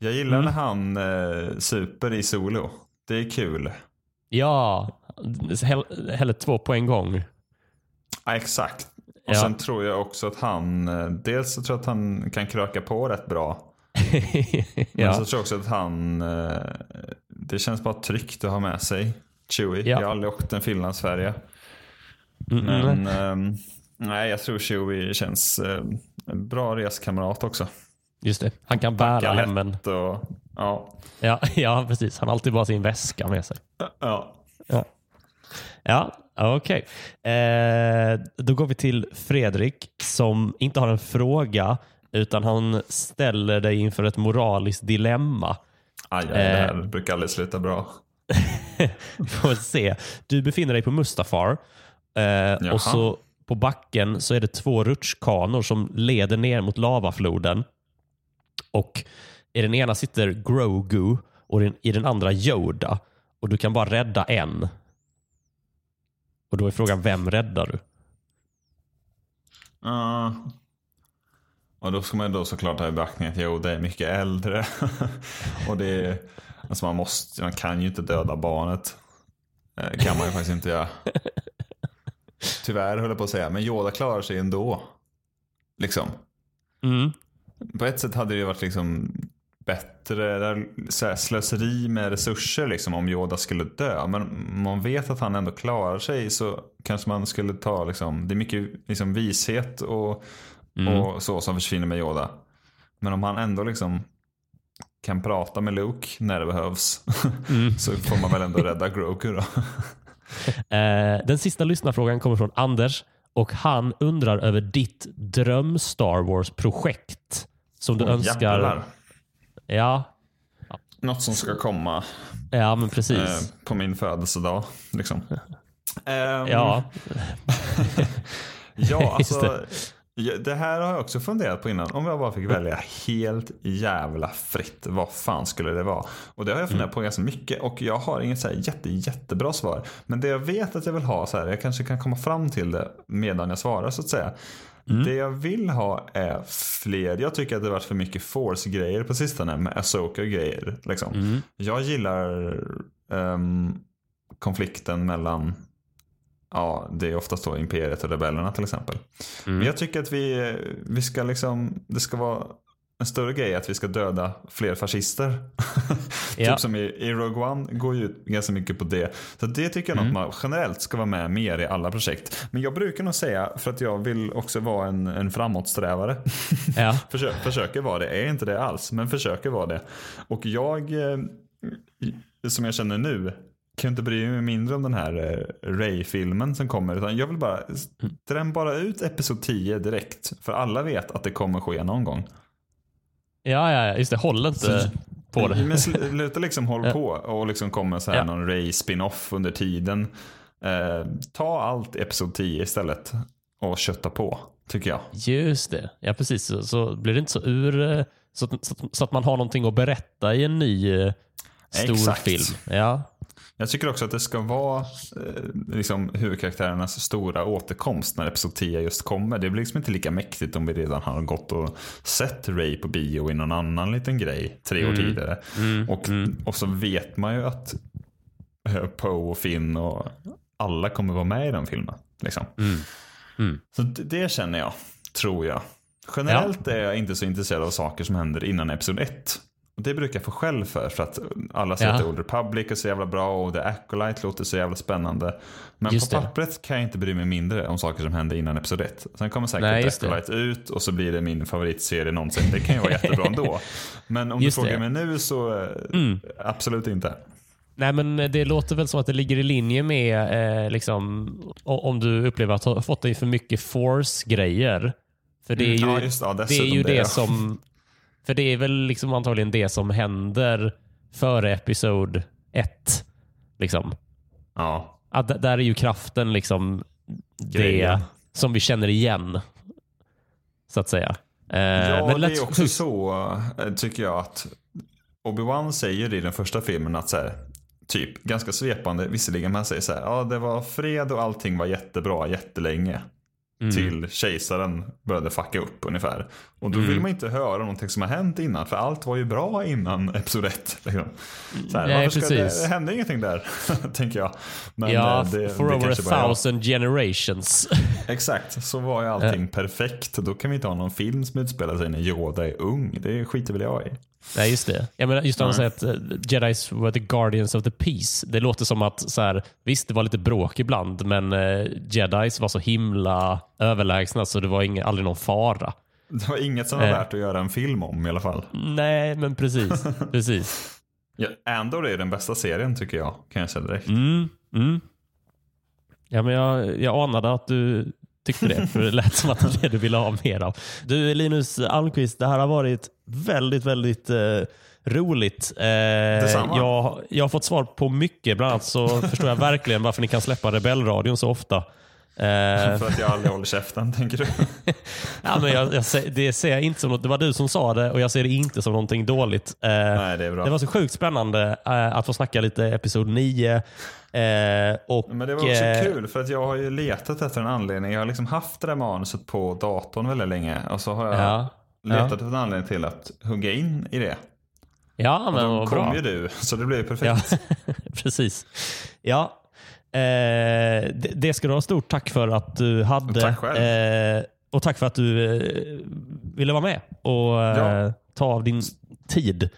Jag gillar Mm. när han super i solo. Det är kul. Ja, hellre två på en gång. Ja, exakt. Och Ja. sen tror jag också att han, eh, dels så tror jag att han kan kröka på rätt bra. Men ja. så tror jag också att han, eh, det känns bara tryggt att ha med sig Chewie. Ja. Jag har aldrig åkt en Finlandsfärja. Mm, mm. Men ehm, nej, jag tror Chewie känns eh, en bra reskamrat också. Just det, han kan bära Backar hem en. lätt Och, ja. Ja, ja, precis. Han har alltid bara sin väska med sig. Ja. Ja, ja okej. Eh, då går vi till Fredrik som inte har en fråga utan han ställer dig inför ett moraliskt dilemma. Aj, aj, det här brukar aldrig sluta bra. Vi får se. Du befinner dig på Mustafar eh, och så på backen så är det två rutschkanor som leder ner mot lavafloden. Och i den ena sitter Grogu och i den andra Yoda. Och du kan bara rädda en. Och då är frågan, vem räddar du? Ja. och då ska man då såklart ha i beaktning att jo, det är mycket äldre. och det är, alltså man, måste, man kan ju inte döda barnet. Eh, kan man ju faktiskt inte göra. Tyvärr höll jag på att säga, men Yoda klarar sig ändå. Liksom. Mm. På ett sätt hade det ju varit liksom bättre så slöseri med resurser liksom, om Yoda skulle dö. Men om man vet att han ändå klarar sig så kanske man skulle ta, liksom, det är mycket liksom, vishet och, och så som försvinner med Yoda. Men om han ändå liksom kan prata med Luke när det behövs så får man väl ändå rädda Grogu då. Eh, den sista lyssnarfrågan kommer från Anders och han undrar över ditt dröm Star Wars-projekt. Som du Åh, önskar... jävlar. Ja, Något som ska komma ja, men eh, precis. på min födelsedag. Liksom. Ehm, ja, Ja, alltså. Det. det här har jag också funderat på innan. Om jag bara fick välja helt jävla fritt. Vad fan skulle det vara? Och det har jag funderat på ganska mycket. Och jag har inget så här jätte, jättebra svar. Men det jag vet att jag vill ha, så här, jag kanske kan komma fram till det medan jag svarar så att säga. Det jag vill ha är fler. Jag tycker att det har varit för mycket force-grejer på sistone med Asoka-grejer. Liksom. Jag gillar ehm, konflikten mellan Ja, det är oftast då Imperiet och rebellerna till exempel. Men jag tycker att vi, vi ska liksom, det ska vara en större grej att vi ska döda fler fascister. Ja. typ som i, i Rogue One går ju ut ganska mycket på det. Så det tycker jag Mm. man generellt ska vara med mer i alla projekt. Men jag brukar nog säga, för att jag vill också vara en, en framåtsträvare. ja. Försö försöker vara det, är inte det alls, men försöker vara det. Och jag, eh, som jag känner nu, kan inte bry mig mindre om den här eh, Ray-filmen som kommer. Utan jag vill bara, dräm bara ut Episod 10 direkt. För alla vet att det kommer ske någon gång. Ja, ja, just det. Håll inte Så- på det. Men sluta liksom håll på och liksom kommer så här Ja. någon Ray spin-off under tiden. Eh, ta allt Episod 10 istället och kötta på, tycker jag. Just det. Ja, precis. Så, så blir det inte så ur... eh, Så så, så att man har någonting att berätta i en ny eh, stor Exakt. film. Ja. Jag tycker också att det ska vara eh, liksom, huvudkaraktärernas stora återkomst när Episod 10 just kommer. Det blir liksom inte lika mäktigt om vi redan har gått och sett Ray på bio i någon annan liten grej tre år tidigare. och, och så vet man ju att eh, Poe och Finn och alla kommer vara med i den filmen. Liksom. Så det, det känner jag, tror jag. Generellt är jag inte så intresserad av saker som händer innan episod 1. Och det brukar jag få skäll för, för att alla säger Ja. att Old Republic är så jävla bra och The Acolyte låter så jävla spännande. Men Just på det. pappret kan jag inte bry mig mindre om saker som händer innan episod 1. Sen kommer säkert Nej, just det. Acolyte ut och så blir det min favoritserie någonsin. Det kan ju vara jättebra ändå. Men om Just du frågar det. mig nu så eh, Mm. absolut inte. Nej, men det låter väl som att det ligger i linje med eh, liksom, om du upplever att du har fått dig för mycket force-grejer. För det är ju, Mm, ja, just, ja, det, är ju det, ja. som... För det är väl liksom antagligen det som händer före episod ett. Liksom. Ja, Att där är ju kraften liksom det Grejen. som vi känner igen. Så att säga. Eh, ja men det är också så, eh, tycker jag, att Obi-Wan säger i den första filmen att så här, typ, ganska svepande, visserligen, men han säger så här, ja det var fred och allting var jättebra jättelänge. Mm. Till kejsaren började fucka upp ungefär. Och då Mm. vill man inte höra någonting som har hänt innan, för allt var ju bra innan episod 1. Liksom. Så här, Nej, precis. det, det hände ingenting där, tänker jag. Men ja, eh, det, for det over a thousand generations. Exakt, så var ju allting perfekt. Då kan vi inte ha någon film som utspelar sig när Yoda är ung. Det skiter väl jag i. Nej, just det. Jag menar, just när Nej. säger att eh, Jedis were the guardians of the peace. Det låter som att, så här, visst det var lite bråk ibland, men eh, Jedis var så himla överlägsna så det var ing, aldrig någon fara. Det var inget som var Eh. värt att göra en film om i alla fall. Nej, men precis. precis. Ja, Andor är den bästa serien tycker jag, kan jag säga direkt. Mm, mm. Ja, men jag, jag anade att du tyckte det, för det lät som att det du ville ha mer av. Du Linus Almqvist, det här har varit väldigt, väldigt eh, roligt. Eh, jag, jag har fått svar på mycket, bland annat så förstår jag verkligen varför ni kan släppa Rebellradion så ofta. Eh, För att jag aldrig håller käften, tänker du? ja, men jag, jag, det ser jag inte som något, det var du som sa det och jag ser det inte som någonting dåligt. Eh, Nej, det är bra. det var så sjukt spännande eh, att få snacka lite episod 9. Eh, och, Men det var också eh, kul för att jag har ju letat efter en anledning. Jag har liksom haft det där manuset på datorn väldigt länge. Och så har jag Ja, letat efter en anledning till att hugga in i det. ja Och men då vad kom bra. ju du, så det blev ju Ja, perfekt. precis. Ja, eh, det, det ska du ha stort tack för att du hade. Tack själv. Eh, och tack för att du eh, ville vara med och eh, Ja. ta av din tid.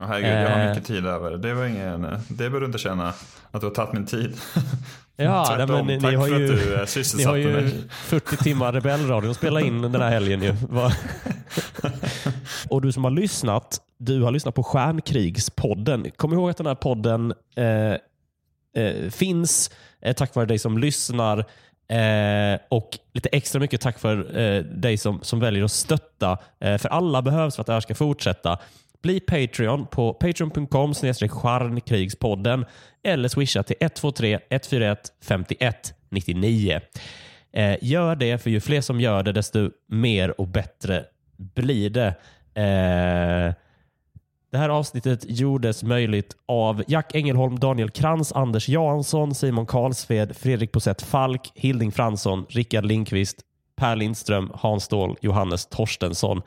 Herregud, jag har Eh. mycket tid över. Det var ingen, det behöver du inte känna att du har tagit min tid. Ja, nej, Tvärtom, men ni, tack ni har för ju, att du eh, ni har ju mig. 40 timmar Rebellradion att spela in den här helgen. Ju. Och du som har lyssnat, du har lyssnat på Stjärnkrigspodden. Kom ihåg att den här podden eh, eh, finns eh, tack vare dig som lyssnar eh, och lite extra mycket tack för eh, dig som, som väljer att stötta. Eh, för alla behövs för att det här ska fortsätta. Bli Patreon på patreon.com stjärnkrigspodden eller swisha till 123 141 51 99. Eh, gör det, för ju fler som gör det, desto mer och bättre blir det. Eh, det här avsnittet gjordes möjligt av Jack Engelholm, Daniel Krantz, Anders Jansson, Simon Karlsved, Fredrik Posett Falk, Hilding Fransson, Rickard Lindqvist, Per Lindström, Hans Ståhl, Johannes Torstensson.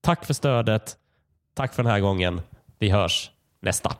Tack för stödet. Tack för den här gången. Vi hörs nästa.